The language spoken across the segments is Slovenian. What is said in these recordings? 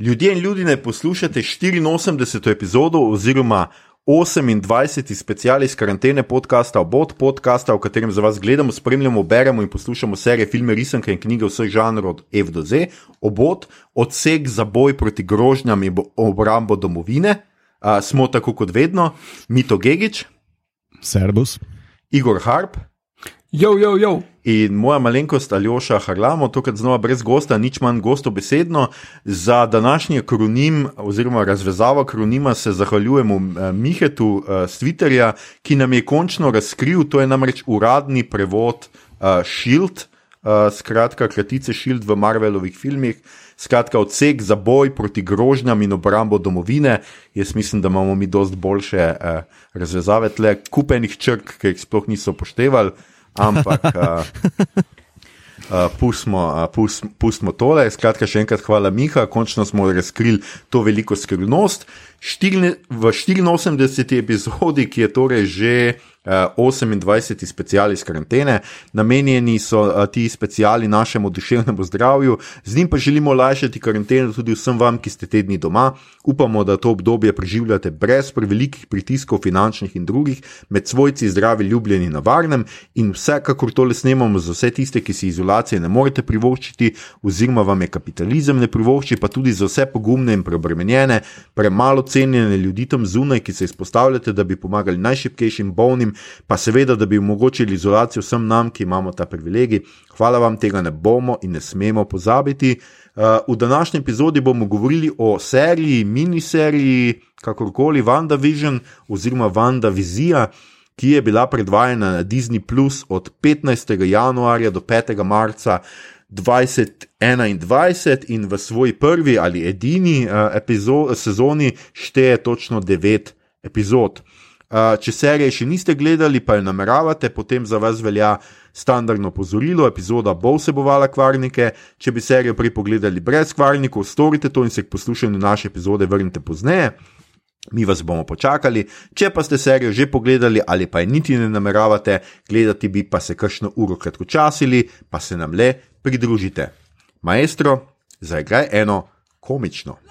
Ljudje in ljudje ne poslušate 84. epizodo oziroma 28. special iz karantene podcasta, obot podcasta, v katerem za vas gledamo, spremljamo, beremo in poslušamo serije, filme, risanke in knjige vseh žanrov od F do Z, obot, odsek za boj proti grožnjam in obrambo domovine. Uh, smo tako kot vedno, Mito Gigič, Servus. Igor Harp. Jo, jo, jo. In moja malenkost Aljoša Harlamo, tokrat znova brez gosta, nič manj gosto besedno. Za današnji kronim oziroma razvezavo kronima se zahvaljujemo eh, Mihetu z uh, Twitterja, ki nam je končno razkril, to je namreč uradni prevod uh, Shield, skratka kratice Shield v Marvelovih filmih. Skratka, odsek za boj proti grožnjam in obrambo domovine. Jaz mislim, da imamo mi dosti boljše eh, razvezave, tle kupenih črk, ki jih sploh niso upoštevali ampak uh, uh, pustimo, uh, pust, pustimo tole. Skratka, še enkrat hvala, Miha, končno smo razkrili to veliko skrivnost. Štirne, v 84. epizodi, ki je torej že uh, 28. special iz karantene, namenjeni so uh, ti speciali našemu duševnemu zdravju, z njim pa želimo olajšati karanteno tudi vsem vam, ki ste tedni doma. Upamo, da to obdobje preživljate brez prevelikih pritiskov, finančnih in drugih, med svojci zdravi, ljubljeni na varnem in vsekakor tole snemamo za vse tiste, ki si izolacije ne morete privoščiti, oziroma vam je kapitalizem ne privošči, pa tudi za vse pogumne in preobremenjene, premalo cenjene ljudi tam zunaj, ki se izpostavljate, da bi pomagali najšipkejšim bolnim, pa seveda, da bi omogočili izolacijo vsem nam, ki imamo ta privilegij. Hvala vam, tega ne bomo in ne smemo pozabiti. Uh, v današnji epizodi bomo govorili o seriji, miniseriji, kakorkoli WandaVision oziroma WandaVizija, ki je bila predvajana na Disney Plus od 15. januarja do 5. marca 2021 in v svoji prvi ali edini uh, epizod, sezoni šteje točno 9 epizod. Uh, če serije še niste gledali, pa jo nameravate, potem za vas velja standardno pozorilo, epizoda bo vsebovala kvarnike. Če bi serijo prej pogledali brez kvarnikov, storite to in se k poslušanju naše epizode vrnite pozneje. Mi vas bomo počakali, če pa ste serijo že pogledali ali pa je niti ne nameravate gledati, bi pa se kakšno uro kratkočasili, pa se nam le pridružite. Maestro, zaigraj eno komično.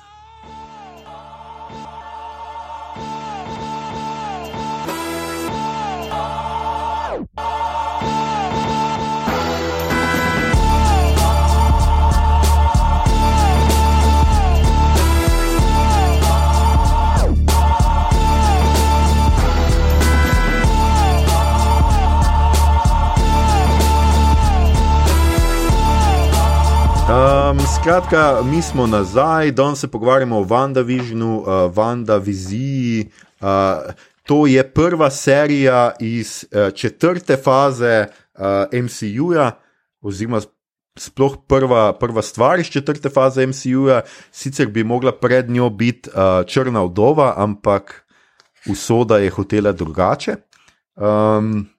Um, skratka, mi smo nazaj, danes se pogovarjamo o WandaVisionu, uh, WandaViziji. Uh, to je prva serija iz uh, četrte faze uh, MCU-ja, oziroma sploh prva, prva stvar iz četrte faze MCU-ja. Sicer bi mogla pred njo biti uh, Črna vdova, ampak usoda je hotela drugače. Um,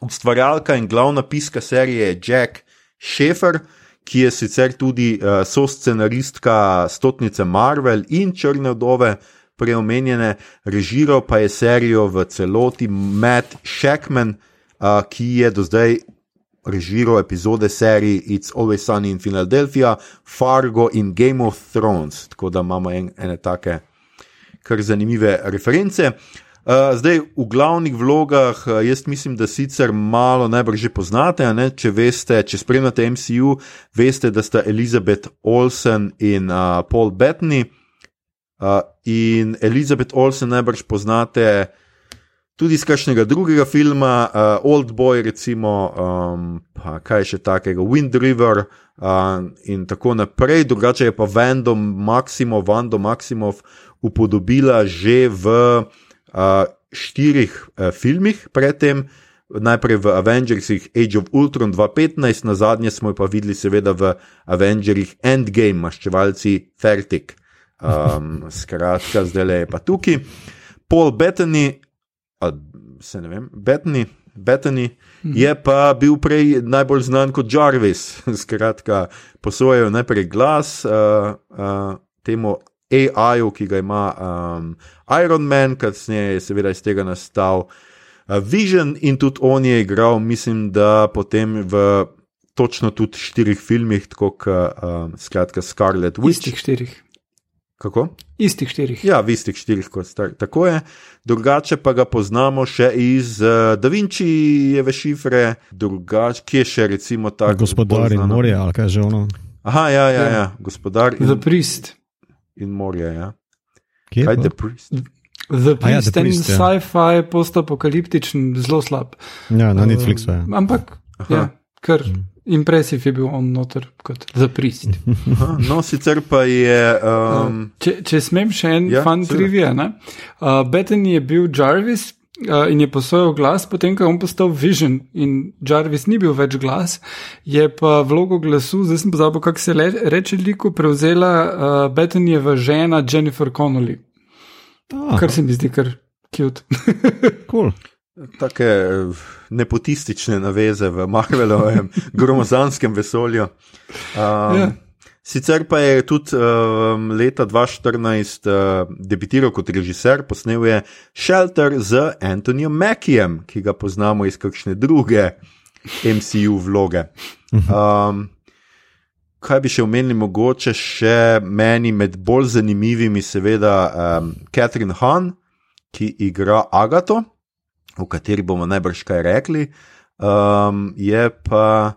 ustvarjalka in glavna piska serije je Jack Schaefer ki je sicer tudi uh, soscenaristka Stotnice Marvel in Črne vdove, preomenjene, režiral pa je serijo v celoti Matt Shackman, uh, ki je do zdaj režiral epizode serije It's Always Sunny in Philadelphia, Fargo in Game of Thrones. Tako da imamo en, ene take kar zanimive reference. Uh, zdaj, v glavnih vlogah, uh, jaz mislim, da sicer malo najbrž že poznate. Ne? Če veste, če spremljate MCU, veste, da sta Elizabeth Olsen in uh, Paul Bettany. Uh, in Elizabeth Olsen najbrž poznate tudi iz kakšnega drugega filma, uh, Old Boy, recimo, um, pa kaj še takega, Wind River uh, in tako naprej. Drugače je pa Vando Maximov, Vando Maximov upodobila že v uh, štirih uh, filmih predtem. Najprej v Avengersih Age of Ultron 2015, na zadnje smo jo pa videli, seveda v Avengersih Endgame, maščevalci Fertig. Um, skratka, zdaj le je pa tukaj. Paul Bettany, se ne vem, Bettany, Bettany mhm. je pa bil prej najbolj znan kot Jarvis. Skratka, posojajo najprej glas uh, uh, temu AI-ju, ki ga ima um, Iron Man, kasneje je seveda iz tega nastal uh, Vision in tudi on je igral, mislim, da potem v točno tudi štirih filmih, tako kot uh, skratka Scarlet Witch. Istih štirih. Kako? Istih štirih. Ja, v istih štirih, kot star. Tako je. Drugače pa ga poznamo še iz uh, Da Vinčijeve šifre, drugače, kje še recimo tako. Gospodar in morje, ali kaj že ono. Aha, ja, ja, Ja. ja. gospodar The in, Priest. In morje. Ja. Kje? Kaj je The Priest? The A ja, Priest, The en Priest, ja. sci-fi, postapokaliptičen, zelo slab. Ja, na Netflixu je. Ampak, Aha. ja, kar impresiv je bil on noter kot The Priest. Aha, no, sicer pa je. Um, Če, če smem še en Ja, ja, fan trivia. Uh, Bethany je bil Jarvis uh, in je posojal glas, potem ko je on postal Vision in Jarvis ni bil več glas, je pa vlogo glasu, zdaj sem pozabil, kako se le, reče liku, prevzela uh, Bethanyjeva žena Jennifer Connolly, Ah, kar se mi zdi kar cute. cool. Take eh, nepotistične naveze v Marvelovem gromozanskem vesolju. Um, Ja. Sicer pa je tudi um, leta 2014 uh, debitiral kot režiser, posnel je Shelter z Antonijem Mackijem, ki ga poznamo iz kakšne druge MCU vloge. Um, kaj bi še omenili, mogoče še meni med bolj zanimivimi, seveda, um, Catherine Hahn, ki igra Agato, o kateri bomo najbrž kaj rekli. Um, je pa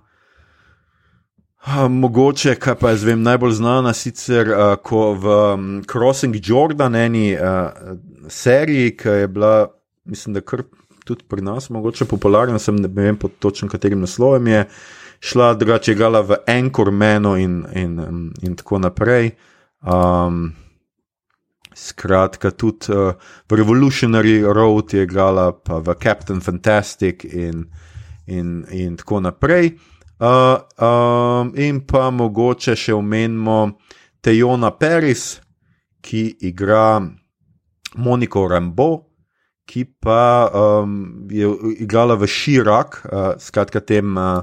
mogoče, kaj pa jaz vem, najbolj znana sicer uh, ko v um, Crossing Jordan, eni uh, seriji, ki je bila, mislim, da kar tudi pri nas, mogoče popularna, sem ne vem pod točno katerim naslovom je. Šla drugače, igrala v Anchormanu in, in, in, in tako naprej. Um, skratka, tudi uh, v Revolutionary Road je igrala, pa v Captain Fantastic in, in, in tako naprej. Uh, um, in pa mogoče še omenimo Tejona Paris, ki igra Moniko Rambo, ki pa um, je igrala v Širak, uh, skratka tem uh,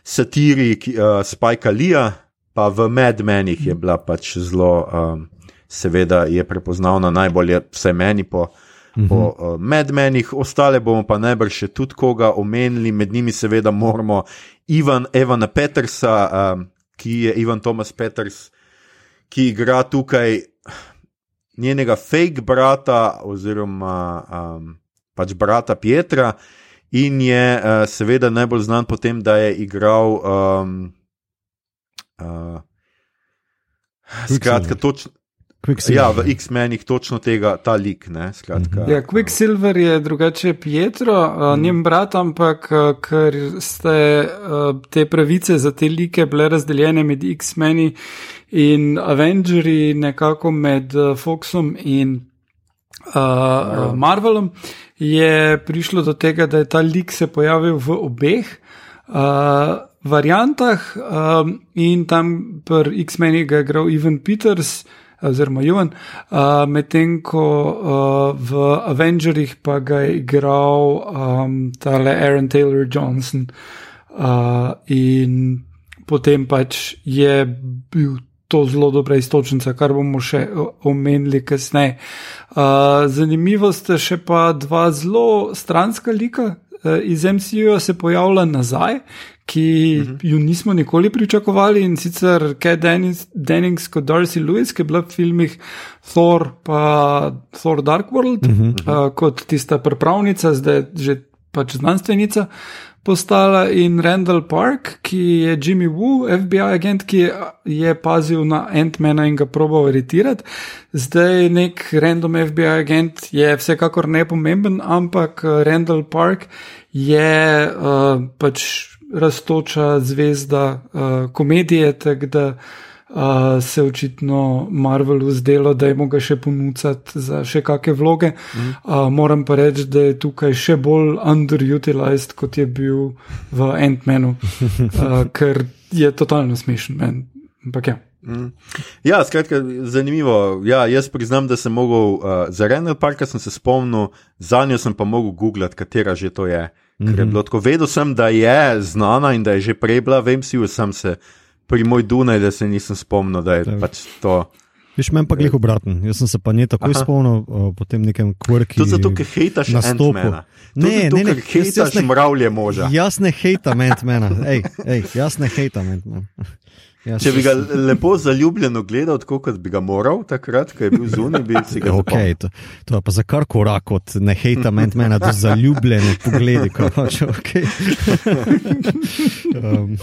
satiri uh, Spajka Lija, pa v Mad Menih je bila pač zelo, um, seveda je prepoznavna najbolje, vse meni po. Po uh, medmenih, ostale bomo pa najbrž še tudi koga omenili, med njimi seveda moramo Ivan, Evana Petersa, um, ki je Ivan Thomas Peters, ki igra tukaj njenega fake brata, oziroma um, pač brata Pietra, in je uh, seveda najbolj znan po tem, da je igral. Um, uh, skratka, točno. Ja, v X-menih točno tega, ta lik. Ne, skratka, Ja, Quicksilver je drugače Pietro, uh, njen brat, ampak uh, ker ste uh, te pravice za te like bile razdeljene med X-meni in Avengerji, nekako med uh, Foxom in uh, uh, Marvelom, je prišlo do tega, da je ta lik se pojavil v obeh. Uh, Variantah um, in tam pri X-menih ga je igral Ivan Peters, oziroma Jovan, uh, medtem ko uh, v Avengerjih pa ga je igral um, tale Aaron Taylor Johnson. Uh, in potem pač je bil to zelo dobra istočnica, kar bomo še omenili kasneje. Uh, zanimivo sta še pa dva zelo stranska lika. Uh, Iz MCU se pojavlja nazaj, ki uh -huh. ju nismo nikoli pričakovali, in sicer Kat Dennings, Dennings kot Darcy Lewis, ki je bila v filmih Thor, pa Thor Dark World, uh -huh. uh, kot tista pripravnica, zdaj že pač znanstvenica postala, in Randall Park, ki je Jimmy Woo, FBI agent, ki je, je pazil na Ant-Mana in ga probal aretirati. Zdaj nek random FBI agent je vsekakor nepomemben, ampak eh, Randall Park je uh, pač raztoča zvezda uh, komedije, tako da uh, se očitno Marvelu zdelo, da je moga še ponuditi za še kakšne vloge. Mm. Uh, moram pa reči, da je tukaj še bolj underutilized, kot je bil v Ant-Manu, uh, ker je totalno smešen. men. Ampak ja. Ja, skratka, zanimivo. Ja, jaz priznam, da sem mogel, uh, za Renal Parka se spomnil, za njo sem pa mogel googlati, katera že to je. Mm -hmm. je bilo, tako, vedel sem, da je znana in da je že prej bila, vem si, sem se pri moj Dunaj, da se nisem spomnil, da je Tak. pač to. Viš, meni pa glih obraten. Jaz sem se pa ne spomnil uh, po tem nekem kvrki. Tudi zato, ker hejtaš nastopu. Ant-Mana. Ne, zato, ne, ne, hejtaš ne- mravlje moža. Jaz ne hejtam Ant-Mana, ej, ej, jaz ne hejtam Ant-Mana. Če bi ga lepo zaljubljeno gledal, tako kot bi ga moral takrat, ko je bil zunaj, bi si ga zapomnil. Okay, to, to je pa za kar korak od ne hejta mentmena do zaljubljene pogledi. ko pač, Okay. um,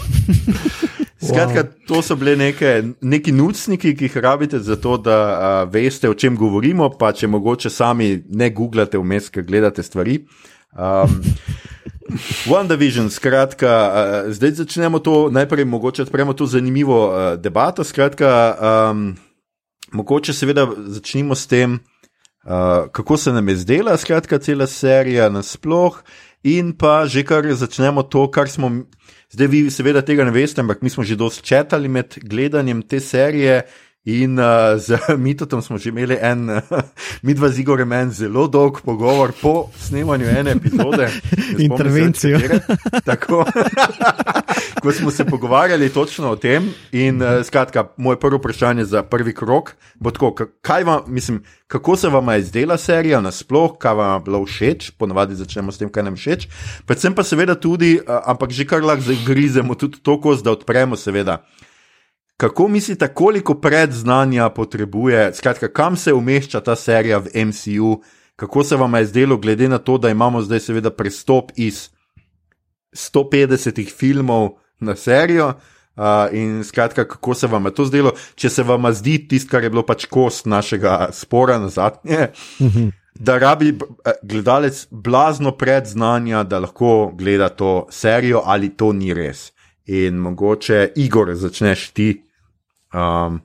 Skratka, to so bile neke, neki nucniki, ki jih rabite za to, da uh, veste, o čem govorimo, pa če mogoče sami ne googlate vmes, ker gledate stvari. Um, WandaVision, skratka, uh, zdaj začnemo to, najprej mogoče odpremo to zanimivo uh, debato. Skratka, um, mogoče seveda začnimo s tem, uh, kako se nam je zdela, skratka, cela serija nasploh, in pa že kar začnemo to, kar smo. Zdaj, vi seveda tega ne veste, ampak mi smo že dosti četali med gledanjem te serije. In uh, z Mitotom smo že imeli en, uh, mi dva z Igorem, en zelo dolg pogovor po snemanju ene epizode. Se, Intervencijo. katere. Tako. Ko smo se pogovarjali točno o tem, in uh, skratka, moje prvo vprašanje za prvi krok bo tako, ka- kaj vam, mislim, kako se vam je zdela serija nasploh, kaj vam je bilo všeč, ponavadi začnemo s tem, kaj nam všeč. Predvsem pa seveda tudi, uh, ampak že kar lahko zagrizemo tudi to kost, da odpremo, seveda. Kako mislite, koliko predznanja potrebuje, skratka, kam se umešča ta serija v MCU, kako se vam je zdelo, glede na to, da imamo zdaj seveda prestop iz 150 filmov na serijo. Uh, in skratka, kako se vam je to zdelo, če se vam zdi tisto, kar je bilo pač kost našega spora na zadnje, da rabi gledalec blazno predznanja, da lahko gleda to serijo, ali to ni res. In mogoče, Igor, začneš ti. Um,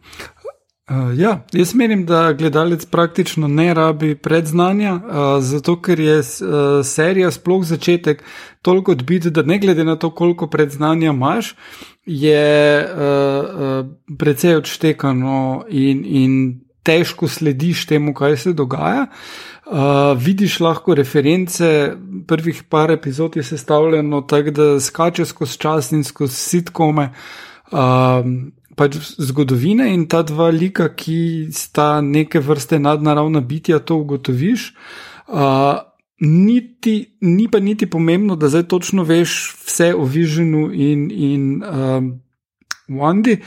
Uh, ja, jaz menim, da gledalec praktično ne rabi predznanja, uh, zato ker je uh, serija sploh začetek toliko odbit, da ne glede na to, koliko predznanja imaš, je uh, uh, precej odštekano in, in težko slediš temu, kaj se dogaja. Uh, vidiš lahko reference, prvih par epizod je sestavljeno tako, da skače skozi čas in skozi sitkome. Um, pač zgodovine in ta dva lika, ki sta neke vrste nadnaravna bitja, to ugotoviš. Uh, niti, ni pa niti pomembno, da zdaj točno veš vse o Visionu in, in um, Wandi,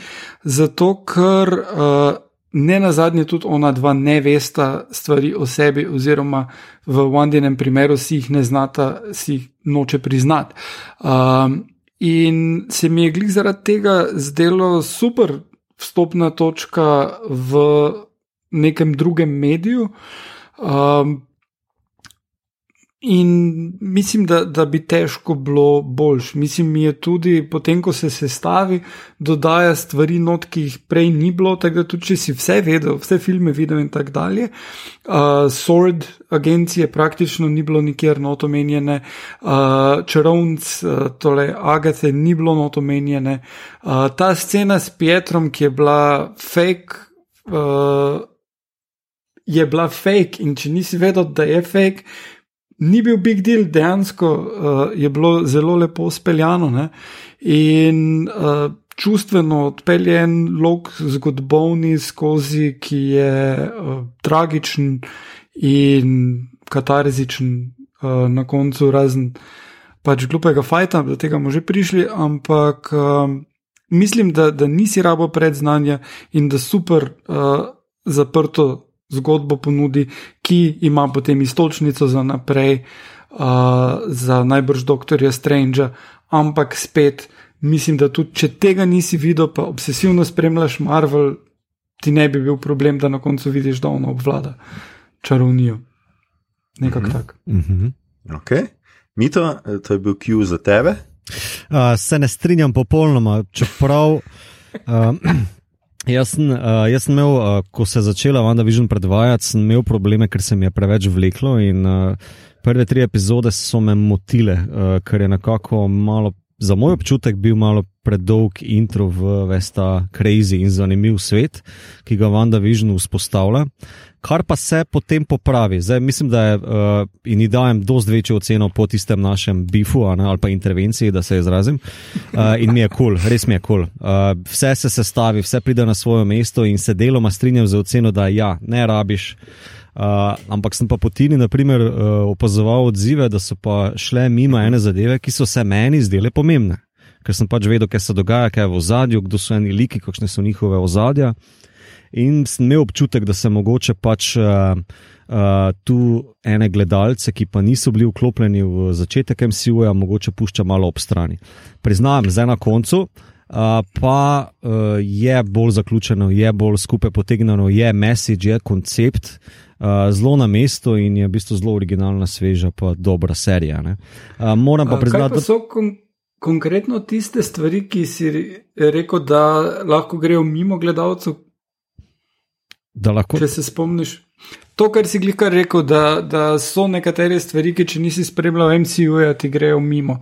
zato ker uh, ne na zadnje tudi ona dva ne vesta stvari o sebi, oziroma v Wandinem primeru si jih ne znata, si jih noče priznati. Um, In se mi je glih zaradi tega zdelo super vstopna točka v nekem drugem mediju. Um, in mislim, da, da bi težko bilo boljš. Mislim, mi je tudi potem, ko se sestavi, dodaja stvari not, ki jih prej ni bilo, tako da tudi če si vse vedel, vse filme videl in tako dalje. Uh, Sword agencije praktično ni bilo nikjer not omenjene, uh, čarovnic, uh, tole Agathe ni bilo not omenjene. Uh, ta scena s Pietrom, ki je bila fake. Uh, Je bila fake, in če nisi vedel, da je fake, ni bil big deal, dejansko uh, je bilo zelo lepo speljano. Ne? In uh, čustveno odpelje en lok zgodovini skozi, ki je uh, tragičen in katarzičen uh, na koncu, razen pač glupega fajta, do tega bomo že prišli, ampak uh, mislim, da, da nisi rabo predznanja in da super uh, zaprto zgodbo ponudi, ki ima potem istočnico za naprej, uh, za najbrž doktorja Strange, ampak spet mislim, da tudi če tega nisi videl, pa obsesivno spremljaš Marvel, ti ne bi bil problem, da na koncu vidiš, da ona obvlada čarovnijo. Nekako mm -hmm. tako. mhm. okay. Mito, eh, to je bil Q za tebe. Uh, se ne strinjam popolnoma, čeprav. Uh, Jaz sem, uh, jaz sem imel, uh, ko se je začela WandaVision predvajati, sem imel probleme, ker se mi je preveč vleklo. In, uh, prve tri epizode so me motile, uh, ker je nekako malo, za moj občutek, bil malo predolg intro v vesta crazy in zanimiv svet, ki ga WandaVision vzpostavlja. Kar pa se potem popravi. Zdaj, mislim, da je uh, in ji dajem dost večjo oceno po tistem našem bifu ne, ali pa intervenciji, da se izrazim. Uh, in mi je kul, cool, res mi je kul. Cool. Uh, vse se sestavi, vse pride na svoje mesto in se deloma strinjam z oceno, da ja, ne rabiš. Uh, ampak sem pa po Tini, na primer, uh, opazoval odzive, da so pa šle mimo ene zadeve, ki so se meni zdele pomembne. Ker sem pač vedel, kaj se dogaja, kaj je v ozadju, kdo so eni liki, kakšne so njihove ozadja. In sem imel občutek, da se mogoče pač uh, uh, tu ene gledalce, ki pa niso bili vklopljeni v začetek MCU-ja, mogoče pušča malo ob strani. Priznam, zdaj na koncu. Uh, pa uh, je bolj zaključeno, je bolj skupaj potegnjeno, je message, je koncept uh, zelo na mestu in je v bistvu zelo originalna, sveža, pa dobra serija. Uh, moram pa priznati, da so kon konkretno tiste stvari, ki si rekel, da lahko grejo mimo gledalcev. Lahko... Če se spomniš. To, kar si glika rekel, da, da so nekatere stvari, ki če nisi spremljal MCU-ja, ti grejo mimo,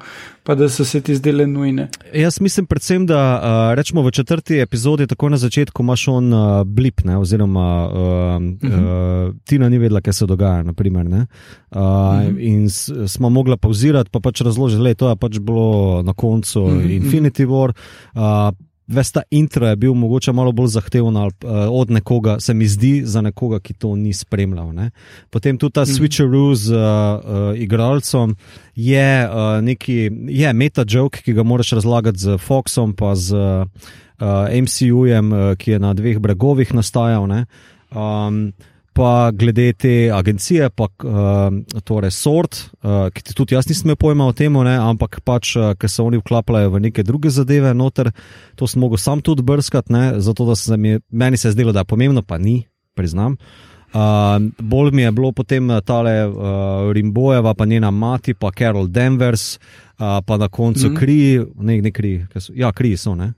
pa da so se ti zdele nujne. Jaz mislim predvsem, da uh, rečemo v četrti epizodi, tako na začetku imaš on uh, blip, ne, oziroma uh, uh -huh. uh, Tina ni vedela, kaj se dogaja. Naprimer, uh, uh -huh. In smo mogli pauzirati, pa pač razložiti, da je to pač bilo na koncu uh -huh. Infinity War. Uh, Vesta intro je bil mogoče malo bolj zahteven uh, od nekoga, se mi zdi, za nekoga, ki to ni spremljal. Ne? Potem tudi ta mm. switcheroo z uh, uh, igralcem je uh, neki, je meta joke, ki ga moraš razlagati z Foxom, pa z uh, MCU-jem, uh, ki je na dveh bregovih nastajal pa glede te agencije, pa uh, torej sort, uh, ki tudi jaz nisem pojma o tem, ampak pač, uh, ker se oni vklapljajo v neke druge zadeve, noter, to sem mogel sam tudi brskati, ne, zato da se mi, meni se je zdelo, da je pomembno, pa ni, priznam. Uh, bolj mi je bilo potem tale uh, Rimbojeva, pa njena mati, pa Carol Danvers, uh, pa na koncu mm -hmm. kri, ne, ne kri, so, ja, kri so, ne.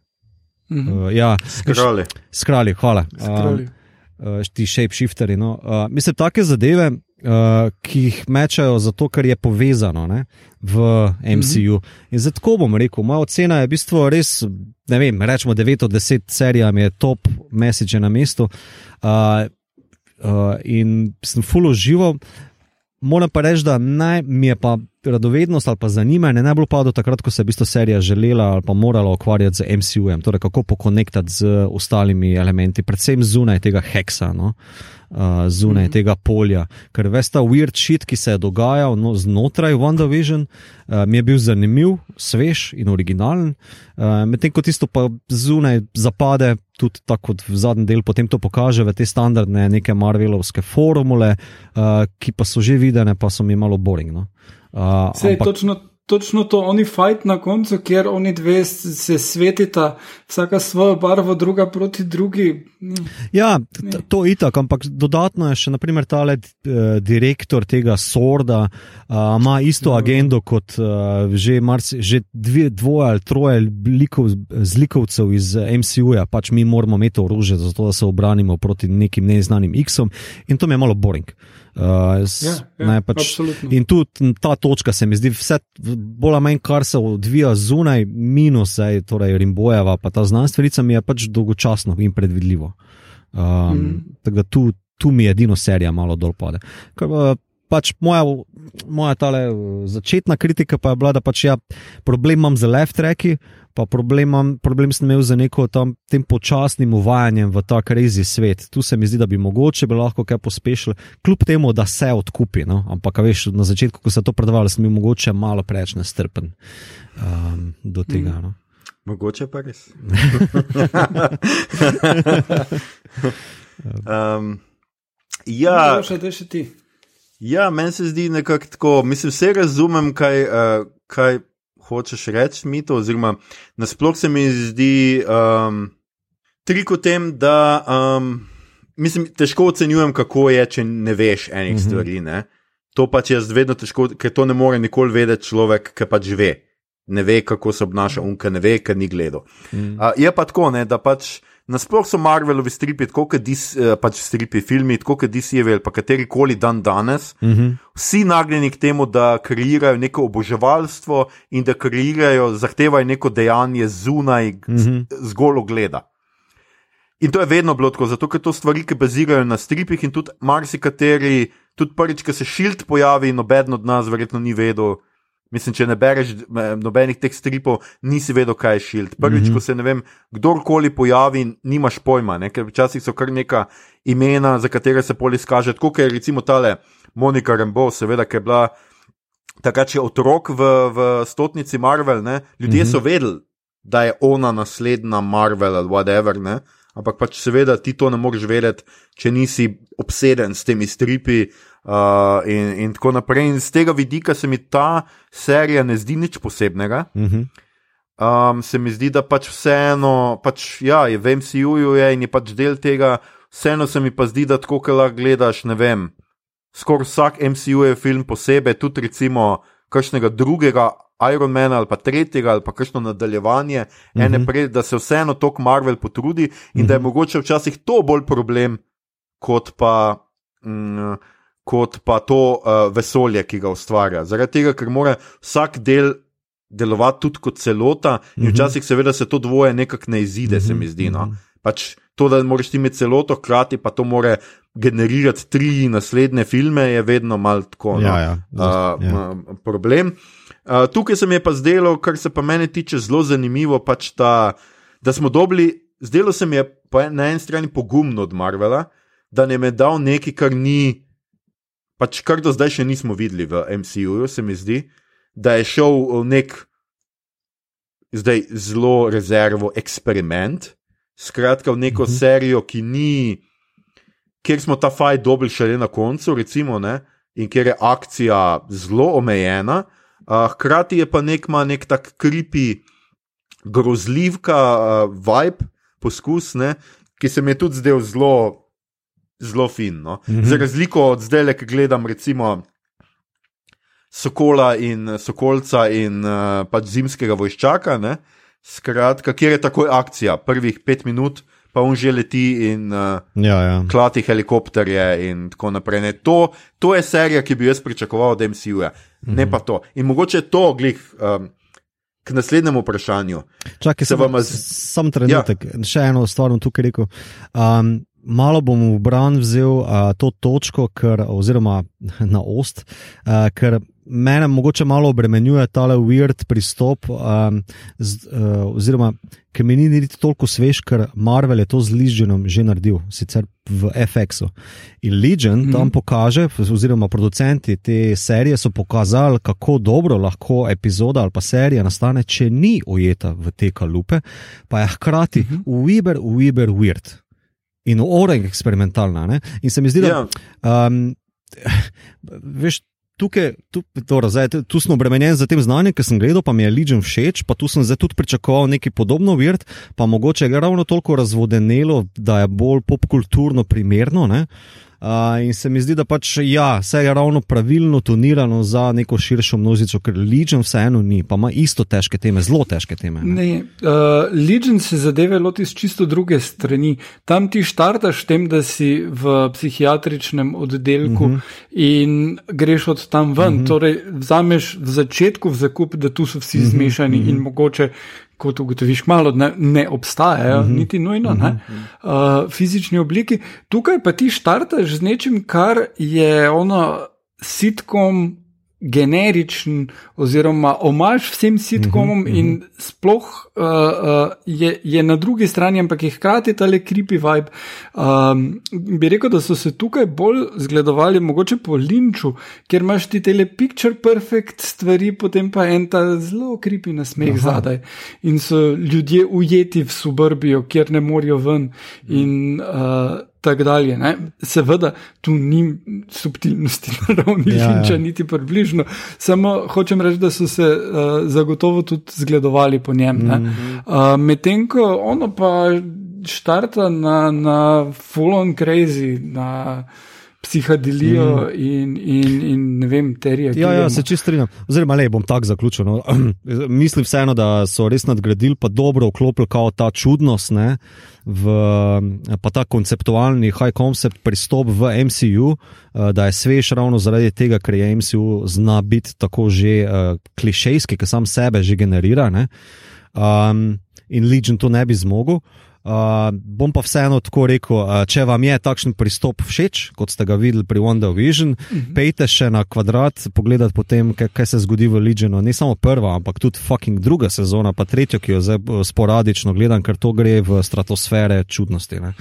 Mm -hmm. uh, ja, skrali. Skrali, hvala. Skrali. Uh, uh, ti shapeshifteri. No. Uh, mislim, take zadeve, uh, ki jih mečajo zato, ker je povezano ne, v MCU. Mm -hmm. In zato bom rekel, moja ocena je v bistvu res, ne vem, rečemo 9 od 10 serijam je top message na mestu. Uh, uh, in sem full živo. Moram pa reči, da naj, mi je pa radovednost ali pa zanimanje najbolj padlo takrat, ko se je v bistvu serija želela ali pa morala ukvarjati z MCU-jem, torej kako pokonektati z ostalimi elementi, predvsem zunaj tega heksa. No? Uh, zunaj mm -hmm. tega polja. Ker veš, ta weird shit, ki se je dogajal no, znotraj WandaVision, uh, mi je bil zanimiv, svež in originalen, uh, medtem ko tisto pa zunaj zapade, tudi tako kot v zadnjem delu, potem to pokaže v te standardne, neke Marvelovske formule, uh, ki pa so že videne, pa so mi malo boring. No? Uh, Sej, ampak... točno, točno to, oni fajt na koncu, kjer oni dve se svetita, vsaka svojo barvo, druga proti drugi. Ja, to je itak, ampak dodatno je še naprimer tale uh, direktor tega Sorda, uh, ima isto no. agendo kot uh, že, marci, že dve, dvoje ali troje likov, zlikovcev iz MCU-ja, pač mi moramo imeti orožje, zato da se obranimo proti nekim neznanim X-om in to mi je malo boring. Uh, ja, ja, pač, in tudi ta točka se mi zdi, vse bolj ali manj, kar se odvija zunaj, minus, zdaj, torej Rimbojeva, pa ta znanstvenica mi je pač dolgočasno in predvidljivo. Um, mm. Tako da tu, tu mi je edino serija malo dol pade. Kar, uh, pač moja, moja tale, uh, začetna kritika pa je bila, da pač ja, problem imam z left tracki pa problem, problem sem imel z neko tam, tem počasnim uvajanjem v ta krizi svet. Tu se mi zdi, da bi mogoče bi lahko kaj pospešili, kljub temu, da se odkupi. No? Ampak, veš, na začetku, ko se to predvajalo, sem bil mogoče malo preveč nestrpen um, do tega. Mm. No? Mogoče pa res. um, ja, še še ti. Ja, meni se zdi nekako tako, mislim, vse razumem, kaj, uh, kaj hočeš reči, mito, oziroma nasplošno se mi zdi um, trik v tem, da um, mislim, težko ocenjujem, kako je, če ne veš enih mm -hmm. stvari. Ne? To pač jaz vedno težko, ker to ne more nikoli vedeti človek, ki pač ve. Ne ve, kako se obnaša, unka ne ve, ker ni gledal. Mm. Uh, je pa tako, ne, da pač. Nasplošno so Marvelovi stripi, tako kot uh, pač stripi filmi, tako kot DC-jevi ali kateri koli dan danes, mm -hmm. vsi nagnjeni k temu, da kreirajo neko oboževalstvo in da kreirajo, zahtevajo neko dejanje zunaj, mm -hmm. zgolj ogleda. In to je vedno bilo tako, zato ker to stvari, ki bazirajo na stripih in tudi marsikateri, tudi prvič, ko se šilt pojavi, noben od nas verjetno ni vedel. Mislim, če ne bereš nobenih teh stripov, nisi vedel, kaj je šild. Prvič, mm -hmm. ko se ne vem, kdorkoli pojavi, nimaš pojma, ne? ker včasih so kar neka imena, za katere se poli skaže. Tako je recimo tale Monika Rembo, seveda, ki je bila takrat še otrok v, v stotnici Marvel, ne? ljudje mm -hmm. so vedeli. da je ona naslednja Marvel ali whatever. Ne? Ampak pač seveda ti to ne moreš vedeti, če nisi obseden s temi stripi uh, in, in tako naprej. In z tega vidika se mi ta serija ne zdi nič posebnega. Uh -huh. Um, se mi zdi, da pač vseeno, pač, ja, je v MCU-ju je in je pač del tega, vseeno se mi pa zdi, da tako, ki lahko gledaš, ne vem, skoraj vsak MCU je film posebej, tudi recimo kakšnega drugega Ironmana ali pa tretjega ali pa kakšno nadaljevanje, mm -hmm. ene prej, da se vseeno tok Marvel potrudi in mm -hmm. da je mogoče včasih to bolj problem, kot pa. Mm, Kot pa to uh, vesolje, ki ga ustvarja. Zaradi tega, ker mora vsak del delovati tudi kot celota, in Mhm. včasih, seveda, se to dvoje nekako ne izide, se mi zdi. No? Pač to, da moraš ti imeti celoto, hkrati pa to more generirati tri naslednje filme, je vedno malo tako. No? Ja, ja. uh, Ja. uh, problem. Uh, tukaj se mi je pa zdelo, kar se pa meni tiče, zelo zanimivo, pač ta, da smo dobili, zdelo se mi je na eni strani pogumno od Marvela, da nam je dal nekaj, kar ni, pač kar do zdaj še nismo videli v MCU-ju, se mi zdi, da je šel v nek zdaj zelo rezervo eksperiment, skratka v neko Mhm. serijo, ki ni, kjer smo ta fajn dobili šele na koncu, recimo, ne, in kjer je akcija zelo omejena, uh, hkrati je pa nek, ima nek tak kripi, grozljivka, uh, vibe, poskus, ne, ki se mi je tudi zdel zelo. Zelo fin. No? Mm Mhm. -hmm. Za razliko od zdaj, ki gledam, recimo, Sokola in Sokolca in uh, pač zimskega vojščaka, ne? skratka, kjer je takoj akcija, prvih pet minut, pa on že leti in uh, Ja, ja. klati helikopterje in tako naprej. Ne? To, to je serija, ki bi jo jaz pričakoval od MCU-ja, -hmm. ne pa to. In mogoče to, glih, um, k naslednjemu vprašanju. Čakaj, Se samo vama z- sam trenutek. Ja. Še eno stvar bom tukaj rekel. Um, malo bom v bran vzel uh, to točko, ker, oziroma na ost, uh, ker mene mogoče malo obremenjuje tale weird pristop, um, z, uh, oziroma ki mi ni niti toliko svež, ker Marvel je to z Legionom že naredil, sicer v FX-u. In Legion mm -hmm. tam pokaže, oziroma producenti te serije so pokazali, kako dobro lahko epizoda ali pa serija nastane, če ni ujeta v te kalupe, pa je hkrati mm -hmm. uiber, uiber, weird. In oreg eksperimentalna. Ne? In se mi zdi, da Ja, Um, veš, tukaj, tu, dobro, zdaj, tu- tu sem obremenjen z tem znanjem, ki sem gledal, pa mi je Legion všeč, pa tu sem zdaj tudi pričakoval nekaj podobno, virt, pa mogoče je ravno toliko razvodenelo, da je bolj popkulturno primerno. Ne? Uh, in se mi zdi, da pač ja, vse je ravno pravilno tonirano za neko širšo množico, ker Legion vseeno ni, pa ima isto težke teme, zelo težke teme. Ne? Ne, uh, Legion se zadeve loti z čisto druge strani. Tam ti štartaš tem, da si v psihiatričnem oddelku uh -huh. in greš od tam ven. Uh -huh. Torej, vzameš v začetku v zakup, da tu so vsi uh -huh. zmešani uh -huh. in mogoče. Kot ugotoviš, malo ne, ne obstajajo, uh -huh. niti nujno, uh -huh. uh, fizični obliki. Tukaj pa ti štartaš z nečim, kar je ono sitkom, generičen, oziroma omaž vsem sitkomom, uh -huh, in sploh uh, uh, je, je na drugi strani, ampak je hkrati ta le creepy vibe. Um, bi rekel, da so se tukaj bolj zgledovali, mogoče po linču, ker imaš ti tele picture perfect stvari, potem pa en ta zelo creepy nasmeh Aha. zadaj. In so ljudje ujeti v suburbijo, kjer ne morejo ven. In, uh, Tako dalje. Ne? Seveda, tu ni subtilnosti na ravni Ja, ja. linča, niti približno. Samo hočem reči, da so se uh, zagotovo tudi zgledovali po njem. Mm. Uh, Medtem ko ono pa štarta na, na full on crazy, na psihadelijo mm. in, in, in ne vem, terije. Ja, ja, se čist strinjam. Oziroma, le bom tako zaključil. No. Mislim vseeno, da so res nadgradili, pa dobro vklopili kao ta čudnost, ne, v, pa ta konceptualni high concept pristop v MCU, eh, da je svež ravno zaradi tega, ker je MCU zna biti tako že uh, klišejski, ki sam sebe že generira. Ne. Um, in Legion to ne bi zmogel. Uh, bom pa vseeno tako rekel, uh, če vam je takšen pristop všeč, kot ste ga videli pri Wonder Vision, uh -huh. pejte še na kvadrat, pogledati potem, kaj, kaj se zgodi v Legionu. Ne samo prva, ampak tudi fucking druga sezona, pa tretjo, ki jo zdaj eh, sporadično gledam, ker to gre v stratosfere čudnosti. Ne?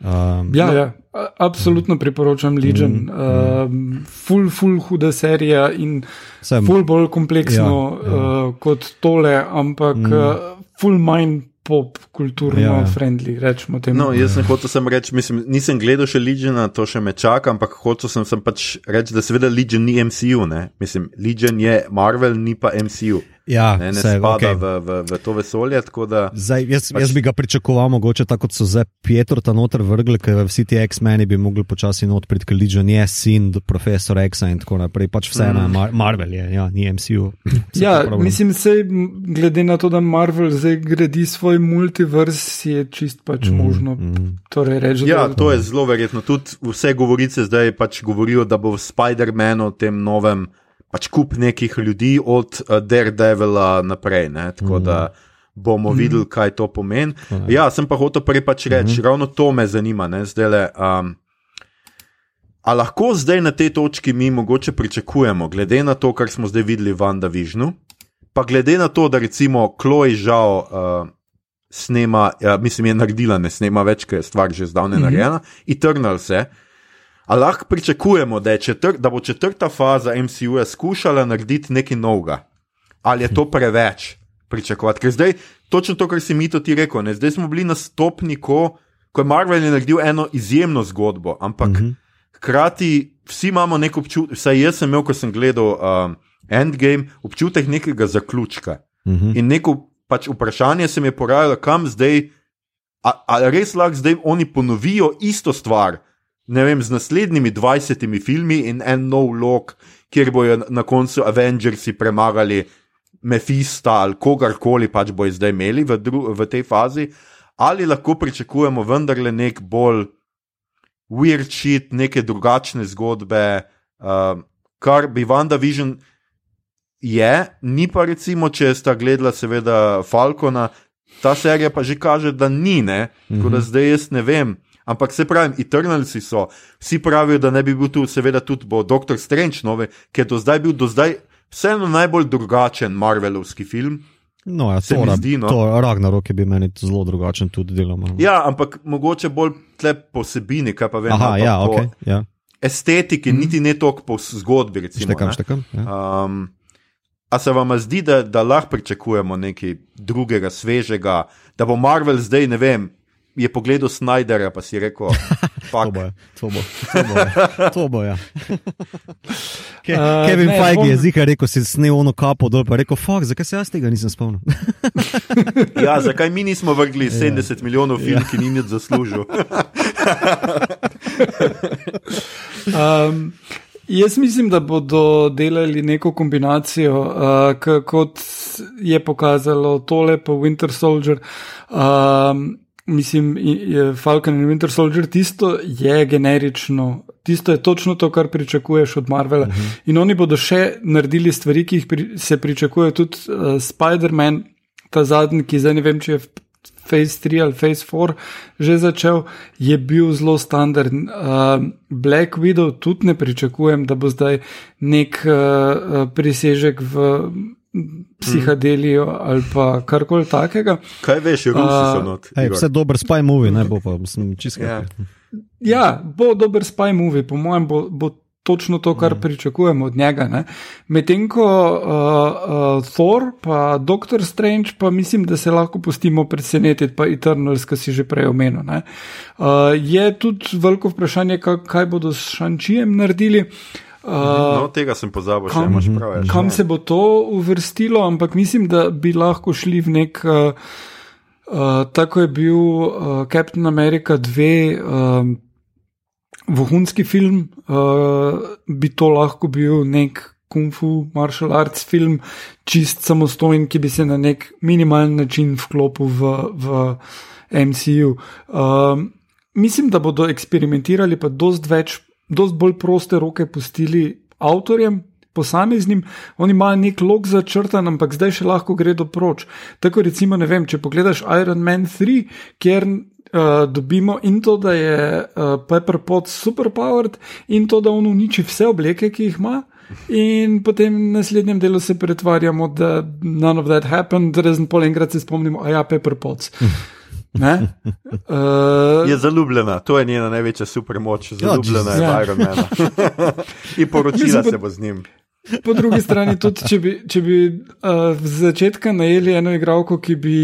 Um, Ja, ja, a- absolutno priporočam Legion. Mm, mm. Uh, ful, ful huda serija in Sem- ful bolj kompleksno Ja, ja, ja. Uh, kot tole, ampak mm. uh, full mind pop, kulturno Ja, friendly, rečemo temu. No, jaz sem hotel sem reči, mislim, nisem gledal še Legiona, to še me čaka, ampak hotel sem, sem pač reči, da seveda Legion ni MCU, ne? mislim, Legion je Marvel, ni pa MCU. Ja, Ne, ne saj, spada okej. v, v, v to vesolje, tako da. Zdaj, jaz, Pač- jaz bi ga pričakoval, mogoče tako kot so zdaj Pietro ta noter vrgli, ker vsi ti X-meni bi mogli počasi not priti, ker Legion je sin do profesora X-a in tako naprej. Pač vseeno je Mar Marvel, je, ja, ni MCU. Ja, mislim, sej, m, glede na to, da Marvel zdaj gradi svoj multivers, je čist pač mm, možno mm. torej reči, Ja, da to je zelo verjetno. Tudi vse govorice zdaj pač govorijo, da bo v Spider-Manu, tem novem, pač kup nekih ljudi od uh, Daredevila naprej. Ne? Tako da bomo videli, kaj to pomeni. Ja, sem pa hotel prej pač reči, ravno to me zanima. ne, zdajle, Um, A lahko zdaj na tej točki mi mogoče pričakujemo, glede na to, kar smo zdaj videli v WandaVisionu, pa glede na to, da recimo Chloe žal uh, snema, ja, mislim, je naredila, ne snema več, ker je stvar že zdavne mm -hmm. narejena, Eternal se. A lahko pričakujemo, da, četr, da bo četrta faza MCU-ja skušala narediti nekaj novega? Ali je to preveč pričakovati? Ker zdaj, točno to, kar si mi to ti rekel, ne? zdaj smo bili na stopni, ko, ko je Marvel je naredil eno izjemno zgodbo, ampak mm -hmm. hkrati vsi imamo nek občutek, vsaj jaz sem imel, ko sem gledal um, Endgame, občutek nekega zaključka. Mm -hmm. In neko pač vprašanje se mi je porajalo, kam zdaj, ali res lahko zdaj oni ponovijo isto stvar, ne vem, z naslednjimi 20 filmi in en nov lok, kjer bojo na koncu Avengersi premagali Mefista ali kogarkoli pač bojo zdaj imeli v, v tej fazi, ali lahko pričakujemo vendarle nek bolj weird shit, neke drugačne zgodbe, uh, kar bi WandaVision je, ni pa recimo, če sta gledala, seveda, Falcona, ta serija pa že kaže, da ni, ne? tako da zdaj jaz ne vem. Ampak se pravi, Eternalsi so, vsi pravijo, da ne bi bil tu, seveda, tudi bo Doctor Strange nove, ki je do zdaj bil do zdaj vseeno najbolj drugačen Marvelovski film. No, ja, Se to, mi zdi, no. to Ragnarok je bil meni zelo drugačen tudi deloma. Ja, ampak mogoče bolj tle posebini, kaj pa vem. Aha, ja, po ok. Ja. Estetiki, mm. niti ne toliko po zgodbi. Recimo, Štekam, ne. štekam. Ja. Um, a se vam zdi, da, da lahko pričakujemo nekaj drugega, svežega, da bo Marvel zdaj, ne vem, je pogledal Snyderja, pa si rekel, To bo, ja. to bo, to bo, ja. to bo ja. Ke, Uh, Kevin ne, Feige je bom- zika rekel, si snel ono kapo dol, pa je rekel, fuck, zakaj se jaz tega nisem spomnil? ja, zakaj mi nismo vrgli 70 milijonov film, ki ni nič zaslužil? Um, jaz mislim, da bodo delali neko kombinacijo, uh, k, kot je pokazalo tole po Winter Soldier. Um, mislim, je Falcon in Winter Soldier, tisto je generično, tisto je točno to, kar pričakuješ od Marvela. Uh -huh. In oni bodo še naredili stvari, ki jih pri, se pričakuje tudi uh, Spider-Man, ta zadnji, ki zdaj ne vem, če je. Phase 3 ali Phase 4 že začel, je bil zelo standarden. Uh, Black Widow tudi ne pričakujem, da bo zdaj nek uh, prisežek v psihadelijo ali pa karkoli takega. Kaj veš, Rusi so not. Ej, vse dober spy movie, ne bo pa, mislim, čisto. Ja. Ja, bo dober spy movie, po mojem, bo, bo točno to, kar pričakujemo od njega. ne. Medtem ko uh, uh, Thor, pa Doctor Strange, pa mislim, da se lahko pustimo presenetiti, pa Eternals, ki si že prej omenil. ne. Uh, je tudi veliko vprašanje, kaj, kaj bodo s Šančijem naredili. Uh, No, tega sem pozabil, še kam- imaš prav. ja, še kam ne. se bo to uvrstilo, ampak mislim, da bi lahko šli v nek. Uh, uh, tako je bil uh, Captain America 2, um, vohunski film, uh, bi to lahko bil nek kung fu, martial arts film, čist samostojen, ki bi se na nek minimalen način vklopil v, v MCU. Um, mislim, da bodo eksperimentirali, pa dost več, dost bolj proste roke pustili avtorjem. Posameznim, oni imajo nek lok začrtan, ampak zdaj še lahko gredo proč. Tako recimo, ne vem, če pogledaš Iron Man 3, kjer uh, dobimo in to, da je uh, Pepper Pot superpowered, in to, da on uniči vse obleke, ki jih ima. In potem v naslednjem delu se pretvarjamo, da none of that happened, razen pol enkrat se spomnimo, a ja, Pepper Pots. Ne? Uh, Je zaljubljena, to je njena največja supermoč, zaljubljena je Jesus. v Ja. Ironmana. In poročila se bo z njim. po drugi strani, tudi če bi, če bi uh, z začetka najeli eno igralko, ki bi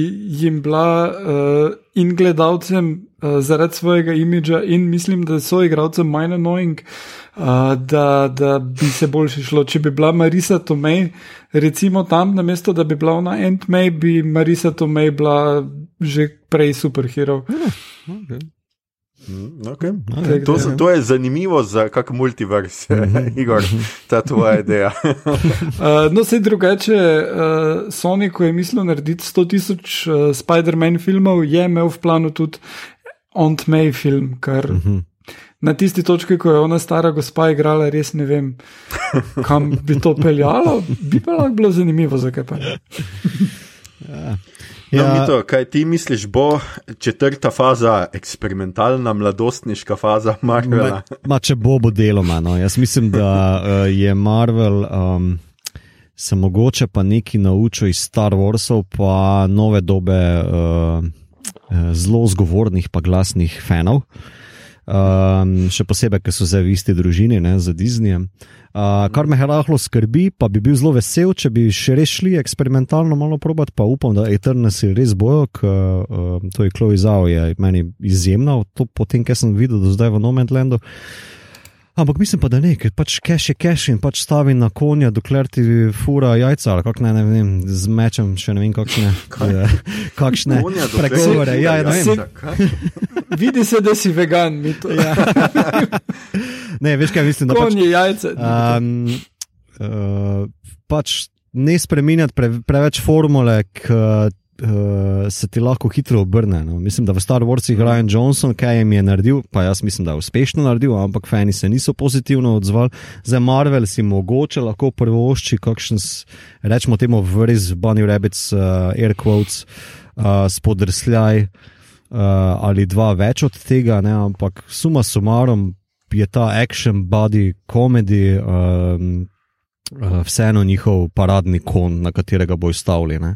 jim bila uh, in gledalcem uh, zaradi svojega imidža, in mislim, da so igralcem manj annoying, uh, da, da bi se boljše šlo. Če bi bila Marisa Tomei, recimo tam, na mesto, da bi bila ona Ant-May, bi Marisa Tomei bila že prej superhero. Okay. Mm, okay. Okay. To, to je zanimivo za kak multivers, mm -hmm. Igor, ta tvoja ideja. uh, no, se drugače, uh, Sony, ko je mislil narediti 100 tisoč uh, Spider-Man filmov, je imel v planu tudi Aunt May film, kar mm -hmm. na tisti točki, ko je ona stara gospa igrala, res ne vem, kam bi to peljalo, bi pa lahko bilo zanimivo, zakaj pa ne. Ja. No, ja. Mito, kaj ti misliš, bo četrta faza, eksperimentalna, mladostniška faza Marvela? Ma, ma če bo, bo deloma. No. Jaz mislim, da uh, je Marvel um, se mogoče pa nekaj naučil iz Star Warsov, pa nove dobe uh, zelo zgovornih, pa glasnih fanov. Um, še posebej, ker so zdaj v isti družini ne, z Disneyjem. Uh, kar me rahlo skrbi, pa bi bil zelo vesel, če bi še res šli eksperimentalno malo probat, pa upam, da Eternus je res bojo, ker uh, to je Chloe Zhao, je meni izjemna, to potem, kar sem videl do zdaj v Nomadlandu. Ampak mislim pa, da ne, ker pač cash je cash in pač stavi na konja, dokler ti fura jajca ali kako ne, ne vem, z mečem, še ne vem kakšne. kakšne pregovore. Ja, ne vem. Vidi se, da si vegan, mi to. Ja. ne, veš kaj mislim, da pač, konje jajce. Um, uh, pač ne spreminjati pre, preveč formule, k, uh, se ti lahko hitro obrne. No. Mislim, da v Star Warsih Ryan Johnson, kaj jim je naredil, pa jaz mislim, da je uspešno naredil, ampak fani se niso pozitivno odzvali. Za Marvel si mogoče lahko prvošči, kakšen, rečemo temu, vris, bunny rabbits, uh, air quotes, uh, spodrsljaj. Uh, ali dva več od tega, ne? ampak suma sumarom je ta action, body, komedi, um, uh, vseeno njihov paradni kon, na katerega bo izstavljen. Uh,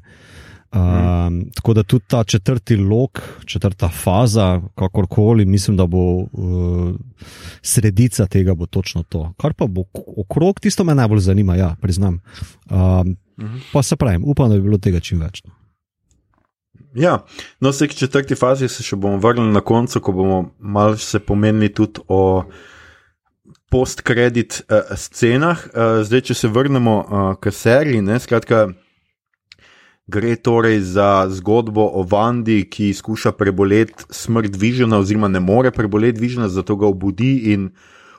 Um, tako da tudi ta četrti lok, četrta faza, kakorkoli, mislim, da bo uh, sredica tega, bo točno to. Kar pa bo okrog, tisto me najbolj zanima, ja, priznam. Um. Pa se pravim, upam, da bi bilo tega čim več. No. Ja, no, vse četrti fazi se še bomo vrnili na koncu, ko bomo malo se pomenili tudi o post-kredit uh, scenah. Uh, zdaj, če se vrnemo uh, k seriji, ne, skratka. Gre torej za zgodbo o Vandi, ki skuša preboleti smrt Vižena, oziroma ne more preboleti Vižena, zato ga obudi in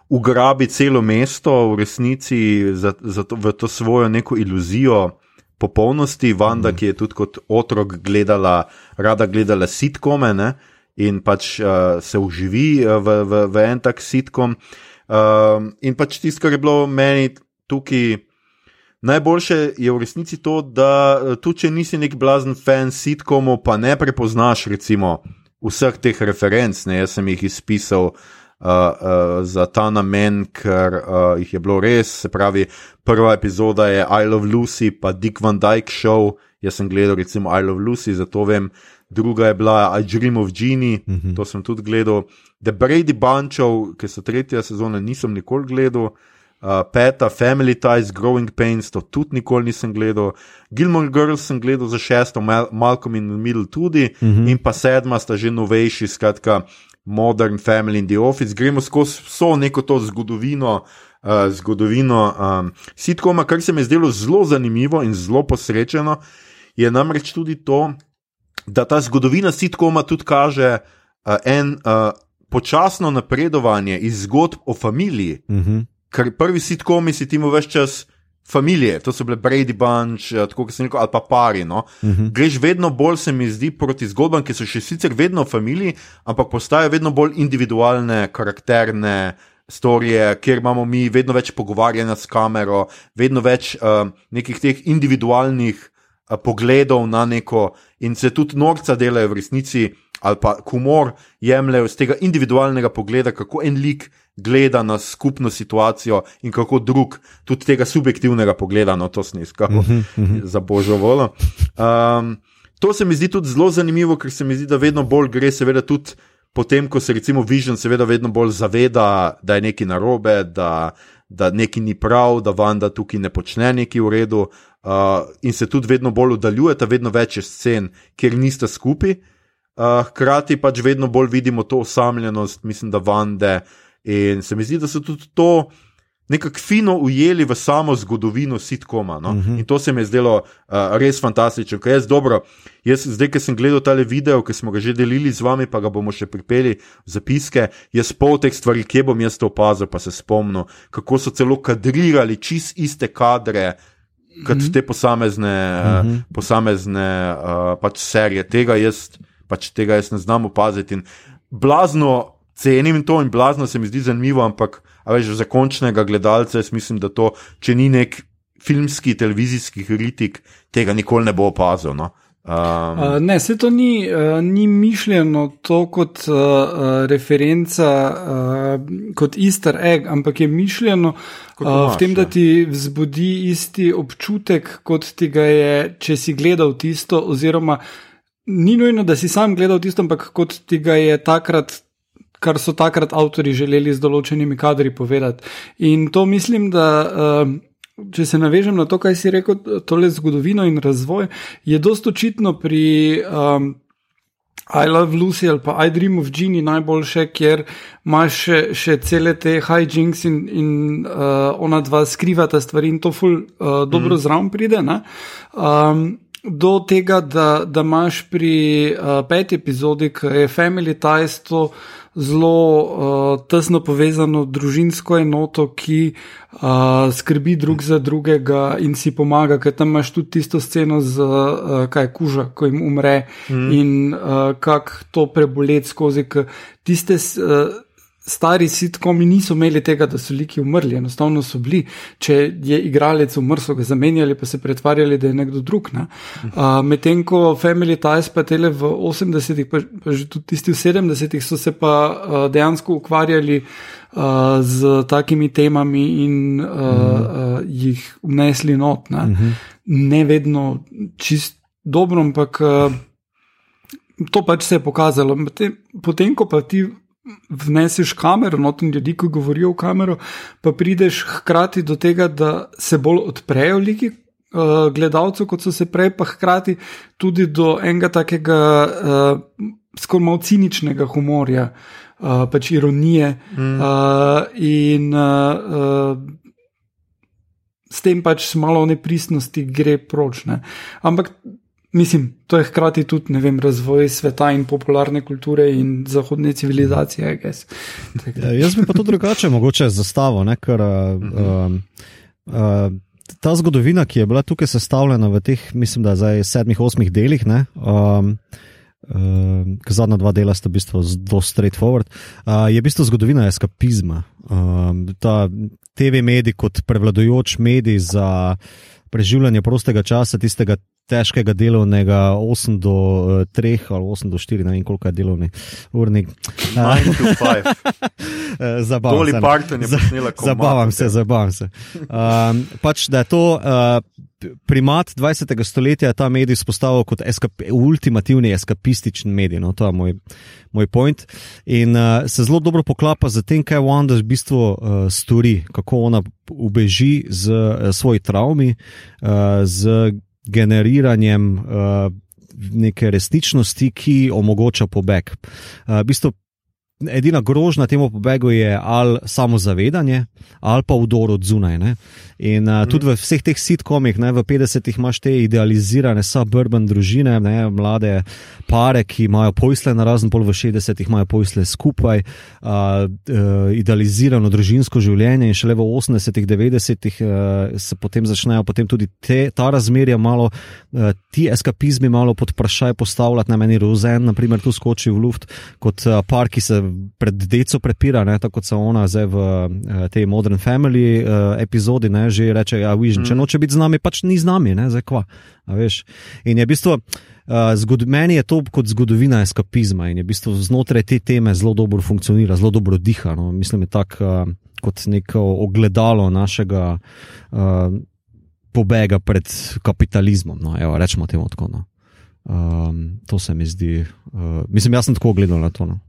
ugrabi celo mesto, v resnici za, za to, v to svojo neko iluzijo popolnosti. Vanda, mm. ki je tudi kot otrok gledala, rada gledala sitkome ne? in pač uh, se uživi uh, v, v, v en tak sitkom. Uh, in pač tisto, kar je bilo meni tukaj. Najboljše je v resnici to, da eh, tudi če nisi nek blazen fan sitkomu, pa ne prepoznaš recimo vseh teh referenc. Ne? Jaz sem jih izpisal uh, uh, za ta namen, ker uh, jih je bilo res. Se pravi, prva epizoda je I Love Lucy, pa Dick Van Dyke Show. Jaz sem gledal recimo I Love Lucy, zato vem. Druga je bila I Dream of Genie, uh mhm. -huh. to sem tudi gledal. The Brady Bunchov, ki so tretja sezona, nisem nikoli gledal uh, peta, Family Ties, Growing Pains, to tudi nikoli nisem gledal. Gilmore Girls sem gledal za šesto, Mal Malcolm in Middle tudi, uh mhm. -huh. in pa sedma sta že novejši, skratka, Modern Family in The Office. Gremo skozi vso neko to zgodovino. Uh, zgodovino um, sitkoma, kar se mi je zdelo zelo zanimivo in zelo posrečeno, je namreč tudi to, da ta zgodovina sitkoma tudi kaže uh, en uh, počasno napredovanje iz zgodb o familiji. Uh mhm. -huh ker prvi sitkomi si timo več čas. Familije, to so bile Brady Bunch, eh, tako kot sem rekel, ali pa pari. No? Uh mhm. -huh. Greš vedno bolj, se mi zdi, proti zgodbam, ki so še sicer vedno v familiji, ampak postajajo vedno bolj individualne, karakterne storije, kjer imamo mi vedno več pogovarjanja s kamero, vedno več uh, nekih teh individualnih uh, pogledov na neko, in se tudi norca delajo v resnici, ali pa humor jemljajo z tega individualnega pogleda, kako en lik gleda na skupno situacijo in kako drug tudi tega subjektivnega pogleda na to snisko, uh -huh, uh -huh. za božjo voljo. Um, to se mi zdi tudi zelo zanimivo, ker se mi zdi, da vedno bolj gre, seveda, tudi potem, ko se recimo Vision, seveda, vedno bolj zaveda, da je nekaj narobe, da, da nekaj ni prav, da Vanda tukaj ne počne nekaj v redu, uh, in se tudi vedno bolj oddaljujeta, vedno več je scen, kjer niste skupaj. Uh, hkrati pač vedno bolj vidimo to osamljenost, mislim, da Vande. In se mi zdi, da so tudi to nekako fino ujeli v samo zgodovino sitkoma. No? Uh -huh. In to se mi je zdelo uh, res fantastično. Jaz, dobro, jaz zdaj, ki sem gledal tale video, ki smo ga že delili z vami, pa ga bomo še pripeli v zapiske, jaz pol teh stvari, kje bom jaz to opazil, pa se spomnil, kako so celo kadrirali čist iste kadre. Kot mhm. te posamezne, uh -huh. uh, posamezne uh, pač serije, tega jaz, pač tega jaz ne znam opaziti. In blazno cenim to in blazno se mi zdi zanimivo, ampak veš, za končnega gledalca jaz mislim, da to, če ni nek filmski, televizijski kritik, tega nikoli ne bo opazil. No? Um, uh, ne, se to ni, uh, ni mišljeno to kot uh, uh, referenca, uh, kot easter egg, ampak je mišljeno uh, v tem, da ja. ti vzbudi isti občutek, kot ti ga je, če si gledal tisto, oziroma ni nujno, da si sam gledal tisto, ampak kot ti ga je takrat kar so takrat avtori želeli z določenimi kadri povedati. In to mislim, da. Uh, Če se navežem na to, kaj si rekel, tole zgodovino in razvoj, je dosto očitno pri um, I Love Lucy ali pa I Dream of Genie najboljše, kjer imaš še, še cele te hijinks in, in uh, ona dva skrivata stvari in to ful uh, dobro mm. zraven pride. Um, do tega, da, da imaš pri uh, peti epizodi, ki je Family Ties, to zelo uh, tesno povezano družinsko enoto, ki uh, skrbi drug za drugega in si pomaga, ker tam imaš tudi tisto sceno z uh, kaj kuža, ko jim umre mm. in uh, kako to preboleti skozi tiste. Uh, stari sitkomi niso imeli tega, da so liki umrli, enostavno so bili. Če je igralec umrl, so ga zamenjali, pa se pretvarjali, da je nekdo drug. Ne? Uh, Medtem ko Family Ties, pa tele v 80-ih, pa, pa že tudi tisti v 70-ih, so se pa uh, dejansko ukvarjali uh, z takimi temami in uh, uh, jih vnesli not. Ne, uh -huh. ne vedno čist dobro, ampak. Uh, To pač se je pokazalo. Potem, ko pa ti vneseš kamero, noten ljudi, ki govorijo v kamero, pa prideš hkrati do tega, da se bolj odprejo liki. Uh, gledalcev, kot so se prej, pa hkrati tudi do enega takega uh, skoraj malo ciničnega humorja, uh, pač ironije, mm. uh, in uh, uh, s tem pač malo nepristnosti gre pročne. Ampak Mislim, to je hkrati tudi vem, razvoj sveta in popularne kulture in zahodne civilizacije. Ja, jaz bi pa to drugače mogoče zastavil, ne, ker uh, uh, ta zgodovina, ki je bila tukaj sestavljena v teh, mislim, da zdaj sedmih, osmih delih, ne, um, uh, zadnja dva dela sta v bistvu zelo straightforward, uh, je v bistvu zgodovina eskapizma. Uh, ta TV medij kot prevladojoč medij za preživljanje prostega časa, tistega težkega delovnega, 8 do 3 uh, ali 8 do 4, ne vem koliko je delovni urnik. 9 to 5. Zabavam se. Zabavam se, zabavam se. Um, pač, da je to. Uh, Primat 20. stoletja je ta medij spostavil kot eskap, ultimativni eskapistični medij, no, to je moj, moj point. In uh, se zelo dobro poklapa z tem, kaj Wanda v bistvu uh, stori, kako ona ubeži z uh, svojimi travmi, uh, z generiranjem uh, neke resničnosti, ki omogoča pobeg. Uh, v bistvu, edina grožnja temu pobegu je ali samozavedanje, ali pa vdor od zunaj. Ne? In uh, tudi v vseh teh sitkomih, ne, v 50-ih imaš te idealizirane suburban družine, ne, mlade pare, ki imajo pojsle na razen, pol v 60-ih imajo pojsle skupaj, uh, uh, idealizirano družinsko življenje in šele v 80-ih, 90-ih uh, se potem začnejo potem tudi te, ta razmerja malo, uh, ti eskapizmi malo pod vprašaj postavljati, na meni Rozen, naprimer, tu skoči v luft kot uh, par, ki se pred deco prepira, ne, tako kot se ona zdaj v uh, tej Modern Family uh, epizodi, ne, že reče, ja, mm. če noče biti z nami, pač ni z nami, ne, zdaj kva. In je v bistvu, uh, zgod, meni je to kot zgodovina eskapizma in je v bistvu znotraj te teme zelo dobro funkcionira, zelo dobro diha. No. Mislim, da je tako uh, kot neko ogledalo našega uh, pobega pred kapitalizmom. No. Evo, rečemo temu tako. No. Um, to se mi zdi, uh, mislim, jaz sem tako gledal na to. No.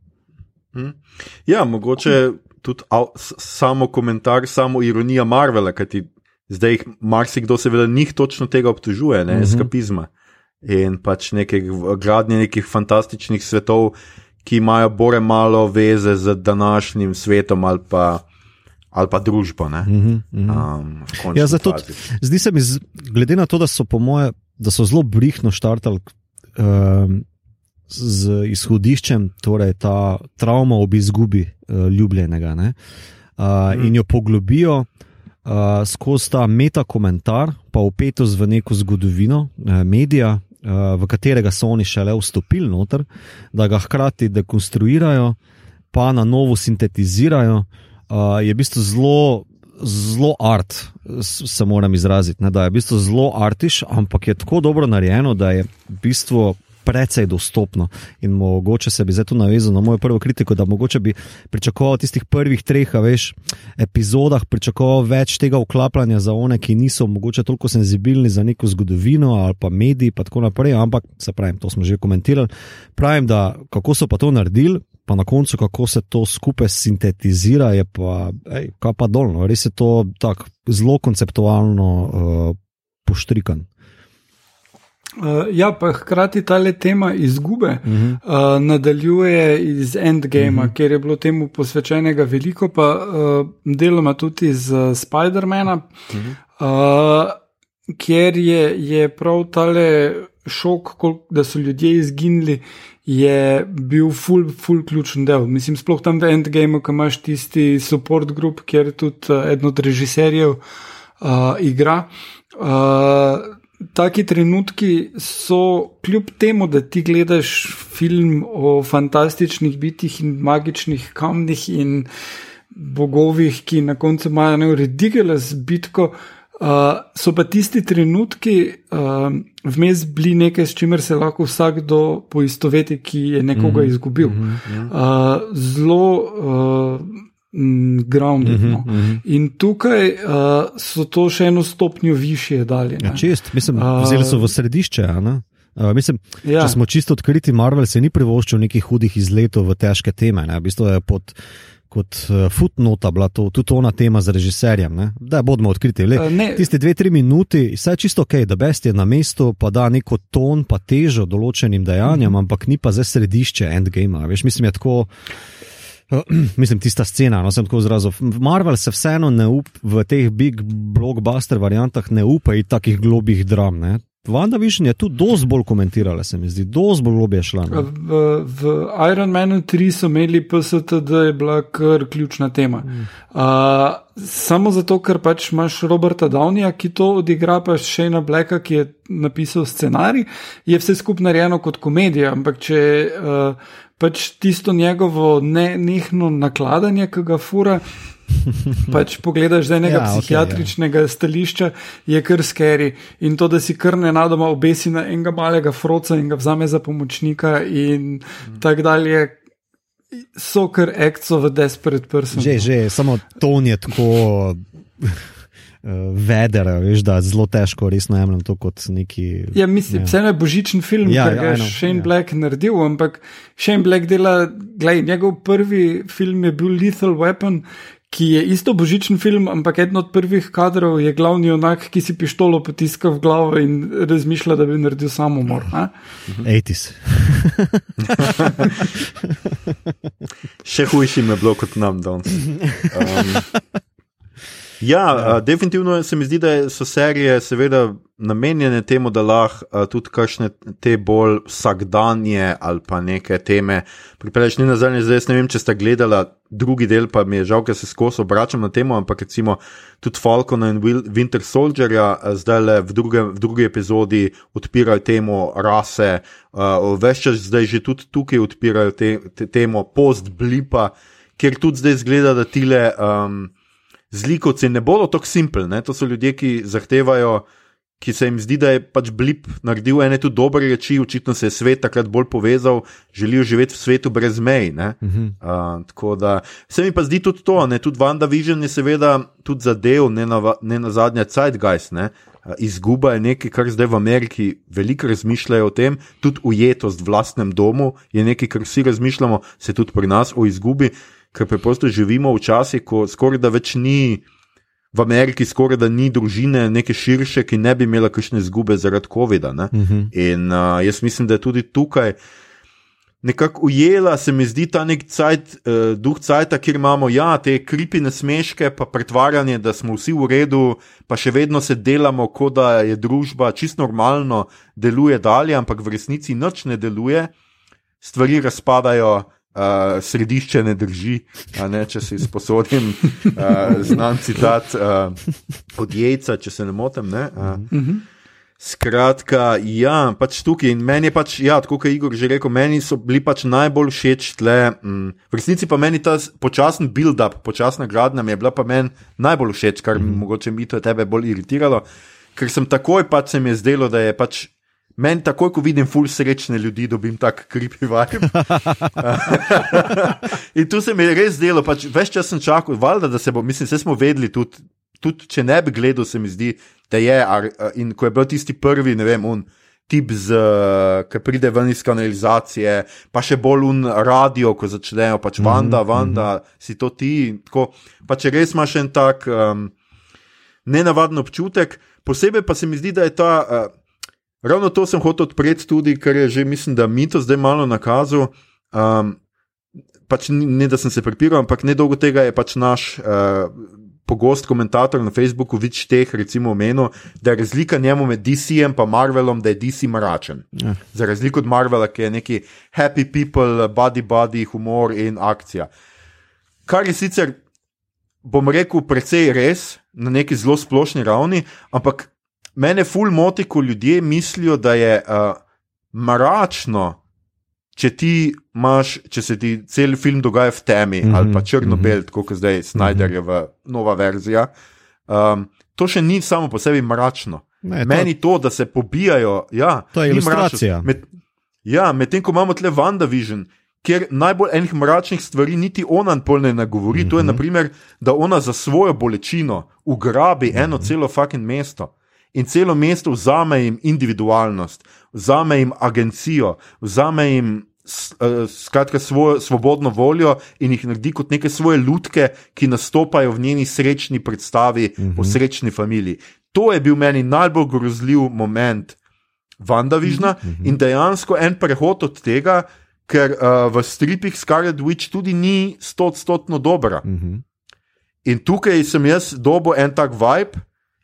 Ja, mogoče tudi av, samo komentar, samo ironija Marvela, kajti zdaj jih marsikdo seveda njih točno tega obtožuje, ne, Mhm. eskapizma in pač neke gradnje nekih fantastičnih svetov, ki imajo bore malo veze z današnjim svetom ali pa, ali pa družbo. Ne. Mhm, mhm. Um, v končni Ja, zato. Zdi se mi, glede na to, da so po moje, da so zelo brihno štartali um, z izhodiščem, torej ta travma ob izgubi uh, ljubljenega, ne, uh, Mhm. in jo poglobijo uh, skozi ta metakomentar, pa upetost v neko zgodovino uh, medija, uh, v katerega so oni šele vstopili noter, da ga hkrati dekonstruirajo, pa na novo sintetizirajo, uh, je v bistvu zelo. Zelo art, se moram izraziti, ne, da je v bistvu zelo artiš, ampak je tako dobro narejeno, da je v bistvu precej dostopno. In mogoče se bi zdaj tu navezal na mojo prvo kritiko, da mogoče bi pričakoval tistih prvih treh, veš, epizodah, pričakoval več tega vklapljanja za one, ki niso mogoče toliko senzibilni za neko zgodovino ali pa mediji, in tako naprej. Ampak, se pravim, to smo že komentirali. Pravim, da kako so pa to naredili. Pa na koncu, kako se to skupaj sintetizira, je pa, ej, kaj pa dolno. Res je to tako zelo konceptualno uh, poštrikan. Uh, ja, pa hkrati ta le tema izgube uh -huh. uh, nadaljuje iz Endgama, uh -huh. ker je bilo temu posvečenega veliko, pa uh, deloma tudi iz uh, Spider-mana, uh -huh. uh, kjer je, je prav tale šok, koliko, da so ljudje izginili. Je bil ful, ful ključen del. Mislim, sploh tam v Endgameu, ko imaš tisti support group, kjer tudi uh, eden od režiserjev uh, igra. Uh, taki trenutki so, kljub temu, da ti gledaš film o fantastičnih bitih in magičnih kamnih in bogovih, ki na koncu imajo eno ridiculous bitko. Uh, so pa tisti trenutki uh, vmes bili nekaj, s čimer se lahko vsakdo poistoveti, ki je nekoga izgubil. Uh, zelo uh, grounded. No. In tukaj uh, so to še eno stopnjo više dalje. Ja, ne. čist, mislim, A- vzeli so v središče. Uh, mislim, ja. Ja. Če smo čisto odkriti, Marvel se ni privoščil nekih hudih izletov v težke teme. Ne? V bistvu je pod, kot uh, footnota bila to tudi ona tema z režiserjem. Ne? Da, bodimo odkriti. Le, Uh, ne. Tiste dve, tri minuti, vse je čisto ok, da best je na mestu, pa da neko ton, pa težo določenim dejanjem, ampak ni pa zdaj središče endgame. Veš, mislim, je tako. Mislim, tista scena, no sem tako izrazil. Marvel se vseeno ne up v teh big blockbuster variantah, ne upa in takih globih dram. Ne? Vanda Vision je tu dosti bolj komentirala, se mi zdi, dosti bolj globje šla. Ne? V, v Iron Manu 3 so imeli PST, da je bila kar ključna tema. Uh, samo zato, ker pač imaš Roberta Downija, ki to odigra, pa še ena Blacka, ki je napisal scenarij, je vse skupaj narejeno kot komedija, ampak če uh, pač tisto njegovo ne, nehno nakladanje, ki ga fura. Pač pogledaš z enega Ja, ja, psihiatričnega okay, stališča, je kar skeri. In to, da si kar nenadoma obesi na enega malega froca in ga vzame za pomočnika, in mm. tako dalje, so kar akcijo v desperate person. Že, že, samo ton je tako uh, veder, veš, da zelo težko resno jemljem to kot neki. Ja, mislim, vseeno je božičen film, Ja, ja, ja, ker ga je know, Shane ja. ja. Black naredil, ampak Shane Black dela, gledaj, njegov prvi film je bil Lethal Weapon. Ki je isto božičen film, ampak eden od prvih kadrov je glavni onak, ki si pištolo potiska v glavo in razmišlja, da bi naredil samomor. a? 80s. Še hujši je bilo kot nam danes. Um, ja, ja. definitivno se mi zdi, da so serije seveda namenjene temu, da lahko uh, tudi kakšne te bolj vsakdanje ali pa neke teme pripelješ. Ni nazadnje, zdaj jaz ne vem, če ste gledala drugi del, pa mi je žal, ker se skozi obračam na temo, ampak recimo tudi Falcon in Winter Soldierja zdaj le v, druge, v drugi epizodi odpirajo temo rase, uh, več čas zdaj že tudi tukaj odpirajo te, te, temo post-blipa, kjer tudi zdaj zgleda, da tile. Um, Zlikovci ne bodo tako simpli, ne? to so ljudje, ki zahtevajo, ki se jim zdi, da je pač blip naredil ene tudi dobre reči, očitno se je svet takrat bolj povezal, želijo živeti v svetu brez mej. Uh -huh. uh, tako da se mi pa zdi tudi to, ne? tudi WandaVision je seveda tudi zadev, ne na, ne na zadnje Zeitgeist. Ne? Uh, Izguba je nekaj, kar zdaj v Ameriki veliko razmišljajo o tem, tudi ujetost v vlastnem domu je nekaj, kar vsi razmišljamo, se tudi pri nas o izgubi. Ker preprosto živimo v časih, ko skoraj da več ni. V Ameriki skoraj da ni družine, neke širše, ki ne bi imela kakšne izgube zaradi COVID-a. Uh -huh. In uh, jaz mislim, da je tudi tukaj nekako ujela, se mi zdi ta nek cajt, uh, duh cajta, kjer imamo ja, te kripine smeške, pa pretvarjanje, da smo vsi v redu, pa še vedno se delamo, kot da je družba čisto normalno, deluje dalje, ampak v resnici nič ne deluje, stvari razpadajo. Uh, središče ne drži, ne, če si sposodim uh, znan citat uh, od Jejca, če se ne motim. Ne, uh. mm -hmm. Skratka, ja, pač tukaj in meni je pač, ja, tako kot je Igor že rekel, meni so bili pač najbolj všeč tle. Mm, v resnici pa meni ta počasen build-up, počasna gradnja mi je bila pa meni najbolj všeč, kar mm -hmm. mogoče mi to tebe bolj iritiralo, ker sem takoj pač se mi je zdelo, da je pač. Meni takoj, ko vidim ful srečne ljudi, dobim tak kripi vibe. in tu se mi je res zdelo, pač več časa sem čakal, valjda, da se bo, mislim, vse smo vedeli tudi tudi če ne bi gledal, se mi zdi, da je. In ko je bil tisti prvi, ne vem, un, tip, ki pride ven iz kanalizacije, pa še bolj un radio, ko začnejo, pač vanda, mhm, vanda, mm -hmm. si to ti. Tako, pa če res imaš en tak um, nenavaden občutek, posebej pa se mi zdi, da je ta. Uh, Ravno to sem hotel odpreti tudi, ker je že, mislim, da mi to zdaj malo nakazal. Um, pač ne, da sem se prepiral, ampak ne dolgo tega je pač naš uh, pogost komentator na Facebooku, več teh, recimo, omenil, da je razlika njemu med DC-jem in Marvelom, da je DC mračen. Ja. Za razliko od Marvela, ki je neki happy people, body body, humor in akcija. Kar je sicer, bom rekel, precej res na neki zelo splošni ravni, ampak mene ful moti, ko ljudje mislijo, da je uh, mračno če imaš, če se ti cel film dogaja v temi mm -hmm. ali pa črno-bel, mm -hmm. kot zdaj Snyder je v nova verzija, um, to še ni samo po sebi mračno. Ne, Meni to, da se pobijajo, ja, to je ilustracija. Med, ja, medtem ko imamo tle WandaVision. Ker najbolj enih mračnih stvari niti ona ne nagovori, mm -hmm. to je, mhm. naprimer, da ona za svojo bolečino ugrabi mm -hmm. eno celo fucking mesto in celo mesto vzame jim individualnost, vzame jim agencijo, vzame jim uh, skratka, svojo svobodno voljo in jih naredi kot neke svoje lutke, ki nastopajo v njeni srečni predstavi -huh. o mhm. srečni familiji. To je bil meni najbolj grozljiv moment Vandavižna mhm, -huh. in dejansko en prehod od tega, ker uh, v stripih Scarlet Witch tudi ni stotstotno dobra. Mhm. -huh. In tukaj sem jaz dobo en tak vibe.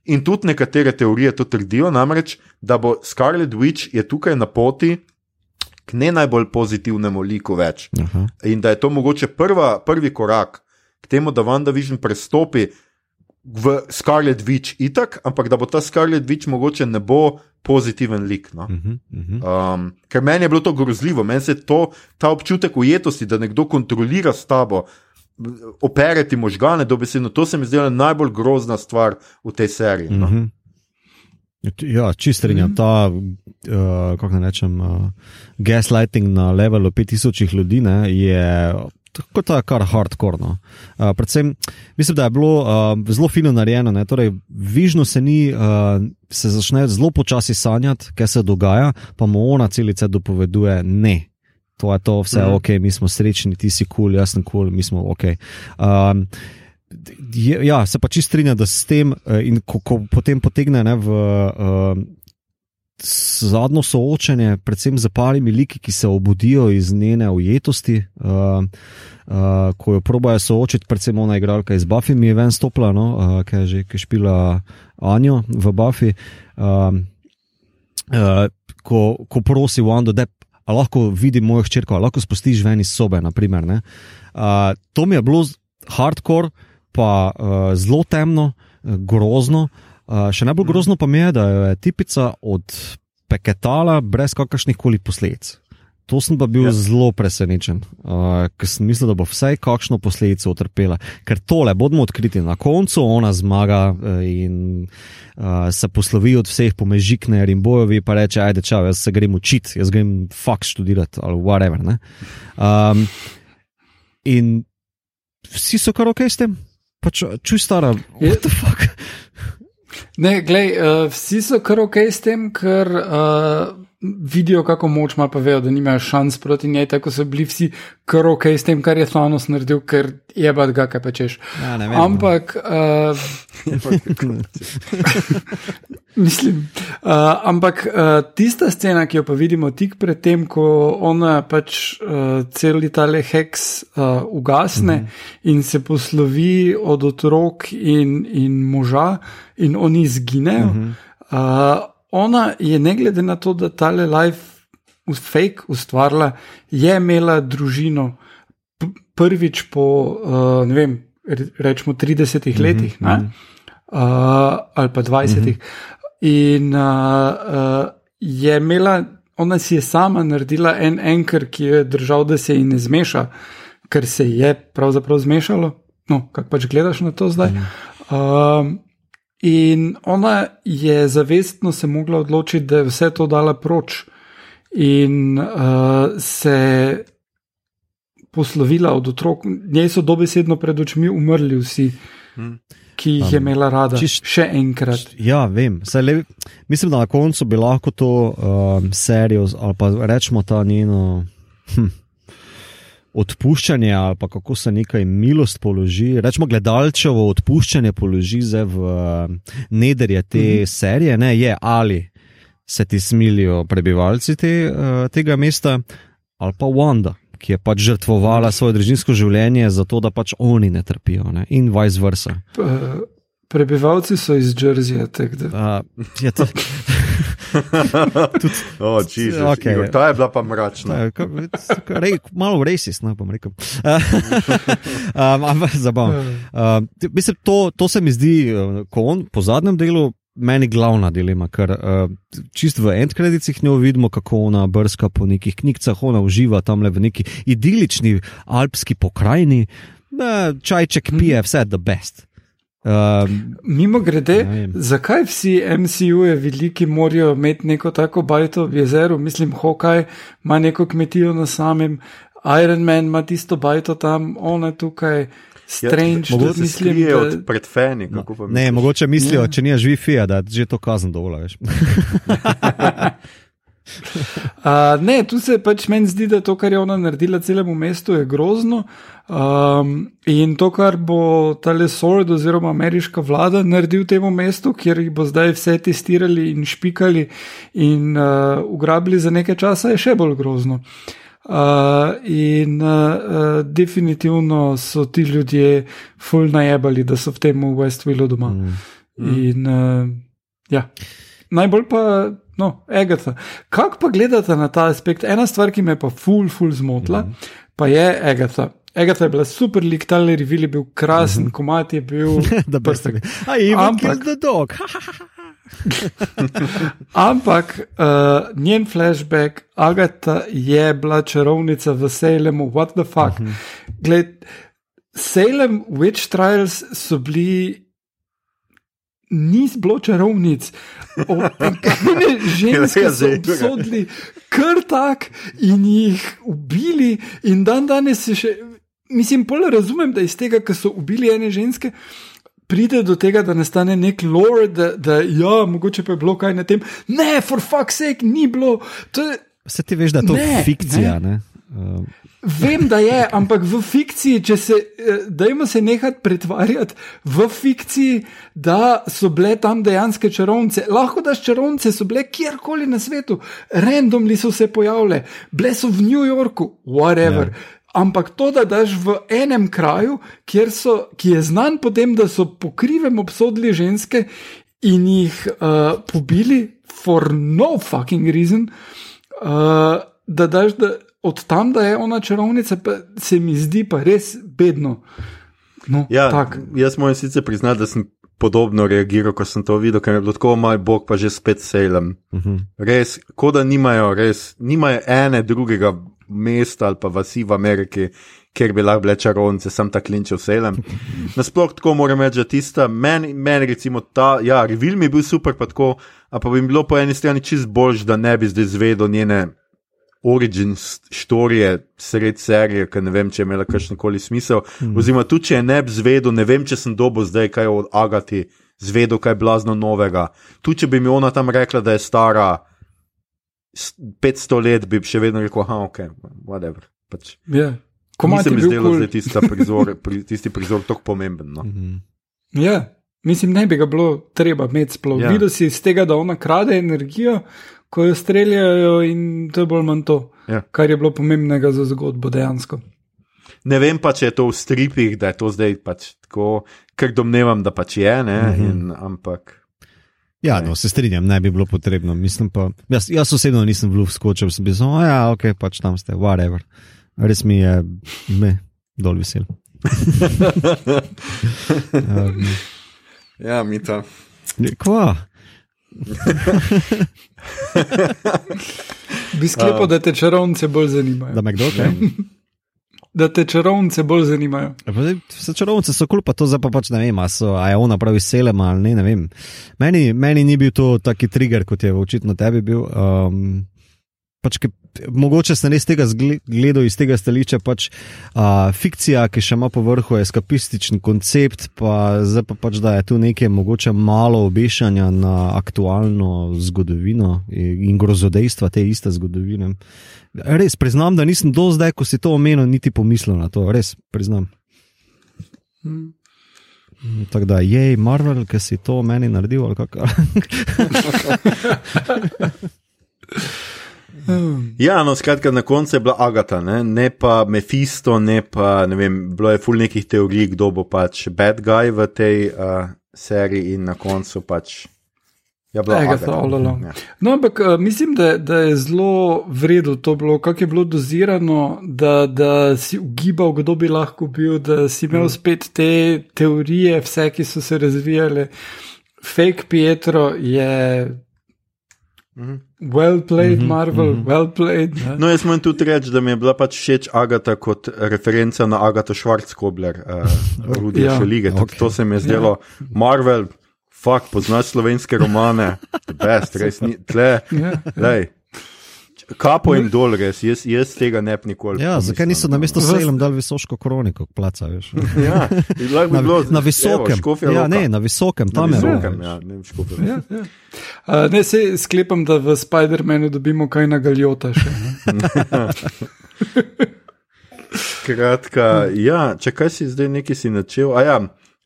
In tudi nekatere teorije to trdijo, namreč, da bo Scarlet Witch tukaj na poti k ne najbolj pozitivnemu liku več. Aha. In da je to mogoče prva, prvi korak k temu, da WandaVision prestopi v Scarlet Witch itak, ampak da bo ta Scarlet Witch mogoče ne bo pozitiven lik. No? Uh -huh, uh -huh. Um, ker meni je bilo to grozljivo, meni se to, ta občutek ujetosti, da nekdo kontrolira s tabo. Operati možgane, dobesedno, to se mi zdi najbolj grozna stvar v tej seriji. No? Mhm. -huh. Ja, čistrenja, mm -hmm. ta, uh, kako naj rečem, uh, gaslighting na levelu 5000 ljudi ne, je tako ta kar hardcore. No. Uh, predvsem, mislim, da je bilo uh, zelo fino narejeno. Torej, vižno se ni, uh, se začne zelo počasi sanjati, kaj se dogaja, pa mu ona celice dopoveduje ne. To je to, vse je mm ok, mi smo srečni, ti si kul, cool, jaz sem kul, cool, mi smo ok. Um, ja, se pa čist strinja, da s tem eh, in ko, ko potem potegne ne, v uh, zadnjo soočenje, predvsem z parimi liki, ki se obudijo iz njene ujetosti, uh, uh, ko jo probajo soočiti, predvsem ona igralka iz Buffy, mi je ven stopila, no, uh, ki je že ki špila Anjo v Buffy. Uh, uh, ko, ko prosi Wanda, da lahko vidi mojo hčerko, lahko spustiš ven iz sobe, naprimer. Uh, to mi je bilo hardcore, pa uh, zelo temno, uh, grozno. Uh, še najbolj grozno pa mi je, da je tipica od peketala brez kakršnih koli posledic. To sem pa bil ja. zelo presenečen, uh, ker sem mislil, da bo vsaj kakšno posledico utrpela. Ker tole, bodimo odkriti, na koncu ona zmaga uh, in uh, se poslovi od vseh pomežikne in bojovi, pa reče: Ajde, čau, jaz se grem učiti, jaz grem faks študirati ali whatever. Um, in vsi so kar ok s tem pač čuj stara, what the fuck. Ne, glej, uh, vsi so kar ok s tem, ker uh, vidijo, kako moč ima, pa vejo, da nimajo šans proti njej, tako so bili vsi kar ok s tem, kar je Thanos naredil, ker je bad ga, kaj pečeš. Ja, ne vem, no. Ampak. Uh, Mislim, uh, ampak uh, tista scena, ki jo pa vidimo tik pred tem, ko ona pač uh, cel tale heks uh, ugasne -hmm. in se poslovi od otrok in, in moža, in oni izginejo. -hmm. uh, ona je, ne glede na to, da tale life fake ustvarila, je imela družino prvič po, uh, ne vem, rečemo 30 mm -hmm. letih. Uh, ali pa 20. Mm -hmm. In uh, uh, je imela, ona si je sama naredila en enker, ki je držal, da se ji ne zmeša, ker se je pravzaprav zmešalo. No, kako pač gledaš na to zdaj. Uh, in ona je zavestno se mogla odločiti, da je vse to dala proč in uh, se poslovila od otrok. Njej so dobesedno pred očmi umrli vsi. Hmm ki jih je imela rada. Čiš, še enkrat. Ja, vem. Le, mislim, da na koncu bi lahko to um, serijo ali pa rečemo ta njeno. Hm. Odpuščanje, ali pa kako se nekaj milost položi, rečemo, gledalčevo odpuščanje položi zdaj v uh, nederje te mm -hmm. serije, ne, je ali se ti smilijo prebivalci te, uh, tega mesta, ali pa Wanda ki je pač žrtvovala svoje družinsko življenje, zato da pač oni ne trpijo, ne? in vice versa. Prebivalci so iz Džersija, tako da. Uh, je to. Tudi, oh, Jesus, okay. Igor, ta je bila pa mračna. Rej, malo resist, no, bom rekel. Ampak um, zabavno. Uh, mislim, to, to se mi zdi, ko on po zadnjem delu meni glavna dilema, ker uh, čist v endkredicih ne vidimo, kako ona brska po nekih knjigah, ona uživa tam le v neki idilični alpski pokrajini, uh, čajček pije, vse the best. Uh, Mimo grede, zakaj vsi MCU-je veliki morajo imeti neko tako bajto v jezeru, mislim, Hokaj ima neko kmetijo na samem, Iron Man ima tisto bajto tam, ona tukaj. Strange, ja, mogoče mislijo da... od predfeni. No. Ne, mogoče mislijo, ja. če ni živi fija, da je že to kazen dovolj. uh, ne, tu se pač meni zdi, da to, kar je ona naredila celemu mestu, je grozno. Um, in to, kar bo tale Sword oziroma ameriška vlada naredil temu mestu, kjer jih bo zdaj vse testirali in špikali in uh, ugrabili za nekaj časa, je še bolj grozno. Uh, Uh, in uh, definitivno so ti ljudje fulj najebali, da so v tem v Westwillu doma. Mm. Mm. In uh, ja, najbolj pa, no, Agatha. Kako pa gledate na ta aspekt? Ena stvar, ki me pa fulj, fulj zmotila, mm. pa je Agatha. Agatha je bila super, lik tali revil je bil krasen, mm -hmm. komat je bil. da brste. Ampak, da dog. Ampak uh, njen flashback, Agata je bila čarovnica v Salemu, what the fuck. Uh -huh. Gled, Salem Witch Trials so bili. Ni bilo čarovnic, ne ženske so obsodili, kar tak in jih ubili, in dan danes se še, mislim, pol razumem, da iz tega, ker so ubili ene ženske, pride do tega, da nastane nek lore, da, da ja, mogoče pa je bilo kaj na tem. Ne, for fuck's sake, ni bilo. Je, Vse ti veš, da je to ne, fikcija. Ne. Ne? Uh. Vem, da je, ampak v fikciji, če se, eh, dajmo se nehati pretvarjati v fikciji, da so bile tam dejansko čarovnice. Lahko daš čarovnice, so bile kjerkoli na svetu, randomni so se pojavljale, bile so v New Yorku, whatever. Yeah. Ampak to, da daš v enem kraju, so, ki je znan po tem, da so po krivem obsodili ženske in jih uh, pobili, for no fucking reason, uh, da daš da od tam, da je ona čarovnica, pa se mi zdi pa res bedno. No, ja, jaz moram sicer priznati, da sem podobno reagiral, ko sem to videl, ker je bilo tako, moj bog, pa že spet selem. Uh mhm. -huh. Res, kot da nimajo, res, nimajo ene drugega mesta ali pa vasi v Ameriki, kjer bi lahko bile čarovnice, sem ta klinčev selem. Nasploh tako moram reči, da tista, meni, men, recimo ta, ja, revil mi je bil super, pa tako, a pa bi bilo po eni strani čist boljš, da ne bi zdaj zvedel njene. Origin storije, sred serije, ki ne vem, če je imela kakšen smisel. Mm. Oziroma, tudi če je ne bi zvedel, ne vem, če sem dobil zdaj kaj od Agati, zvedel kaj blazno novega. Tu, če bi mi ona tam rekla, da je stara 500 let bi še vedno rekel, ah, ok, whatever. Pač. Ja. Ni Komati se mi zdelo, kul. da je tista prizor, pri, tisti prizor tako pomemben. No. Mhm. Ja, mislim, ne bi ga bilo treba imeti sploh. Ja. Ja. Videl si iz tega, da ona krade energijo, ko jo streljajo, in to je bolj manj to, Ja. kar je bilo pomembnega za zgodbo dejansko. Ne vem pa, če je to v stripih, da je to zdaj pač tako, ker domnevam, da pač je, ne, Mhm. in, ampak. Ja, no, se strinjam, ne bi bilo potrebno. Mislim pa, jaz, jaz osebno nisem v luft skočil, sem bil samo, ja, ok, pač tam ste, whatever. Res mi je, me, dol vesel. um, Ja, mi to. kva? Bi sklepal, da te čarovnice bolj zanimajo. Da me kdo kaj? Da te čarovnice bolj zanimajo. Ja, Vse čarovnice so kul, pa to zdaj pa pač ne vem, so, a je ona pravi selema ali ne, ne vem. Meni, meni ni bil to taki trigger, kot je očitno tebi bil. Um, pač, mogoče sem res tega zgle- gledal iz tega stališča, pač uh, fikcija, ki še ima po vrhu eskapističen koncept, pa zdaj pa pač, da je tu nekaj mogoče malo obešanja na aktualno zgodovino in grozodejstva te iste zgodovine. Res priznam, da nisem do zdaj, ko si to omenil, niti pomislil na to, res priznam. Mm. Tako da je Marvel, ki si to meni naredil, ali kako. Mm. Ja, no, skratka, na koncu je bila Agata, ne, ne pa Mephisto, ne pa, ne vem, bilo je ful nekih teorij, kdo bo pač bad guy v tej uh, seriji in na koncu pač. Ja, bila all along. Ja. No, ampak uh, mislim, da, da je zelo vredno to bilo, kako je bilo dozirano, da, da si ugibal, kdo bi lahko bil, da si imel spet te teorije, vse, ki so se razvijale. Fake Pietro je Mhm. well played, Mhm, Marvel, mhm. well played. ne. No, jaz moram tudi reči, da mi je bila pač všeč Agata kot referenca na Agato Schwarzkobler, uh, Rudija Ja. ja. Šelige. Tudi Ok. To se mi je zdelo, Marvel, fuck, poznaš slovenske romane, the best, res ni, tle, Ja. lej. Kapo jim dol, res, jaz, jaz tega ne bi nikoli. Ja, pomislil, zakaj niso no. na mesto Salem dali visoško kroniko, placa, veš? Ja, bi Na, bilo na visokem. Evo, ja, Loka. ne, na visokem, na tam je. visokem, Roma, ja, ne vem, Škofja. Ja, ja. Uh, ne, se sklepam, da v Spider-Manu dobimo kaj na galjota še. Ne? Skratka, ja, če kaj si zdaj nekaj si načel. A Ja,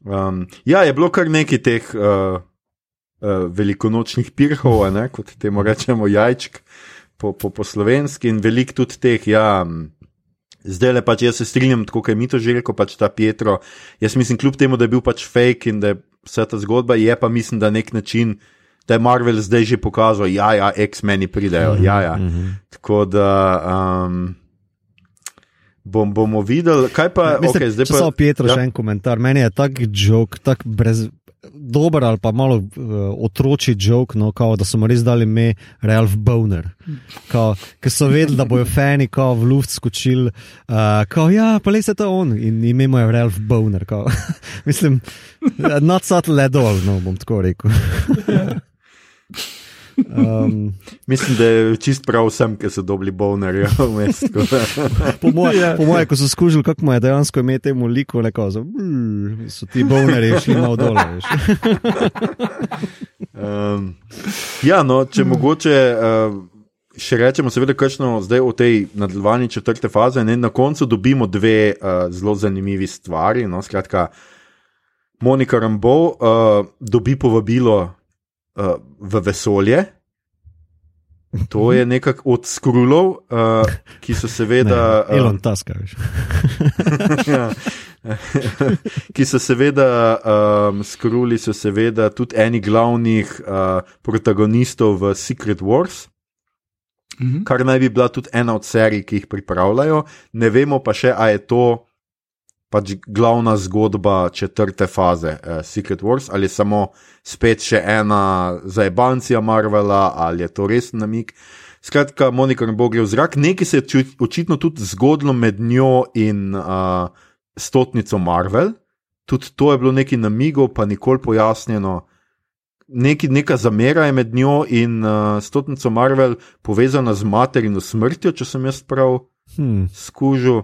um, ja, je bilo kar nekaj teh uh, uh, velikonočnih pirhov, a ne, kot temu rečemo, jajčk po, po, po slovenski in velik tudi teh. Ja, Zdaj le pač jaz se strinjam, tako kot je mi to že rekel, pač ta Pietro. Jaz mislim, kljub temu, da je bil pač fake in da je vsa ta zgodba, je pa mislim, da nek način, da je Marvel zdaj že pokazal, ja, ja, X-meni pridejo, ja, ja. Mhm. Tako da um, bom, bomo videli, kaj pa Mislim, okay, zdaj če samo pa. Pietro, ja. še en komentar. Meni je tak jok, tak brez. Dober ali pa malo uh, otroči jok, no, da so mu res dali ime Ralph Boner. Ker so vedeli, da bojo fani kao, v luft skočili, uh, kao, ja, pa le se to on in ime mu je Ralph Boner. Kao. Mislim, not subtle at all, no, bom tako rekel. Um, Mislim, da je čist prav vsem, ki so dobili bonerje vmes. tako da. Po moje, Ja. po moje, ko so skužili, kako mu je dejansko ime temu liku, neko, so, "Brr", so ti bovnari šli malo dol. veš. Um, ja, no, če mogoče. Uh, Še rečemo, seveda, kakšno zdaj v tej nadaljevanju četrte faze. Ne, na koncu dobimo dve uh, zelo zanimivi stvari. No, skratka, Monika Rambo uh, dobi povabilo uh, v vesolje. To je nekako od skrulov, uh, ki so seveda. Ne, Elon um, Tusk, veš. ja. ki so seveda, um, skruli so seveda tudi eni glavnih uh, protagonistov v Secret Wars, Mhm. kar naj bi bila tudi ena od serij, ki jih pripravljajo. Ne vemo pa še, a je to pač glavna zgodba četrte faze uh, Secret Wars ali samo spet še ena zajebancija Marvela ali je to res namik. Skratka, Monika ne bo gre v zrak. Nekaj se je ču- očitno tudi zgodilo med njo in uh, stotnico Marvel. Tudi to je bilo nekaj namigov, pa nikoli pojasnjeno. Neki, neka zamera je med njo in uh, stotnico Marvel povezana z materino smrtjo, če sem jaz prav Hm. skužil.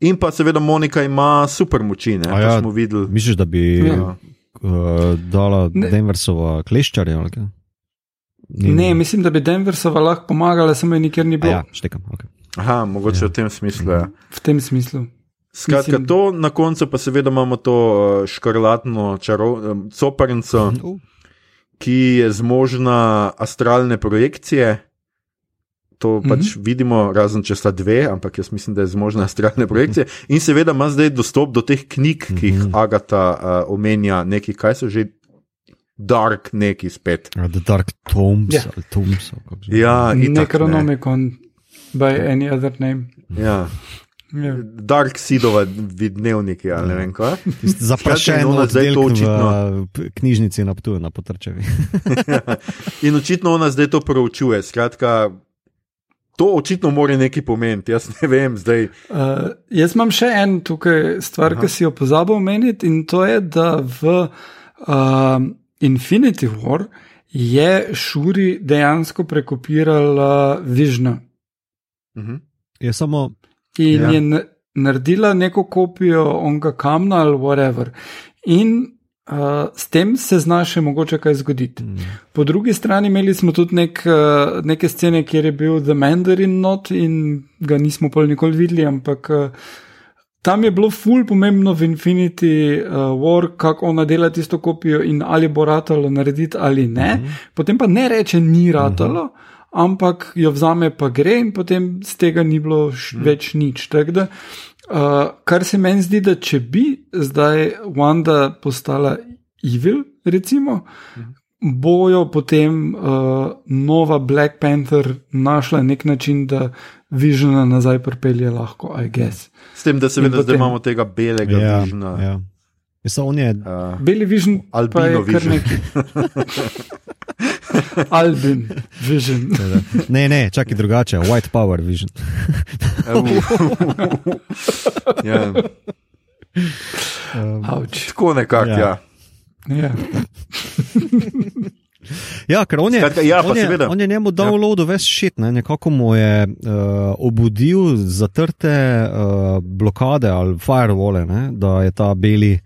In pa seveda Monika ima super moči, ne, A ja, ja. smo videli. Misliš, da bi Ja. uh, dala Ne. Denversova kleščarja? ali kaj? Ni- Ne, mislim, da bi Denversova lahko pomagala, samo je nikjer ni A bilo. Ja, štekam. Okay. Aha, mogoče v tem smislu. Ja. V tem smislu. Skratka, Mislim- to na koncu pa seveda imamo to eh, škrlatno čarov, eh, coparnico, Uh, ki je zmožna astralne projekcije. To pač mm -hmm. vidimo, razen če sta dve, ampak jaz mislim, da je zmožna astralne projekcije. In seveda ima zdaj dostop do teh knjig, ki jih Agata uh, omenja, neki, kaj so že dark, neki spet. The Dark Tombs. Ja. ali Tombs ali. Ja, ne. Necronomicon, by any other name. ja. Ja. Dark Seedova dnevniki ali ne vem kaj. Tisti Zaprašen ona zdaj to očitno- knjižnici na Ptuju na Potrčevi. In očitno ona zdaj to proučuje. Skratka, to očitno mora nekaj pomeniti. Jaz ne vem zdaj. Uh, jaz imam še en tukaj stvar, Aha. ki si jo pozabil omeniti, in to je, da v uh, Infinity War je Šuri dejansko prekopirala Vižna Mhm. Je samo. in Ja. je na- naredila neko kopijo onega kamna ali whatever. In uh, s tem se zna še mogoče kaj zgoditi. mm, Po drugi strani imeli smo tudi nek, uh, neke scene, kjer je bil The Mandarin not in ga nismo pol nikoli videli, ampak uh, tam je bilo ful pomembno v Infinity uh, War, kako ona dela tisto kopijo in ali bo ratalo narediti ali ne. Mhm. Potem pa ne reče, ni ratalo. Ampak jo vzame, pa gre, in potem z tega ni bilo š, več nič. Tako Da, uh, kar se meni zdi, da če bi zdaj Wanda postala evil, recimo, bojo potem uh, nova Black Panther našla nek način, da Visiona nazaj pripelje lahko, I guess. S tem, da seveda In zdaj potem- imamo tega belega Ja, vižna. ja. Mislim, on je. Uh, Beli Vision, pa Albino je Vision. Albin Vision. Ne, ne, čakaj drugače. White Power Vision. ja. Um, Avč. Tako nekako. Ja. Ja. Ja. Ja, ker on je, Skratka, ja, pa on je, on je njemu downloadil ja. ves šit, ne? nekako mu je uh, obudil zatrte uh, blokade ali firewalle, ne? da je ta beli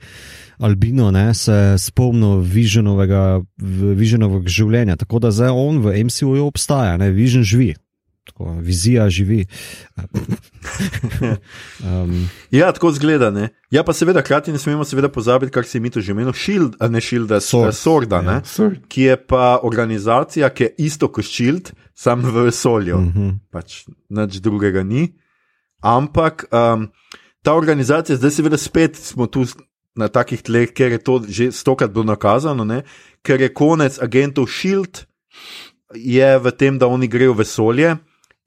albino ne, se spomnil Visionovega, Visionovega življenja. Tako da zdaj on v MCU-ju obstaja, ne? Vision živi. Tako, vizija živi. um, ja, tako zgleda. Ne? Ja, pa seveda, hkrati ne smemo seveda pozabiti, kar si mi to že omenil, Shield, ne Shielda, Sword. Sorda, Ja. ne? Sorry. ki je pa organizacija, ki je isto kot Shield, samo v vesolju. uh -huh. pač nič drugega ni. Ampak um, ta organizacija, zdaj seveda spet smo tu na takih tleh, ker je to že stokrat bilo nakazano, ne? ker je konec agentov Shield, je v tem, da oni grejo v vesolje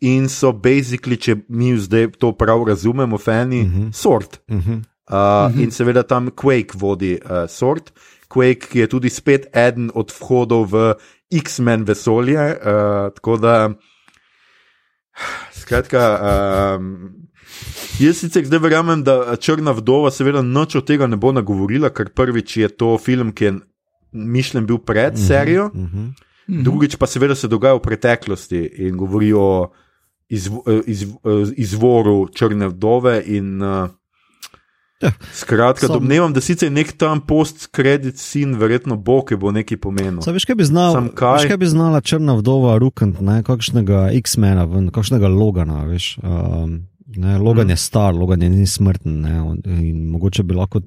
in so basically, če mi zdaj to prav razumemo, fani, uh Mhm. -huh. sort. Uh -huh. Uh, uh -huh. In seveda tam Quake vodi uh, sort. Quake je tudi spet eden od vhodov v X-Men vesolje. Uh, tako da, skratka, um, jaz sicer zdaj verjamem, da Črna vdova seveda noč od tega ne bo nagovorila, ker prvič je to film, ki je mišljen bil pred serijo. Uh -huh. Drugič pa seveda se dogaja v preteklosti in govori o izvo, eh, iz, eh, izvoru črne vdove. In, uh, Ja. Skratka, Sam- domnevam, da sicer nek tam post-credit sin, verjetno bo, ki bo nekaj pomenil. Saj veš, kaj bi, znal, kaj? veš, kaj bi znala črna vdova rukant, ne, kakšnega X-mena, kakšnega Logana, veš. Um, ne, Logan je star, Logan je ni smrten ne, in mogoče bi lahko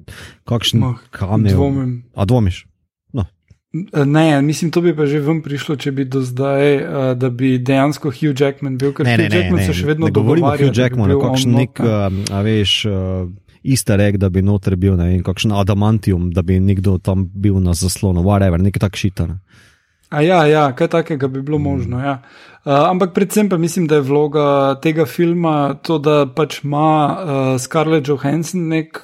kakšen kamen. Dvomim. A dvomiš? Ne, mislim, to bi pa že ven prišlo, če bi do zdaj, uh, da bi dejansko Hugh Jackman bil, ker Ne, Hugh ne, Jackman ne, se še vedno ne govorimo o dogovarja, Hugh da bi Jackmanu, kakšen nek, um, a veš, uh, easter egg, da bi noter bil, ne vem, kakšen adamantium, da bi nekdo tam bil na zaslonu, whatever, nekaj tak šitane. A ja, ja, kaj takega bi bilo možno. Ja. Uh, ampak predvsem pa mislim, da je vloga tega filma to, da pač ima uh, Scarlett Johansson nek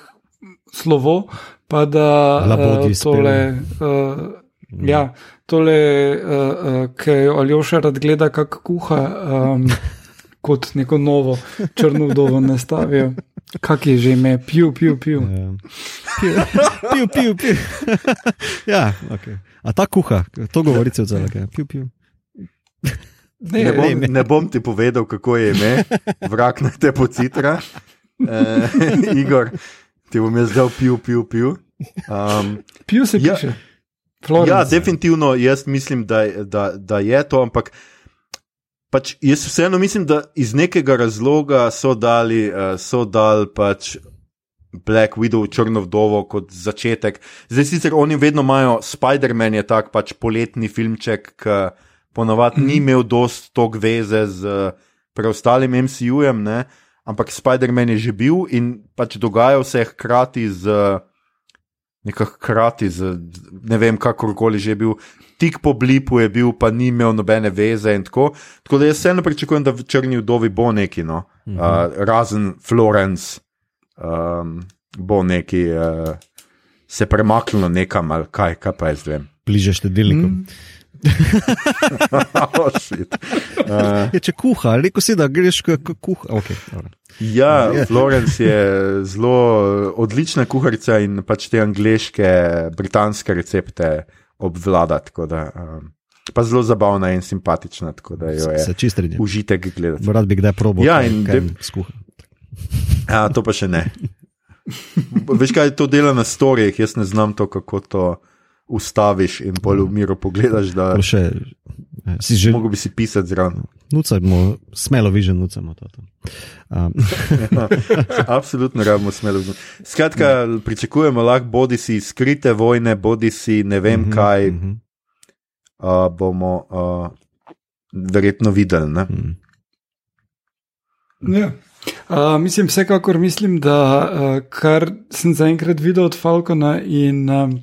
slovo, pa da uh, tole. Uh, Ja, tole, uh, uh, ki jo Aljoša rad gleda, kako kuha, um, kot neko novo črno vdovo nastavijo. Kak je že ime, piju, piju, piju. Ja. Pil, pil, pil. ja, ok. A ta kuha, to govorice od zalake. Pil, pil. Ne bom, ne, ne bom ti povedal, kako je ime, vrak na te pocitra. Uh, Igor, ti bom jaz dal pil, pil, pil. Um, Piju se Ja. piše. Florence. Ja, definitivno jaz mislim, da, da, da je to, ampak pač jaz vseeno mislim, da iz nekega razloga so dali, uh, so dali pač Black Widow, Črno vdovo kot začetek. Zdaj sicer oni vedno imajo, Spider-Man je tak pač poletni filmček, ki ponovadi mm. ni imel dost tog veze z uh, preostalim MCU-jem, ampak Spider-Man je že bil in pač dogajal se je hkrati z. Uh, Nekako hkrati, z, ne vem, kakorkoli že je bil, tik po blipu je bil, pa ni imel nobene veze. Tako. tako da jaz vseeno pričakujem, da v Črni vdovi bo neki, no? uh -huh. uh, razen Florence, um, bo neki uh, se premaknilo nekam ali kaj, kaj pa jaz vem. Bliže štedilnikom. Mm. oh, uh, je, če kuha, rekel si, da greš kuha. Okay, ja, Florence je zelo odlična kuharica in pač te angliške, britanske recepte obvlada. Da, um, pa zelo zabavna in simpatična, tako da jo je se čist redi. Užitek gledati. Rad bi kdaj probo. Ja, in da skuha. Ja, to pa še ne. Veš, kaj to dela na storijih, jaz ne znam to, kako to ustaviš in bolj v miru pogledaš. Da, še, si že mogel bi si pisati zraven. Nucamo, smelo vižen, nucamo to. Um. ja, absolutno rabimo smelo. Skratka, ja. pričakujemo lahko bodi si skrite vojne, bodi si ne vem mm -hmm, kaj. Mm -hmm. uh, bomo uh, verjetno videli. Mm. Ja. Uh, mislim, vsekakor mislim, da uh, kar sem zaenkrat videl od Falkona in um,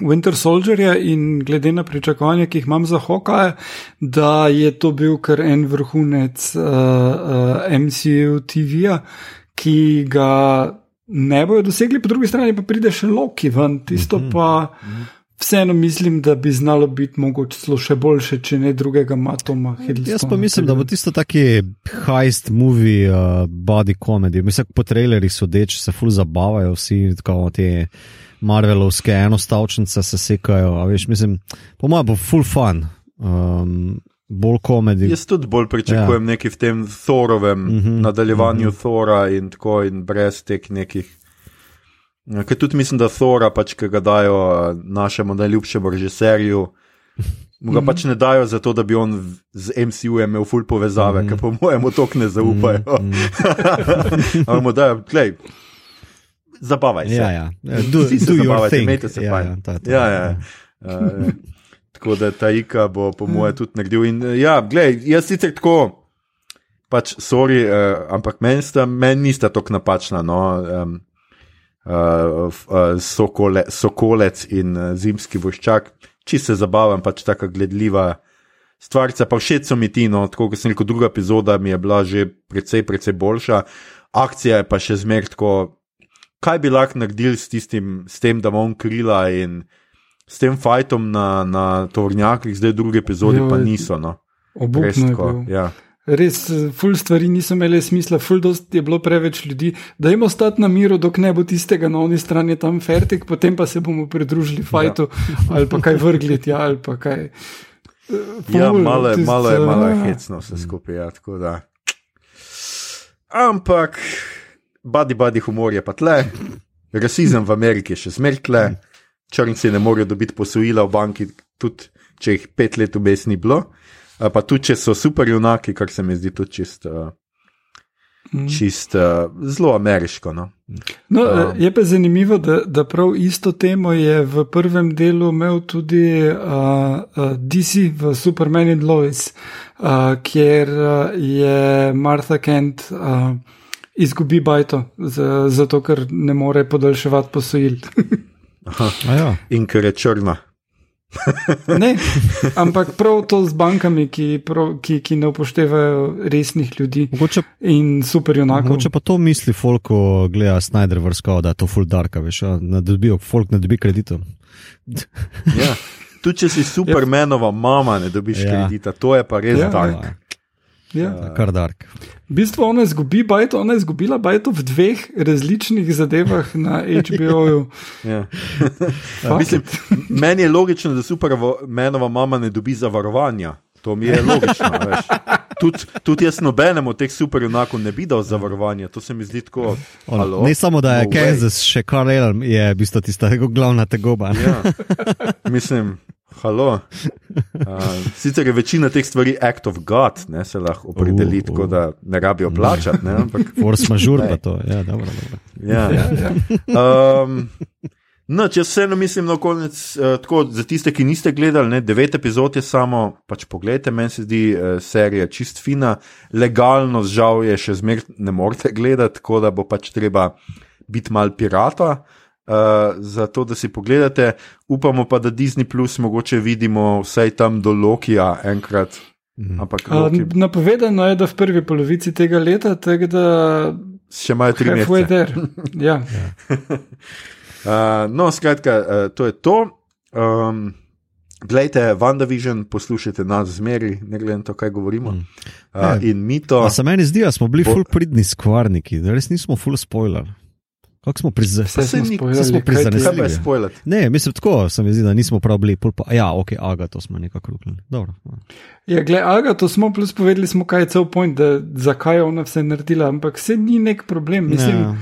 Winter Soldierja in glede na pričakovanja, ki jih imam za Hawkeye, da je to bil kar en vrhunec uh, uh, MCU TV-ja, ki ga ne bojo dosegli, po drugi strani pa pride še Loki ven, tisto mhm. pa. Vseeno mislim, da bi znalo biti mogoče celo še boljše, če ne drugega Matoma Hiddlestona. Jaz pa mislim, da bo tisto taki heist movie, uh, body comedy. Mislim, po trailerjih sodeč se ful zabavajo vsi, tako te. Marvelovske enostavčnice se sekajo. Veš, mislim, po mojem bo full fun, um, bolj komedij. Jaz tudi bolj pričakujem ja. nekaj v tem Thorovem mm -hmm, nadaljevanju mm -hmm. Thora in tako in brez teh nekih. Ja, ker tudi mislim, da Thora, pač, ki ga dajo našemu najljubšemu režiserju, mu ga mm -hmm. pač ne dajo zato, da bi on z MCU imel full povezave, mm -hmm. ker po mojem otok ne zaupajo. Mm -hmm. Ampak mu dajo, klej zabavaj se. Ja, ja. Do, Vsi se zabavajte, imejte se pa. Ja, ja, ja, ja. uh, tako da ta Ika bo, po mojem, tudi naredil. In, ja, gledaj, jaz sicer tako, pač, sorry, uh, ampak meni men nista tako napačna. No, um, uh, uh, sokole, sokolec in uh, zimski voščak, če se zabavam, pač tako gledljiva. Stvarca pa všeč so mi ti, no, tako kot sem rekel, druga epizoda mi je bila že precej, precej boljša, akcija je pa še zmeraj tako kaj bi lahko naredili s, tistim, s tem, da imamo krila in s tem fajtom na, na tovornjakih, zdaj druge epizode jo, pa niso. No. Obupno. Ja. Res, ful stvari niso imele smisla, ful dost je bilo preveč ljudi. Da jim ostati na miru, dok ne bo tistega na oni strani tam fertik, potem pa se bomo pridružili fajtu ja. ali pa kaj vrgli tja ali pa kaj. Ful, ja, malo, tist, malo je, malo je hecno vse skupaj. Ja, Ampak badi badi humor je pa tle, rasizem v Ameriki je še zmeraj tle, črnci ne morejo dobiti posojila v banki, tudi če jih pet let v bes ni bilo, pa tudi če so super junaki, kar se mi zdi tudi čist. Čist uh, zelo ameriško. No? No, uh, je pa zanimivo, da, da prav isto temo je v prvem delu imel tudi uh, uh, DC v Superman in Lois, uh, kjer uh, je Martha Kent. Uh, izgubi bajto, zato ker ne more podaljševati posojil. ja. In ker je črna. ne, ampak prav to z bankami, ki, prav, ki, ki ne upoštevajo resnih ljudi mogoče, in superjunakov. Mogoče pa to misli folk, ko gleda Snyder vrsko, da je to full dark, veš, da dobijo folk ne dobi kreditov. ja. Tudi če si supermenova mama, ne dobiš ja. kredita, to je pa res ja, dark. Ja. Ja. Kar dark. V bistvu ona izgubi bajto, ona je izgubila bajto v dveh različnih zadevah na HBO-ju. ja. Mislim, meni je logično, da supermenova mama ne dobi zavarovanja. To mi je logično. veš. Tudi tud jaz nobenemu od teh superjunakov ne bi dal zavarovanja, to se mi zdi tako. On, halo? ne samo, da je No no way. Kansas, še Karl Elm je v bistvu tista glavna tegoba. Ja. Mislim, halo. Uh, sicer je večina teh stvari act of God, ne, se lahko opredeli, Uh, uh. tako da ne rabijo plačati. Ne, ampak, Force Glej. pa to. Ja, dobro, dobro. ja. Ja, ja. Um, no, če vseeno mislim na konec, uh, tako za tiste, ki niste gledali, ne, devet epizod je samo, pač pogledajte, meni se zdi uh, serija čist fina, legalno, žal je še zmer ne morete gledati, tako da bo pač treba biti mal pirata. Uh, zato, da si pogledate, upamo pa, da Disney Plus mogoče vidimo vsaj tam do Lokija enkrat. Mhm. Ampak A, Loki, Napovedano je, da v prvi polovici tega leta, tako da še imajo tri mesece. there. Ja. Uh, no, skratka, uh, to je to. Um, Glejte, WandaVision, poslušajte nas zmeri, ne glede na to, kaj govorimo. Mm. Uh, Ja. in mi to. A se meni zdi, da smo bili Bo- full pridni skvarniki, da res nismo full spoiler. Kako smo Vse prizadeli? smo spoiler? Ne, mislim tako, se mi zdi, da nismo prav bili. pol Pa, ja, ok, aga, to smo nekako ruknili. Dobro. Ja, gled, aga, to smo plus povedali, smo, kaj je cel point, da zakaj je ona vse naredila, ampak vse ni nek problem. Mislim, Ja.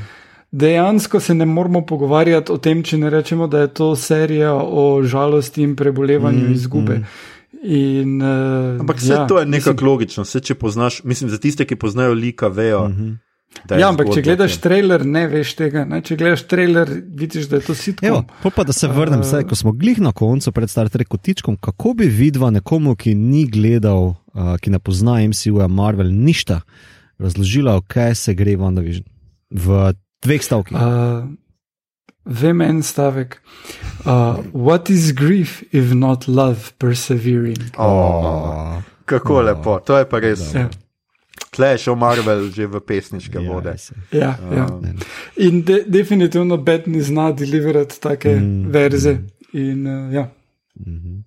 dejansko se ne moramo pogovarjati o tem, če ne rečemo, da je to serija o žalosti in prebolevanju Mm, mm, izgube. mm. In, uh, Ampak vse ja, to je nekako logično. Vse, če poznaš, mislim, za tiste, ki poznajo lika, vejo. Da je Ja, ampak če gledaš tem. trailer, ne veš tega. Ne? Če gledaš trailer, vidiš, da je to sitko. pol pa da se vrnem, Uh, vse, ko smo glih na koncu pred Star Trek kotičkom, kako bi vidva nekomu, ki ni gledal, uh, ki ne pozna MCU-ja Marvel, ništa razložila, kaj se gre WandaVision v dveh stavkih. Uh, vem en stavek. Uh, what is grief if not love persevering? Oh, kako lepo, to je pa res. Ja, Tle je šel Marvel že v pesniške Ja, vode. ja, ja. Um, In de, definitivno Bed ni zna deliverati take Mm, mm, verze. In, uh, ja. Mhm.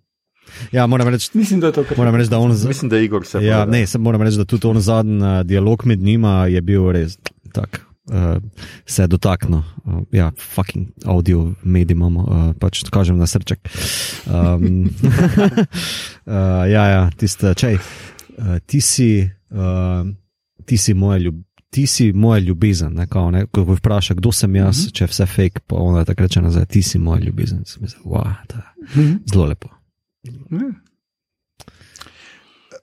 Ja, moram reči, Mislim, da je to kar. moram reči, da on. Mislim, da Igor se Ja, ne, sem moram reči, da tudi on zadnji uh, dialog med njima je bil res tak. Uh, se je dotaknil, uh, ja, fucking audio medij imamo, uh, pač to kažem na srček. Um, uh, ja, ja, tiste, čej, uh, ti si, uh, ti si moja ljub. Ti si moja ljubezen, ne, kao, ne, ko vpraša, kdo sem jaz, mm -hmm. če vse fake, pa ona tako reče nazaj, ti si moja ljubezen. Sem Mislil, wow, to je Mhm. zelo lepo. Ja.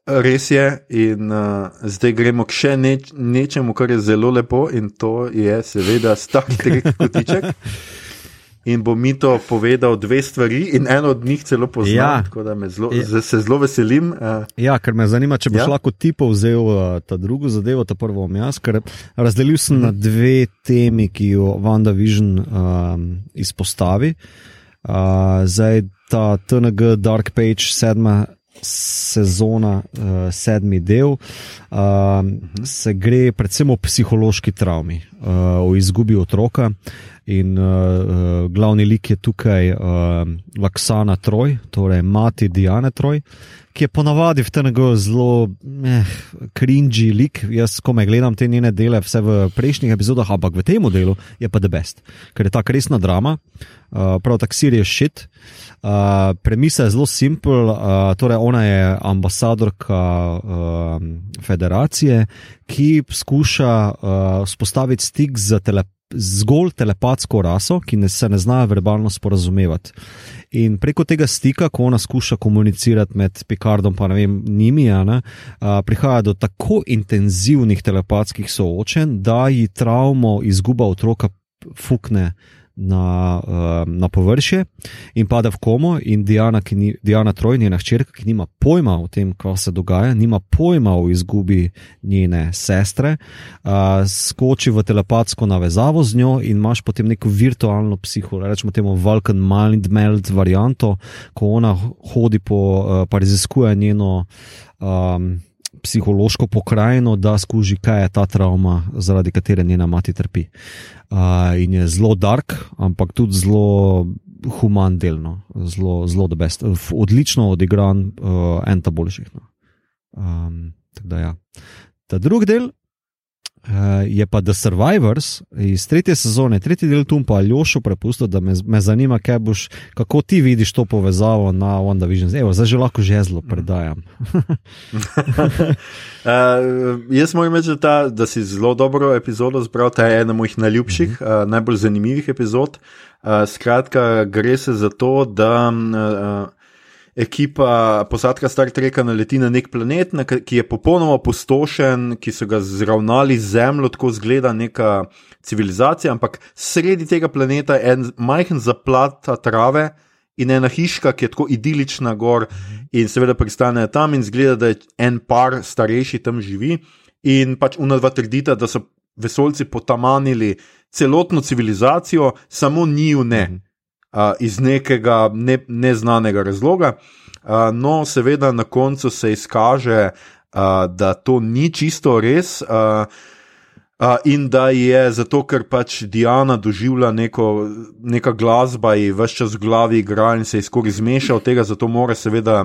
Res je, in uh, zdaj gremo k še neč, nečemu, kar je zelo lepo, in to je seveda Star Trek kotiček. In bo mi to povedal dve stvari, in eno od njih celo poznam, Ja. tako da me zelo, Ja. se zelo veselim. Uh, Ja, ker me zanima, če boš Ja. lahko ti povzel uh, ta drugo zadevo, ta prvo bom jaz, ker razdelil sem na dve temi, ki jo WandaVision um, izpostavi. Uh, zdaj ta TNG Dark Page sedma sezona, uh, sedmi del, uh, se gre predvsem o psihološki travmi, uh, o izgubi otroka. In uh, uh, glavni lik je tukaj uh, Laksana Troj, torej mati Diane Troj, ki je ponavadi v TNG zelo eh, cringy lik. Jaz, ko me gledam te njene dele, vse v prejšnjih epizodah, ampak v tem delu je pa the best, ker je ta resna drama, uh, prav tako serious shit. Uh, premisa je zelo simpel, uh, torej ona je ambasadorka uh, federacije, ki skuša uh, spostaviti stik z telefonom zgolj telepatsko raso, ki ne, se ne zna verbalno sporazumevati. In preko tega stika, ko ona skuša komunicirati med Picardom in vem, njimi, ne, a, prihaja do tako intenzivnih telepatskih soočenj, da ji travmo izguba otroka fukne. Na, uh, na površje in pade v komo, in Diana, ni, Diana Troj, njena hčerka, ki nima pojma o tem, kaj se dogaja, nima pojma o izgubi njene sestre, uh, skoči v telepatsko navezavo z njo in imaš potem neko virtualno psiho, rečemo temu Vulcan Mind Meld varianto, ko ona hodi po, uh, pa raziskuje njeno. Um, Psihološko pokrajino, da skuži, kaj je ta travma, zaradi katere njena mati trpi. Uh, in je zelo dark, ampak tudi zelo human delno, zelo, zelo the best. F- Odlično odigran, uh, en ta boljših. No. Um, tako da ja. Ta drugi del, je pa The Survivors iz tretje sezone, tretji del tu pa Aljošo prepustil, da me, me zanima, boš, kako ti vidiš to povezavo na WandaVision. Evo, zdaj že lahko žezlo predajam. uh, jaz moram reči, da, da si zelo dobro epizodo zbral, ta je ena mojih najljubših, uh -huh. uh, najbolj zanimivih epizod. Uh, skratka, gre se za to, da. Uh, ekipa posadka Star Treka naleti na nek planet, na, ki je popolnoma opustošen, ki so ga zravnali z zemljo, tako zgleda neka civilizacija, ampak sredi tega planeta je en majhen zaplat trave. In ena hiška, ki je tako idilična, gor, in seveda pristane tam, in zgleda, da je en par starejši tam živi. In pač unadva trdita, da so vesoljci potamanili celotno civilizacijo, samo njiju ne. Mhm iz nekega ne, neznanega razloga. Uh, no, seveda, na koncu se izkaže, uh, da to ni čisto res. Uh, Uh, in da je zato, ker pač Diana doživlja neko, neka glasba in vse čas v glavi igra in se izkori zmeša od tega, zato mora seveda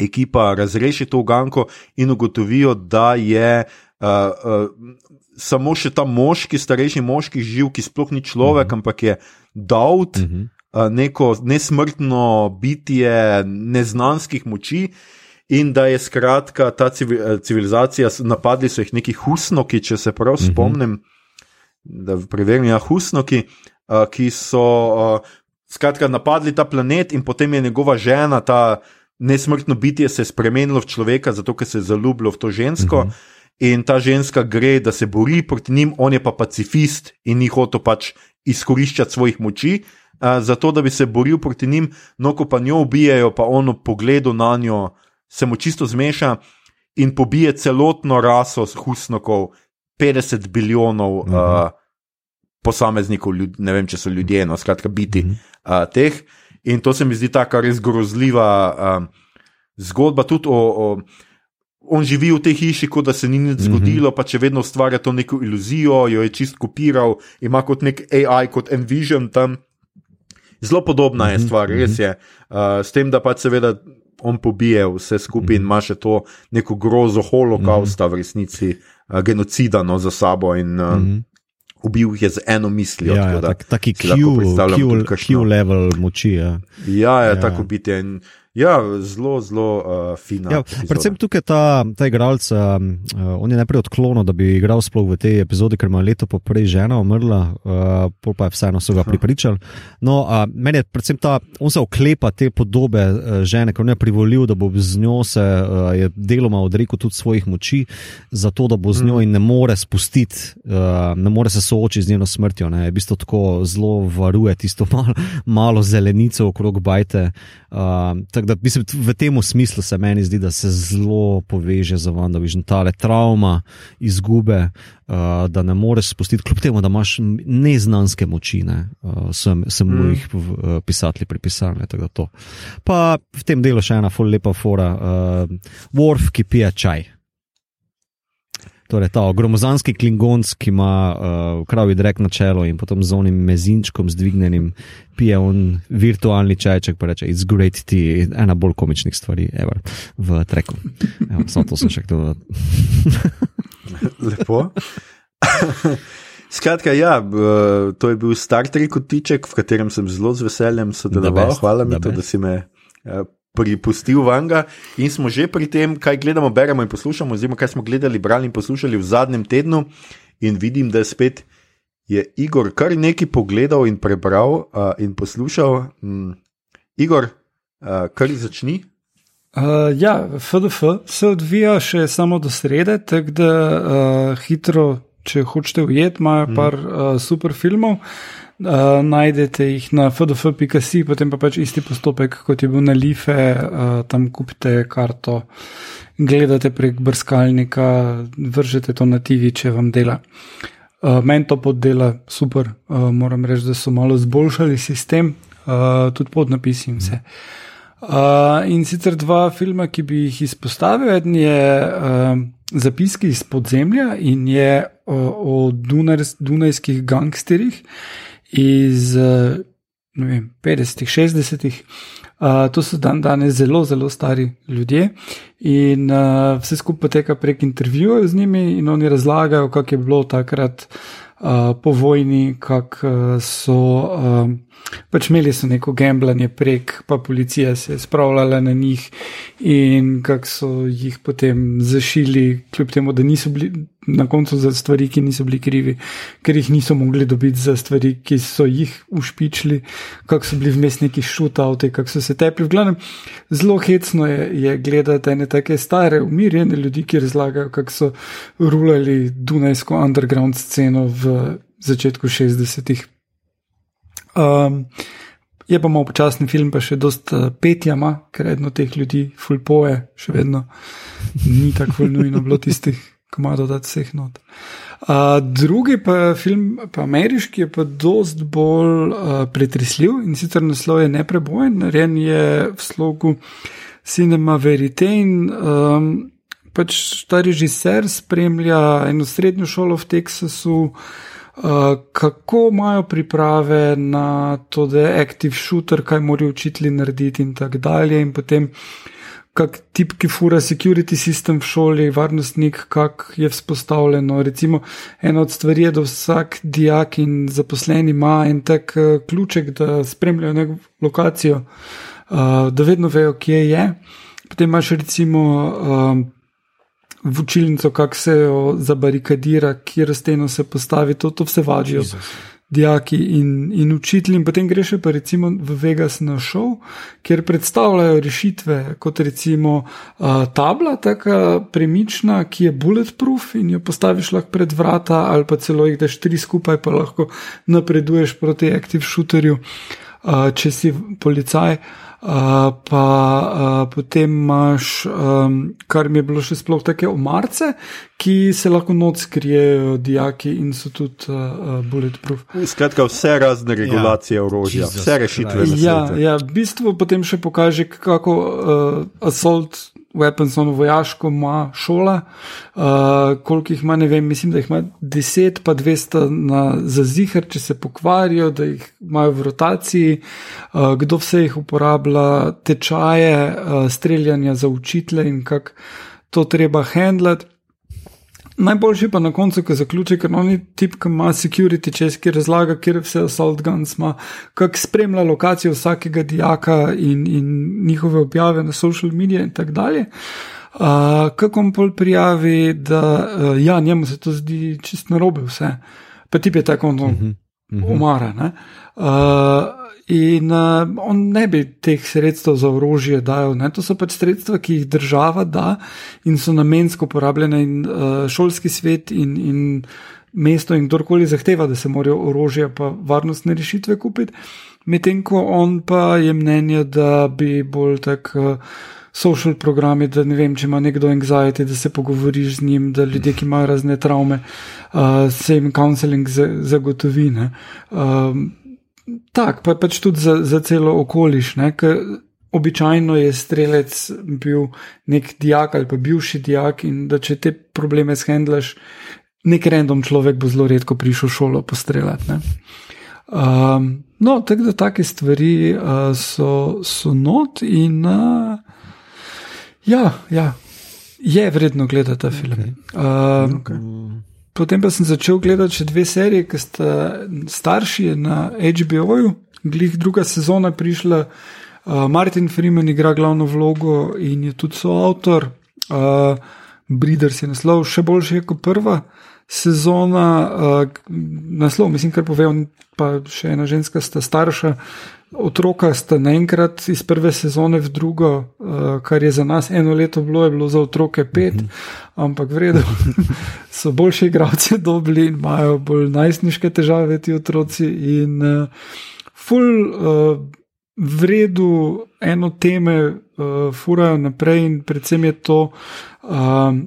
ekipa razrešiti to ganko in ugotovijo, da je uh, uh, samo še ta moški, starejši moški živ, ki sploh ni človek, uh mhm. -huh. ampak je Daud. Uh mhm. -huh neko nesmrtno bitje neznanskih moči. In da je skratka ta civilizacija, napadli so jih neki husnoki, če se prav mhm. spomnim, da preverim, ja, husnoki, ki so skratka napadli ta planet, in potem je njegova žena, ta nesmrtno bitje, se spremenilo v človeka, zato ker se je zaljubilo v to žensko. Mm -hmm. In ta ženska gre, da se bori proti njim, on je pa pacifist in ni hotel pač izkoriščati svojih moči zato da bi se boril proti njim, no, ko pa njo ubijajo, pa ono pogledu na njo se mu čisto zmeša in pobije celotno raso husnokov, 50 bilijonov uh -huh. uh, posameznikov, ljud, ne vem, če so ljudje, no, skratka, biti uh -huh. uh, teh. In to se mi zdi tako res grozljiva uh, zgodba tudi o. o On živi v tej hiši, kot da se ni nič zgodilo, mm -hmm. pa če vedno ustvarja to neko iluzijo, jo je čist kopiral, ima kot nek AI, kot Envision tam. Zelo podobna je mhm, stvar, res mhm. je. Uh, s tem, da pač seveda on pobije vse skupaj in mhm. ima še to neko grozo holokausta v resnici, uh, genocida no, za sabo. In, uh, Ubil jih je z eno mislijo. Ja, ja, tak, taki Q-level moči. Ja, ja, ja, ja. tako biti. Ja, zelo, zelo uh, fina. Ja, predvsem tukaj ta, ta igralec, uh, on je najprej odklonil, da bi igral sploh v tej epizodi, ker ima leto poprej žena umrla, uh, pol pa je vseeno so ga pripričali. No, uh, meni je predvsem ta, on se oklepa te podobe uh, žene, ker on je privolil, da bo z njo se uh, je deloma odrekel tudi svojih moči, zato da bo z njo mm. in ne more spustiti, uh, ne more se soočiti z njeno smrtjo. Ne. V bistvu tako zelo varuje tisto malo, malo zelenico okrog bajte. Uh, da, mislim, v tem smislu se meni zdi, da se zelo poveže za Vanda, viš tale travma, izgube, uh, da ne moreš spustiti, kljub temu, da imaš neznanske moči, ne, uh, sem, sem mu mm. jih uh, pisatelji pripisali. Pa v tem delu še ena lepa fora, uh, Worf, ki pije čaj. Torej, ta gromozanski klingonc, ki ima uh, kravi drek na čelo in potem z onim mezinčkom zdvignjenim, pije on virtualni čajček, pa reče: It's great tea, ena bolj komičnih stvari, ever v treku. Evo, samo to sem še kdo. Lepo. Skratka, ja, to je bil Star Trek kotiček, v katerem sem zelo z veseljem sodeloval. Hvala mi, to, da si me uh, pripustil vanga in smo že pri tem, kaj gledamo, beremo in poslušamo, oziroma kaj smo gledali, brali in poslušali v zadnjem tednu. In vidim, da je spet je Igor kar nekaj pogledal in prebral uh, in poslušal. Um, Igor, uh, kar začni. Uh, ja, FDF se odvija še samo do srede, tako da uh, hitro, če hočete ujeti, imajo mm. par uh, super filmov. Uh, najdete jih na fdf.com, potem pa pač isti postopek, kot je bil na Life, uh, tam kupite karto, gledate prek brskalnika, vržete to na TV, če vam dela. Uh, Meni to poddela super, uh, moram reči, da so malo zboljšali sistem, uh, tudi pod napisi in vse. Uh, in sicer dva filma, ki bi jih izpostavil, en je uh, Zapiski iz podzemlja in je uh, o Dunajskih gangsterjih iz vem, 50-ih, 60-ih. Uh, to so dan danes zelo, zelo stari ljudje in uh, vse skupaj poteka prek intervjujev z njimi in oni razlagajo, kako je bilo takrat uh, po vojni, kako uh, so. Uh, pač imeli so neko gambljanje prek, pa policija se je spravljala na njih in kako so jih potem zašili, kljub temu, da niso bili na koncu za stvari, ki niso bili krivi, ker jih niso mogli dobiti za stvari, ki so jih ušpičili, kako so bili vmes neki šutavti, kako so se tepli. V glavnem, zelo hecno je, je gledati ene take stare, umirjene ljudi, ki razlagajo, kako so rulali Dunajsko underground sceno v začetku 60-ih. Um, je pa malo počasni film, pa še dosta uh, petja, ker eno teh ljudi, fulpoje, še vedno ni tako nujno bilo tistih, ki imajo dodati vseh not. Uh, drugi pa film, pa ameriški, je pa dost bolj uh, pretresljiv in sicer naslov je Neprebojen, narejen je v slogu Cinema Verite in um, pač ta režiser spremlja eno srednjo šolo v Teksasu. Uh, kako imajo priprave na to, da je active shooter, kaj morajo učitelji narediti, in tako dalje. In potem, kak tip, ki fura security system v šoli, varnostnik, kak je vzpostavljeno. Recimo, ena od stvari je, da vsak dijak in zaposleni ima en tak uh, ključek, da spremljajo neko lokacijo, uh, da vedno vejo, kje je. Potem imaš recimo. Uh, v učilnico, kako se jo zabarikadira, kje steno se postavi, to, to vse važijo. Dijaki in, in učitelji, in potem greš pa recimo v Vegas na šov, kjer predstavljajo rešitve, kot recimo uh, tabla, tako premična, ki je bulletproof in jo postaviš lahko pred vrata, ali pa celo jih daš tri skupaj, pa lahko napreduješ proti active shooterju, uh, če si policaj. Uh, pa uh, potem imaš, um, kar mi je bilo še sploh tako, omarce, ki se lahko noč skrijejo, dijaki in so tudi uh, bulletproof. Skratka, vse razne regulacije ja. orožja, vse rešitve. Ja, ja, v bistvu potem še pokaže, kako uh, assault weapons, ono vojaško ima šola, uh, koliko jih ima, ne vem, mislim, da jih ima 10, pa 200 na, za zihar, če se pokvarijo, da jih imajo v rotaciji, uh, kdo vse jih uporablja, tečaje, uh, streljanja za učitele in kako to treba handlati. Najboljši pa na koncu, ko zaključi, ker oni tip, ki ima security čez, ki razlaga, kjer vse assault guns ima, kak spremlja lokacijo vsakega dijaka in, in njihove objave na social medije in tako dalje. Uh, kako on pol prijavi, da uh, ja, njemu se to zdi čist narobe vse, pa tip je tako, no, uh -huh, uh -huh. umara. Uh, In uh, on ne bi teh sredstev za orožje dajal. Ne? To so pač sredstva, ki jih država da in so namensko porabljene, in uh, šolski svet in, in mesto in kdorkoli zahteva, da se morajo orožje pa varnostne rešitve kupiti. Medtem ko on pa je mnenja, da bi bolj tak. Uh, Social programi, da ne vem, če ima nekdo anxiety, da se pogovoriš z njim, da ljudje, ki imajo razne travme, uh, se jim counseling zagotovi. Uh, Tak, pa pač tudi za, za celo okoliš. Ne, običajno je strelec bil nek dijak ali pa bivši dijak, in da če te probleme shendlaš, nek random človek bo zelo redko prišel v šolo postreljati. Um, no, tako da take stvari uh, so, so not in uh, ja, ja, je vredno gledati ta film. Okay. Uh, okay. Potem pa sem začel gledati še dve serije, ki sta starši na HBO-ju, glih druga sezona prišla, uh, Martin Freeman igra glavno vlogo in je tudi soavtor. Uh, Breeders je naslov, še boljši kot prva sezona, uh, naslov, mislim, kar povejo, pa še ena ženska sta starša, otroka sta naenkrat iz prve sezone v drugo, uh, kar je za nas eno leto bilo, je bilo za otroke pet, mm -hmm. ampak vredno so boljši igravci dobili in imajo bolj najstniške težave ti otroci. In uh, ful uh, vredu eno teme uh, furajo naprej in predvsem je to uh,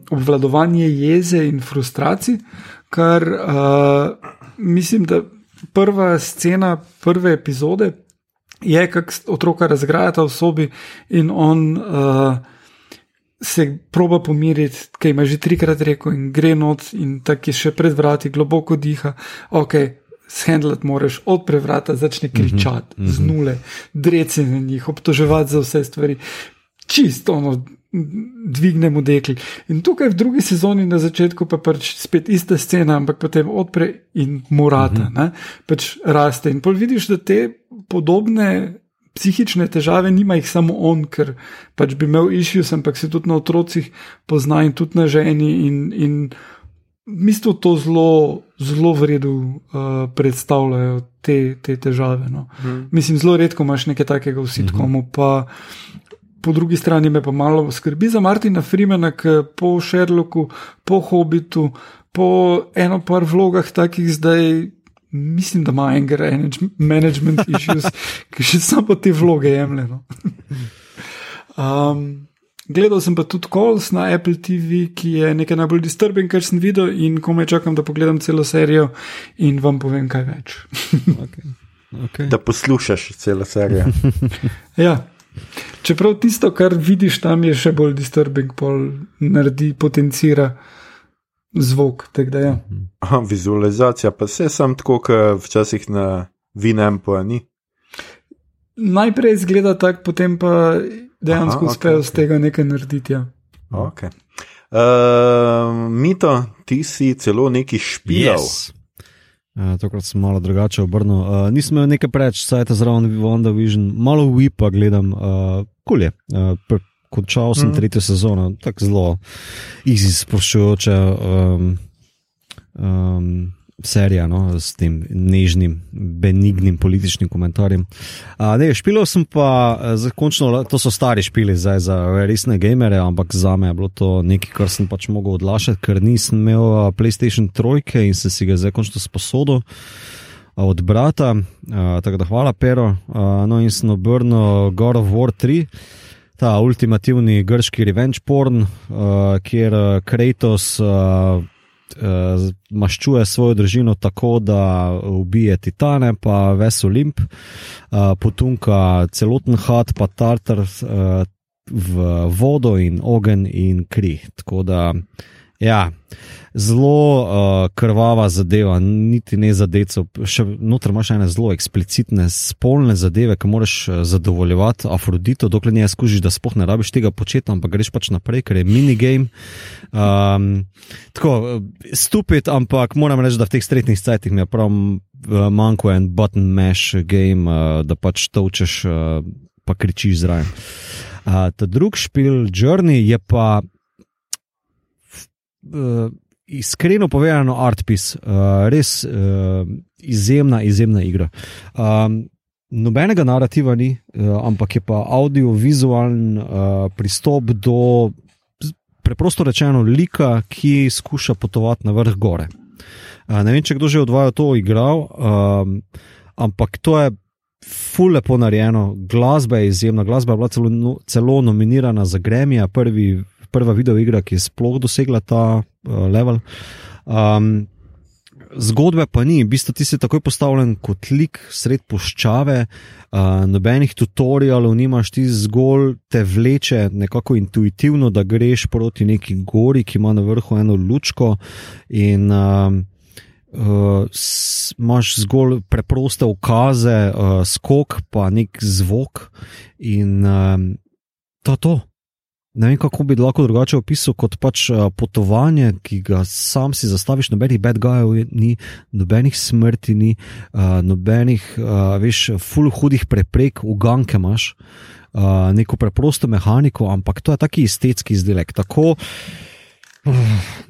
obvladovanje jeze in frustracij, kar uh, mislim, da. Prva scena prve epizode je, kako otroka razgrajata v sobi in on uh, se proba pomiriti, kaj ima že trikrat rekel in gre noč in tako je še pred vrati, globoko diha. Ok, shendlat moraš, odpre vrata, začne kričati, mm -hmm. z nule, drece na njih, obtoževati za vse stvari. Čisto ono, dvignemo dekli. In tukaj v drugi sezoni na začetku pa pač spet ista scena, ampak potem odpre in morata, mm -hmm. pač raste. In pol vidiš, da te podobne psihične težave nima jih samo on, ker pač bi imel issues, ampak se tudi na otrocih pozna in tudi na ženi. In, in mislim, da to zelo, zelo v redu uh, predstavljajo te, te težave. No. Mm. Mislim, zelo redko imaš nekaj takega v sitkomu. Mm -hmm. Po drugi strani me pa malo skrbi za Martina Freemana, ki po Sherlocku, po Hobbitu, po eno par vlogah takih zdaj mislim, da ima anger management issues, ki še samo te vloge jemlje. No. Um, gledal sem pa tudi Calls na Apple TV, ki je nekaj najbolj disturbing, kar sem videl, in komaj čakam, da pogledam celo serijo in vam povem kaj več. okay. Okay. Da poslušaš celo serijo. ja. Čeprav tisto, kar vidiš tam, je še bolj disturbing, pol naredi, potencira zvok. Da, ja. Aha, vizualizacija pa se sam tako, kot včasih na vinem pojani. Najprej izgleda tako, potem pa dejansko Aha, uspejo okay, z tega nekaj narediti. Ja. Okay. Uh, Mito, ti si celo neki špijal. Yes. Uh, tokrat sem malo drugače obrnil. Uh, nisem imel nekaj preveč, saj ta zraven WandaVision, malo vipa gledam, uh, kul je. Uh, končal sem mm. tretjo sezono, tako zelo izproščujoče um, um, serija no, s tem nežnim, benignim političnim komentarjem. Uh, ne, špilov sem pa, zakončno, to so stari špili zdaj za resne gamere, ampak za me je bilo to nekaj, kar sem pač mogel odlašati, ker nisem imel PlayStation 3 in sem si ga zdaj končno sposodil. Od brata, uh, tako da hvala, Pero. Uh, no, in sem obrnil God of War 3 ta ultimativni grški revenge porn, uh, kjer uh, Kratos uh, uh, maščuje svojo družino tako, da ubije Titane, pa ves Olimp, uh, potunka celoten hat, pa Tartar uh, v vodo in ogen in kri. Tako da, ja zelo uh, krvava zadeva, niti ne za deco. Še noter imaš ene zelo eksplicitne spolne zadeve, ki moraš uh, zadovoljevati Afrodito, dokler ne skužiš, da spoh ne rabiš tega početi, ampak greš pač naprej, ker je minigame. Um, tako, uh, stupid, ampak moram reči, da v teh stretnih cajtih mi je prav uh, manjko en button mash game, uh, da pač točeš, uh, pa kričiš zraven. Uh, ta drug špil, Journey, je pa. Uh, iskreno povedano, artpis, uh, res uh, izjemna, izjemna igra. Um, nobenega narativa ni, uh, ampak je pa audiovizualen uh, pristop do, preprosto rečeno, lika, ki skuša potovati na vrh gore. Uh, ne vem, če kdo že odvaja to igral, um, ampak to je. Ful lepo narejeno, glasba je izjemna, glasba je bila celo, celo nominirana za Gremija, prvi prva video igra, ki je sploh dosegla ta uh, level. Um, zgodbe pa ni, v bistvu ti si takoj postavljen kot lik sred puščave, uh, nobenih tutorialov, nimaš ti zgolj te vleče nekako intuitivno, da greš proti neki gori, ki ima na vrhu eno lučko in. Uh, Uh, Máš zgolj preproste ukaze, uh, skok, pa nek zvok, in uh, to je to ne vem, kako bi lahko drugače opisal kot pač uh, potovanje, ki ga sam si zastaviš, nobenih bad guyov ni, nobenih smrti ni, uh, nobenih, uh, veš, full hudih preprek, uganke imaš, neko preprosto mehaniko, ampak to je taki estetski izdelek. Tako,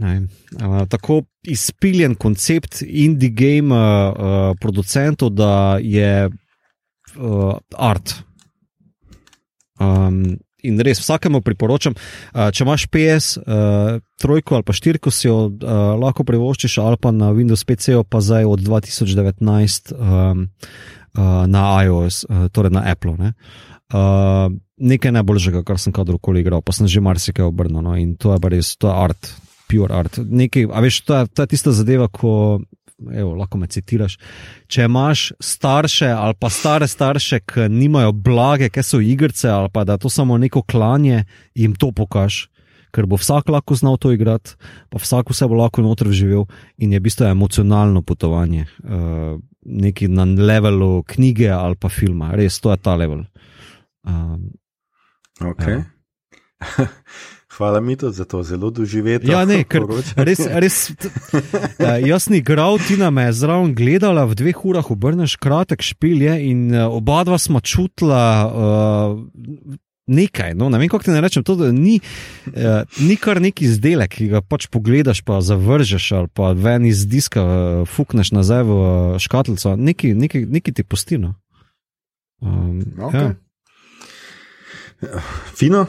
ne, uh, tako izpiljen koncept indie game uh, uh, producentov, da je uh, art. Um, in res vsakemu priporočam, če imaš PS, uh, trojko ali pa štirko, si jo lahko privoščiš, ali pa na Windows PC, pa zdaj od 2019 um, uh, na iOS, torej na Apple. Ne? Uh, nekaj najboljšega, kar sem kadarkoli igral, pa sem že marsikaj obrnil no? in to je res, to je art, pure art. Nekaj, a veš, to je, to je tista zadeva, ko evo, lahko me citiraš. Če imaš starše ali pa stare starše, ki nimajo blage, ki so igrice ali pa da to samo neko klanje, jim to pokaž. Ker bo vsak lahko znal to igrati, pa vsak vse bo lahko noter živel in je v bistvu emocionalno potovanje. Uh, neki na levelu knjige ali pa filma, res to je ta level. Um, Okay. Ja. Hvala mi tudi za to zelo doživeti. Ja, ne, ker res, res uh, jaz ni igral, Tina me je zraven gledala, v dveh urah obrneš kratek špil je in uh, oba dva smo čutila. Uh, Nekaj, no, ne vem, kako ti ne rečem. To ni, eh, ni kar neki izdelek, ki ga pač pogledaš, pa zavržeš, ali pa ven iz diska, uh, fukneš nazaj v škatlico. Neki, neki, neki ti postino. Um, Okay. Ja. Fino.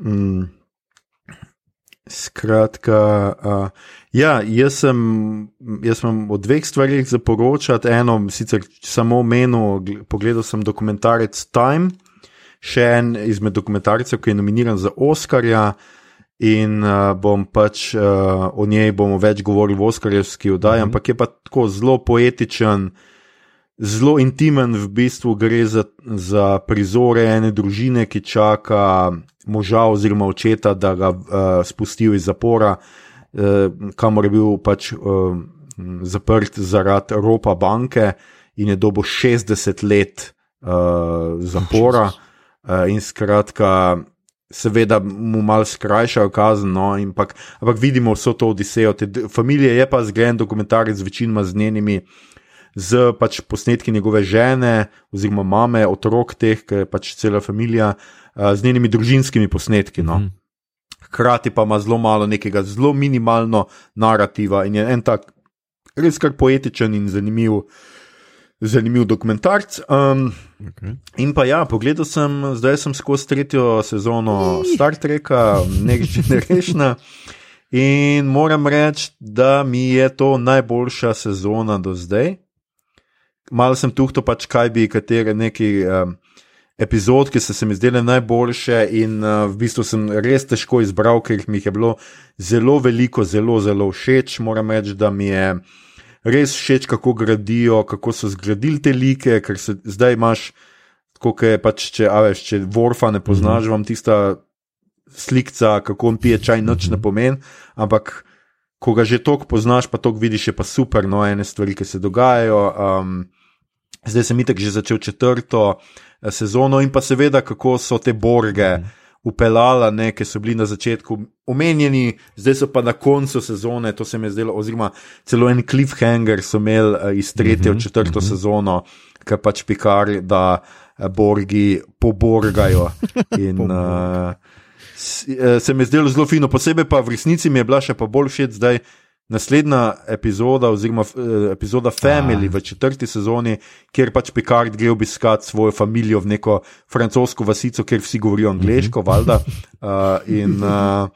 Mm. Skratka, uh, ja, jaz sem, jaz sem o dveh stvarih za poročati. Eno, sicer samo omenil, pogledal sem dokumentarec Time, še en izmed dokumentarcev, ki je nominiran za Oscarja. In uh, bom pač uh, o njej bomo več govorili v Oscarjevski oddaji, mm -hmm. ampak je pa tako zelo poetičen, zelo intimen, v bistvu gre za, za prizore ene družine, ki čaka moža oziroma očeta, da ga uh, spustijo iz zapora, uh, kamor je bil pač uh, zaprt zaradi ropa banke in je dobo 60 let uh, zapora. Uh, in skratka, seveda mu malo skrajšajo kazen, no, ampak, ampak vidimo vso to odisejo. Te familije je pa zgrajen dokumentarec z večinoma z njenimi. Z pač posnetki njegove žene, oziroma mame, otrok teh, ki je pač cela družina, uh, z njenimi družinskimi posnetki. No. Mm. Hkrati pa ima zelo malo nekega, zelo minimalno narativa in je en tak res kar poetičen in zanimiv, zanimiv dokumentarc. Um, okay. In pa ja, pogledal sem, zdaj sem skozi tretjo sezono Star Treka, Next Generation. In moram reči, da mi je to najboljša sezona do zdaj. Malo sem tuhto, pač kaj bi, katere neki um, epizod, ki so se mi zdele najboljše, in uh, v bistvu sem res težko izbral, ker mi je bilo zelo veliko, zelo, zelo všeč. Moram reči, da mi je res všeč, kako gradijo, kako so zgradili te like, ker se zdaj imaš, kot je pač, če, veš, če Vorfa ne poznaš, -hmm. vam tista slika, kako on pije čaj, noč ne pomeni, ampak. Ko ga že toliko poznaš, pa toliko vidiš, je pa super, no, ene stvari, ki se dogajajo. Um, zdaj sem itek že začel četrto sezono in pa seveda, kako so te borge upeljala, ne, ki so bili na začetku omenjeni, zdaj so pa na koncu sezone, to se mi je zdelo, oziroma celo en cliffhanger so imeli iz tretje v četrto sezono, ker pač pikari, da borgi poborgajo. In, uh, se mi je zdelo zelo fino, posebej pa v resnici mi je bila še pa bolj všeč zdaj. Naslednja epizoda, oziroma epizoda Family v četrti sezoni, kjer pač Picard gre obiskat svojo družino v neko francosko vasico, kjer vsi govorijo angliško, valjda. Uh, in uh,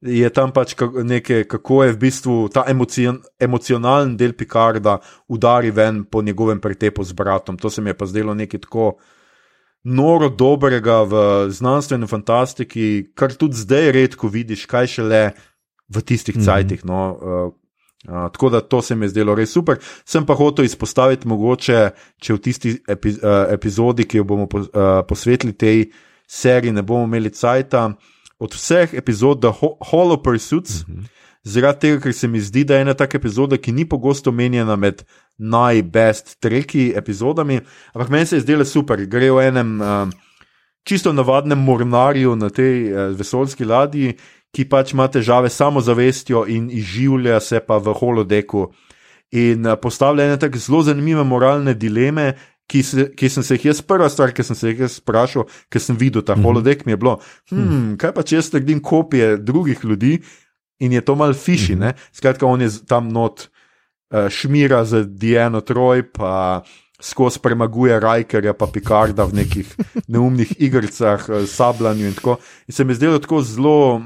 je tam pač nekaj, kako je v bistvu ta emocion, emocionalen del Picarda udari ven po njegovem pretepu z bratom. To se mi je pa zdelo nekaj tako noro dobrega v znanstveni fantastiki, kar tudi zdaj redko vidiš, kaj šele v tistih mm -hmm. cajtih. No, uh, uh, tako da to se mi je zdelo res super. Sem pa hotel izpostaviti, mogoče, če v tisti epi, uh, epizodi, ki jo bomo po, uh, posvetili tej seriji, ne bomo imeli cajta. Od vseh epizod The Hollow Pursuits, mm -hmm. zaradi tega, ker se mi zdi, da je ena taka epizoda, ki ni pogosto omenjena med najbest treki epizodami, ampak meni se je zdelo super, gre v enem uh, čisto navadnem mornarju na tej uh, vesoljski ladji, ki pač ima težave s samozavestjo in izživlja se pa v holodeku. In postavlja ene tako zelo zanimive moralne dileme, ki, se, ki sem se jih jaz, prva stvar, ki sem se jih sprašil, ker sem videl ta mhm. holodek, mi je bilo, hm, kaj pa če jaz naredim kopije drugih ljudi in je to mal fiši, ne? Skratka, on je tam not uh, šmira za Diano Troj, pa skozi premaguje Rajkerja, pa Picarda v nekih neumnih igricah, sabljanju in tako. In se mi zdelo tako zelo,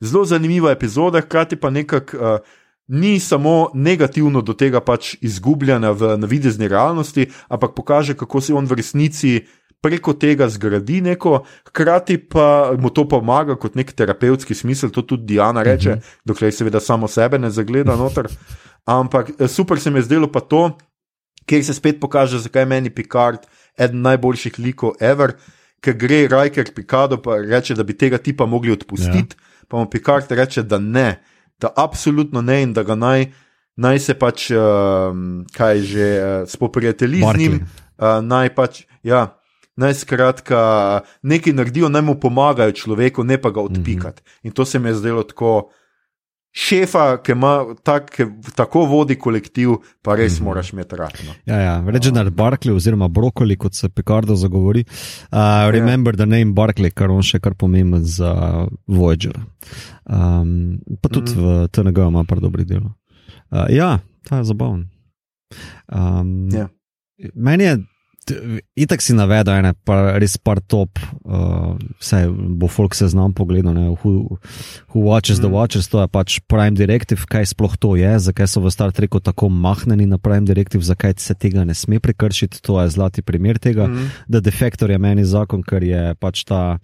zelo zanimiva epizoda, hkrati pa nekako. Uh, Ni samo negativno do tega pač izgubljanja v navidezni realnosti, ampak pokaže, kako se on v resnici preko tega zgradi neko, hkrati pa mu to pomaga kot nek terapevtski smisel, to tudi Diana reče, mm -hmm. dokler seveda samo sebe ne zagleda noter. Ampak super se mi je zdelo pa to, kjer se spet pokaže, zakaj je meni Picard eden najboljših likov ever, ker gre Rajker Picado pa reče, da bi tega tipa mogli odpustiti, ja. pa mu Picard reče, da ne, da absolutno ne in da ga naj naj se pač, um, kaj že, uh, spoprijatelji z njim, uh, naj pač, ja. Naj skratka nekaj naredijo, naj mu pomagajo človeku, ne pa ga odpikati. Mm -hmm. In to se mi je zdelo tako, šefa, ki ima tak, ki tako vodi kolektiv, pa res mm -hmm. moraš imeti rad. No. Ja, ja. Reginald Barkley, oziroma Brokoli, kot se Picardo zagovori. Uh, remember the name Barkley, kar on še kar pomemben za Voyager. Um, pa tudi mm. v TNG ima par dobrih delov. Uh, ja, ta je zabaven. Um, Ja. Meni je. Itak si navedel, ene, pa res par top, uh, vse bo folk se znam pogledal, ne, who, who watches mm. the watchers, to je pač Prime Directive, kaj sploh to je, zakaj so v Star Treku tako mahneni na Prime Directive, zakaj se tega ne sme prekršiti, to je zlati primer tega. Mm. The Defector je meni zakon, ker je pač ta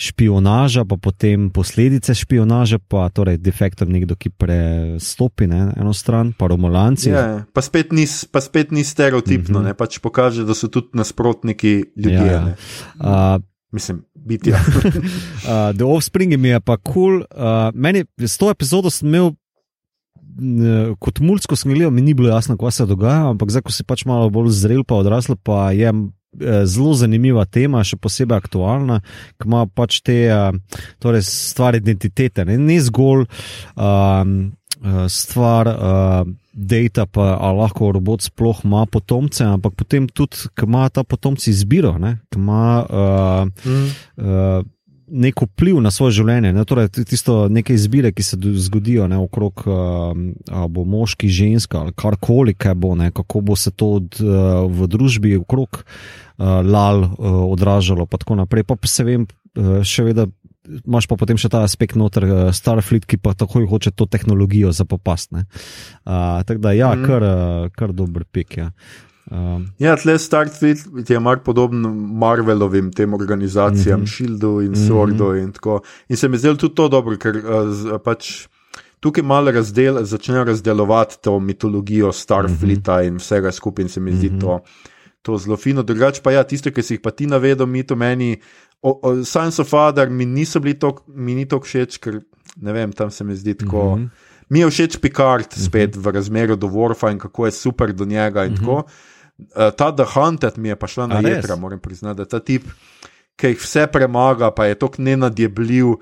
špionaža, pa potem posledice špionaže, pa torej defektor nekdo, ki prestopi ne, eno stran, pa romulanci. Ja, pa, spet ni, pa spet ni stereotipno, mm -hmm. pač pokaže, da so tudi nasprotniki ljudje. Ja, ja. ne. Uh, Mislim, biti. Ja. uh, The Offspring mi je pa kul. Cool. Uh, meni s to epizodo sem imel. Kot mulsko sem gledal, mi ni bilo jasno, kaj se dogaja, ampak zdaj, ko si pač malo bolj zrel, pa odrasel, pa je zelo zanimiva tema, še posebej aktualna, ki ima pač te eh, torej stvari identitete, ne, ne zgolj um, eh, stvar. Uh, Data pa lahko robot sploh ima potomce, ampak potem tudi, ki ima ta potomci izbiro, ki ima uh, mm. uh, nek vpliv na svoje življenje. Ne? Torej, ti- tisto neke izbire, ki se zgodijo ne, okrog, uh, bo moški, ženska ali karkoli, kaj bo, ne? kako bo se to od, uh, v družbi okrog uh, lal uh, odražalo, pa tako naprej. Pa se vem, uh, še vedno. Imáš pa potem še ta aspekt noter, uh, Starfleet, ki pa takoj hoče to tehnologijo zapopasti. Uh, tako da, ja, Mhm. kar, uh, kar dober pik. Ja. Um, Ja, tle Starfleet je mar podoben Marvelovim tem organizacijam, mm Mhm. -hmm. Shieldu in Mhm. Swordu in tako. In se mi zdi tudi to dobro, ker uh, z, pač. Tukaj malo razdel, začnejo razdelovati to mitologijo Starfleeta mm -hmm. in vsega skupaj, in se mi zdi mm -hmm. to, to zelo fino. Drugače pa ja, tiste, ki si jih pa ti navedel, mi to meni, o, o, Science of Father, mi niso bili tako, mi ni tako všeč, ker ne vem, tam se mi zdi tako. Mm -hmm. Mi je všeč Picard spet v razmerju do Warfa in kako je super do njega in mm -hmm. tako. Uh, ta The Hunted mi je pa šla na jedra, moram priznati, da ta tip, ki jih vse premaga, pa je tako nenadjebljiv,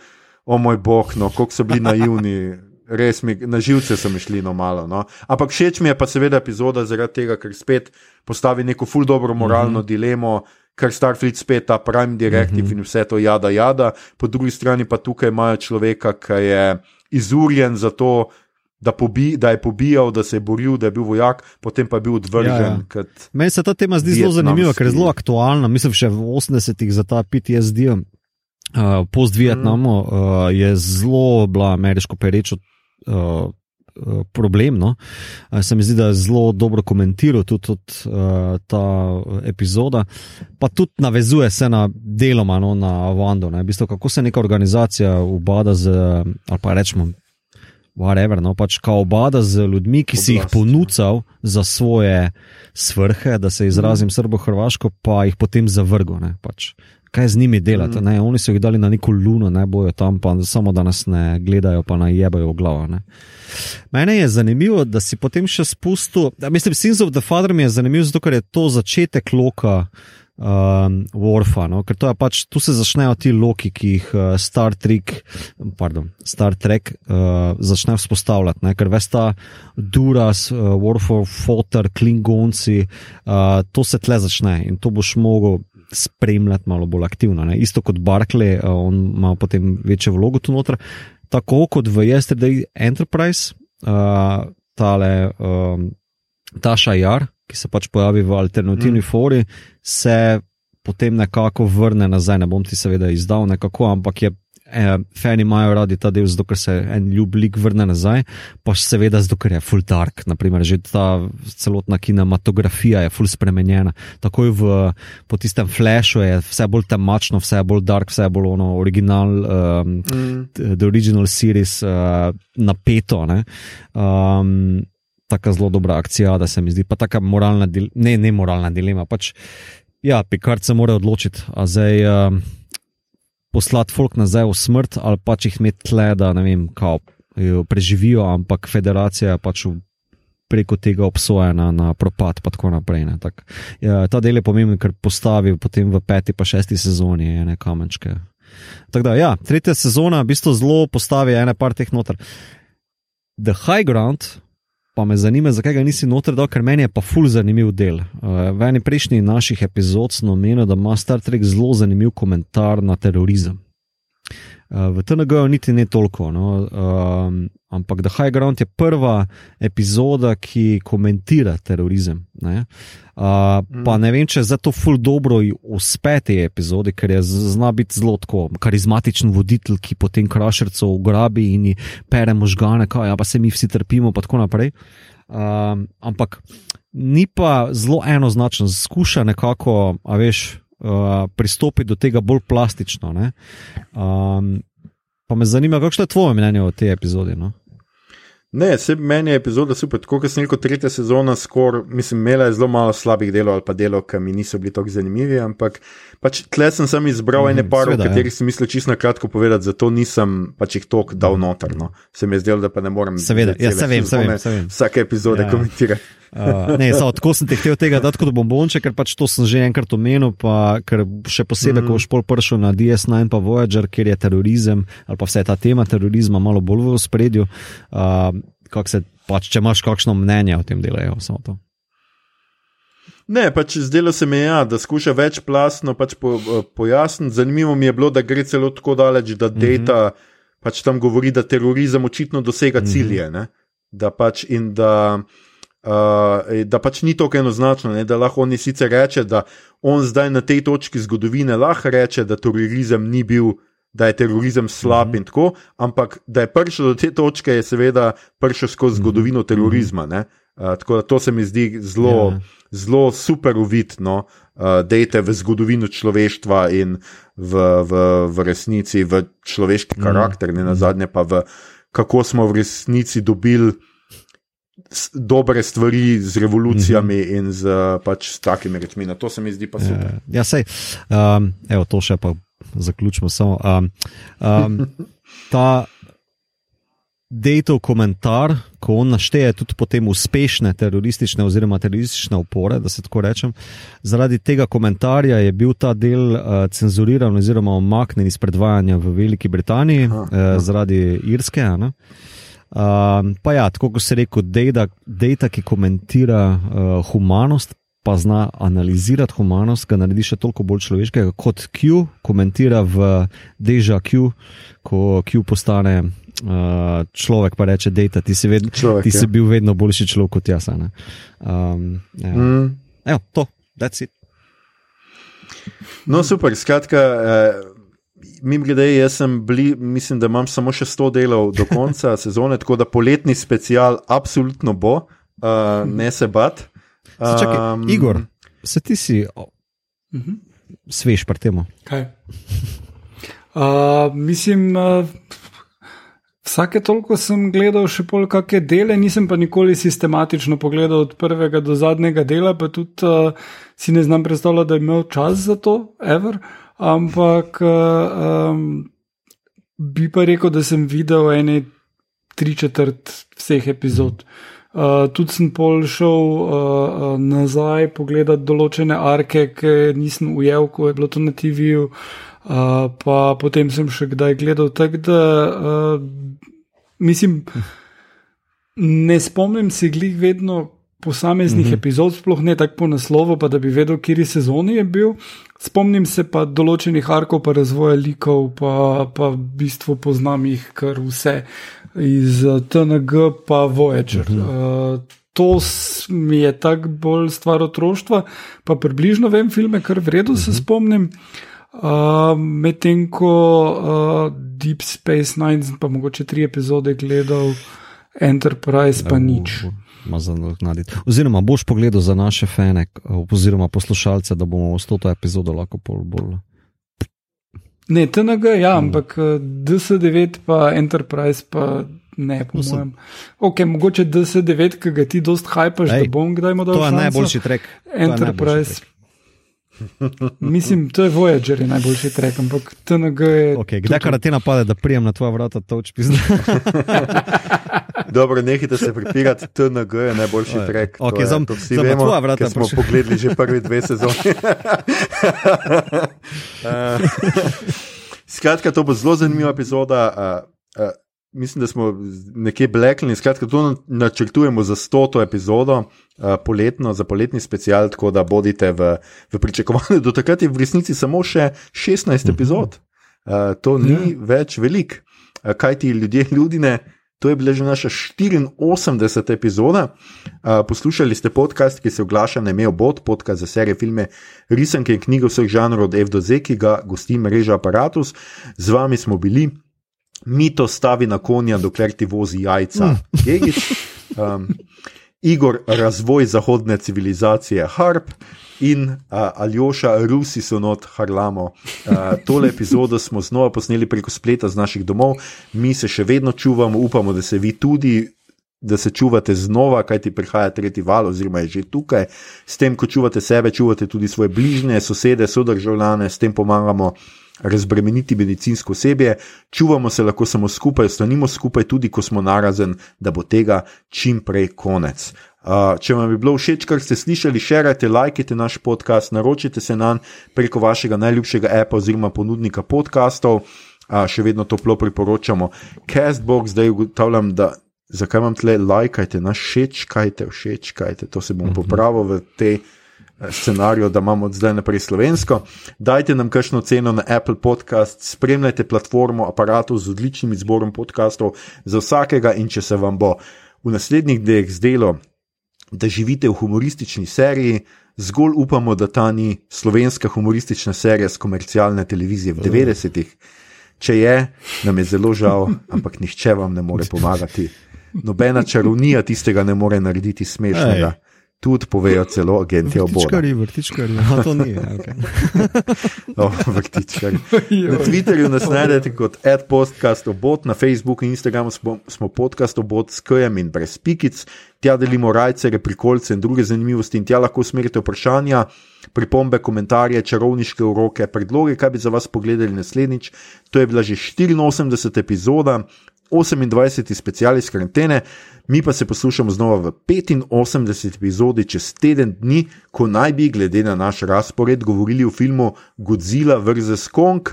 o moj bog, no, koliko so bili naivni. Res mi, na živce so mi šli no malo. No. Ampak všeč mi je pa seveda epizoda zaradi tega, ker spet postavi neko ful dobro moralno mm -hmm. dilemo, ker Starfleet spet ta Prime Directive mm -hmm. in vse to jada, jada. Po drugi strani pa tukaj imajo človeka, ki je izurjen za to, da, pobi, da je pobijal, da se je boril, da je bil vojak, potem pa je bil odvržen. Ja, Ja, Meni se ta tema zdi zelo zanimiva, ker je zelo aktualna. Mislim, še v 80-ih za ta PTSD, uh, post-Vietnamu, uh, je zelo bila ameriško perečo. Uh, uh, Problem. No? Uh, Se mi zdi, da je zelo dobro komentiral tudi, tudi uh, ta epizoda, pa tudi navezuje se na deloma no, na Vando. Ne? V bistvu, kako se neka organizacija ubada z, ali pa rečemo, whatever, no, pač kao obada z ljudmi, ki si jih Oblast, ja. ponucal za svoje svrhe, da se izrazim srbo-hrvaško, pa jih potem zavrgo. Ne, pač. Kaj z njimi delati? Ne, oni so jih dali na neko luno, ne bojo tam, pa samo da nas ne gledajo, pa naj jebajo v glavo. Ne. Mene je zanimivo, da si potem še spustil. Mislim, Sins of the Father mi je zanimiv, zato ker je to začetek loka um, Warfa, no? ker to je pač, tu se začnejo ti loki, ki jih uh, Star Trek, pardon, Star Trek uh, začne vzpostavljati, ne? ker vesta Duras, uh, War for Fotter, Klingonci, uh, to se tle začne in to boš mogel spremljati malo bolj aktivno. Ne? Isto kot Barkley, uh, on ima potem večjo vlogo tu noter. Tako kot v Yesterday Enterprise, uh, tale um, Taša Jar, ki se pač pojavi v alternativni mm. fori, se potem nekako vrne nazaj. Ne bom ti seveda izdal nekako, ampak je. Eh, fani imajo radi ta del, zato ker se en ljublik vrne nazaj, pa seveda zato, ker je full dark. Naprimer, že ta celotna kinematografija je full spremenjena. Takoj v, po tistem flashu je vse bolj temačno, vse bolj dark, vse bolj ono original, um, mm, the original series, uh, napeto. Ne? Um, Taka zelo dobra akcija, da se mi zdi, pa tako moralna, dil- ne, ne moralna dilema. Pač, ja, Picard se mora odločiti, a zdaj um, poslati folk nazaj v smrt ali pač jih imeti tle, da ne vem, kao, jo preživijo, ampak federacija je pač preko tega obsojena na propad, pa tako naprej. Tak, ja, ta del je pomemben, ker postavi potem v peti, pa šesti sezoni ene kamenčke. Tako da, ja, tretja sezona v bistvu zelo postavi ene par teh noter. The High Ground, pa me zanima, zakaj ga nisi noter dal, ker meni je pa ful zanimiv del. Uh, v eni prejšnjih naših epizod smo omenili, da ima Star Trek zelo zanimiv komentar na terorizem. Uh, v TNG-ju niti ne toliko, no? um, ampak The High Ground je prva epizoda, ki komentira terorizem. Ne? Uh, mm. Pa ne vem, če je zato ful dobro uspe te epizode, ker je zna biti zelo tako karizmatičen voditelj, ki potem krašercev ugrabi in pere možgane, kaj ja, pa se mi vsi trpimo, pa tako naprej. Um, ampak ni pa zelo enoznačno, skuša nekako, a veš uh, pristopiti do tega bolj plastično. Um, pa me zanima, kakšno je tvoje mnenje o tej epizodi? No? Ne, se meni je epizoda super, tako kot sem rekel, tretja sezona, skor, mislim, imela je zelo malo slabih delov ali pa delov, ki mi niso bili tako zanimivi, ampak pač tle sem sam izbral mm, ene par, o katerih ja. sem mislil čisto na kratko povedati, zato nisem pač jih tok dal noter. No. Se mi je zdelo, da pa ne morem. Seveda, ja, se vem, se vem, se vem. Vsake epizode ja. komentirati. Uh, ne, samo tako sem te hotel tega dati kot bombonče, ker pač to sem že enkrat omenil, pa ker še posebej, mm. ko boš pol prišel na DS9 pa Voyager, kjer je terorizem ali pa vse ta tema terorizma malo bolj v spredju. Uh, se, pač, če imaš kakšno mnenje o tem delu, samo to. Ne, pač zdelo se mi je, ja, da skuša več plasno pač po, pojasniti. Zanimivo mi je bilo, da gre celo tako daleč, da mm -hmm. data pač tam govori, da terorizem očitno dosega cilje. Mm -hmm. Da pač in da. Uh, da pač ni tako enoznačno, ne, da lahko on sicer reče, da on zdaj na tej točki zgodovine lahko reče, da terorizem ni bil, da je terorizem slab mm -hmm. in tako, ampak da je prišel do te točke, je seveda prišel skozi mhm. zgodovino terorizma. Uh, tako da to se mi zdi zelo, yeah. Ja. zelo super uvidno, uh, da je v zgodovino človeštva in v, v, v resnici v človeški mhm. karakter, mm -hmm. ne na zadnje pa v kako smo v resnici dobili dobre stvari z revolucijami mm -hmm. in z pač, takimi rečmi. Na to se mi zdi pa super. Ja, ja sej, um, evo, to še pa zaključimo. Samo, um, um, ta dejtov komentar, ko on našteje tudi potem uspešne teroristične oziroma teroristične upore, da se tako rečem, zaradi tega komentarja je bil ta del uh, cenzuriran oziroma omaknen iz predvajanja v Veliki Britaniji aha, aha. Uh, zaradi Irske. Uh, pa ja, tako kot se reče, dejta, ki komentira uh, humanost, pa zna analizirati humanost, ga naredi še toliko bolj človeškega, kot Q komentira v Deja Q, ko Q postane uh, človek, pa reče: Dejta, ti, si, ved, človek, ti ja. si bil vedno boljši človek kot jaz. Um, ja. mm. Evo, to, that's it. No, super, skratka. Uh, Mim grede, jaz sem bili, mislim, da imam samo še 100 delov do konca sezone, tako da poletni special absolutno bo, uh, ne se bat. Čakaj, um, Igor, se ti si uh mhm. -huh. svež pri tem? Kaj? Uh, mislim, uh, vsake toliko sem gledal še pol kakšne dele, nisem pa nikoli sistematično pogledal od prvega do zadnjega dela, pa tudi uh, si ne znam predstavljati, da je imel čas za to, ever. Ampak um, bi pa rekel, da sem videl ene tri četrt vseh epizod. Uh. Uh, tudi sem pol šel uh, nazaj pogledati določene arke, ki nisem ujel, ko je bilo to na TV-ju, uh, pa potem sem še kdaj gledal. Tako da, uh, mislim, ne spomnim se glih vedno posameznih mm -hmm. epizod, sploh ne tako po naslovu, pa da bi vedel, kje sezoni je bil. Spomnim se pa določenih arkov, pa razvoja likov, pa, pa v bistvu poznam jih kar vse iz eh, TNG pa Voyager. Uh -huh. uh, to mi je tako bolj stvar otroštva, pa približno vem filme, kar vredno uh -huh. se mhm. spomnim. Uh, Medtem ko uh, Deep Space Nine, pa mogoče tri epizode gledal, Enterprise pa ja, nič. Oziroma, boš pogledal za naše fane, oziroma poslušalce, da bomo s to epizodo lahko bolj. bolj. Ne, TNG, ja, ampak eh, DC9 pa Enterprise pa ne, po mojem. Ok, mogoče DC9, ki ga ti dost hajpaš, da bom kdaj imel dobro. To je najboljši trek. Enterprise. Mislim, to je Voyager, je najboljši trek, ampak TNG je. Okay, kdaj kar ti napade, da prijem na tvoja vrata, to učpizna. Dobro, nehajte se pripirati, TNG je najboljši trek. Okay, zam, to vsi vemo, ker smo prišel. pogledali že prvi dve sezoni. uh, skratka, to bo zelo zanimiva epizoda. Uh, uh, mislim, da smo nekje blekli. Skratka, to načrtujemo za stoto epizodo, uh, poletno, za poletni special, tako da bodite v, v pričakovanju. Do takrat je v resnici samo še 16 epizod. Uh, to ni ja. več velik, uh, kaj ti ljudje, ljudine. To je bila že naša 84. epizoda. Uh, poslušali ste podcast, ki se oglaša na email bot, podcast za serije filme, risanke in knjige vseh žanrov od F do Z, ki ga gosti mreža Apparatus. Z vami smo bili, mi to stavi na konja, dokler ti vozi jajca. Mm. Um, Igor, razvoj zahodne civilizacije, Harp in uh, Aljoša, Rusi so not, Harlamo. Uh, tole epizodo smo znova posneli preko spleta z naših domov, mi se še vedno čuvamo, upamo, da se vi tudi. Da se čuvate znova, kaj ti prihaja tretji val, oziroma je že tukaj. S tem, ko čuvate sebe, čuvate tudi svoje bližnje, sosede, sodržavljane, s tem pomagamo razbremeniti medicinsko osebje, čuvamo se lahko samo skupaj, ostanimo skupaj, tudi ko smo narazen, da bo tega čim prej konec. Uh, če vam je bilo všeč, kar ste slišali, širite, lajkite naš podcast, naročite se nam preko vašega najljubšega appa oziroma ponudnika podkastov. Uh, še vedno toplo priporočamo. Castbox, zdaj ugotavljam, da zakaj vam tle lajkajte, naš všeč, kajte, všeč, kajte, to se bom mhm. popravil v tej scenariju, da imamo od zdaj naprej slovensko. Dajte nam kakšno ceno na Apple Podcast, spremljajte platformo aparatu z odličnim izborom podkastov za vsakega in če se vam bo v naslednjih dneh zdelo, da živite v humoristični seriji, zgolj upamo, da ta ni slovenska humoristična serija z komercialne televizije v 90-ih. Če je, nam je zelo žal, ampak nihče vam ne more pomagati. Nobena čarovnija tistega ne more narediti smešnega. Ej tudi povejo celo agenti oboje. Vrtičkari, vrtičkari, no to ni. Okay. oh, vrtičkari. Na Twitterju nas najdete kot adpostcast obot, na Facebooku in Instagramu smo, smo podcast obot s KM in brez pikic, tja delimo rajce, reprikolce in druge zanimivosti in tja lahko usmerite vprašanja. Pripombe, komentarje, čarovniške uroke, predloge, kaj bi za vas pogledali naslednjič. To je bila že 84. epizoda, 28. special iz karantene, mi pa se poslušamo znova v 85. epizodi čez teden dni, ko naj bi, glede na naš razpored, govorili o filmu Godzilla vs. Kong.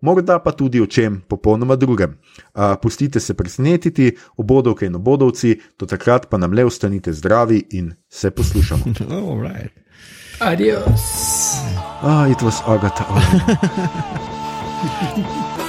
Morda pa tudi o čem popolnoma drugem. Uh, pustite se presenetiti, obodovke in obodovci, do takrat pa nam le ostanite zdravi in se poslušamo. Right. Adios. Ah, it was Agatha.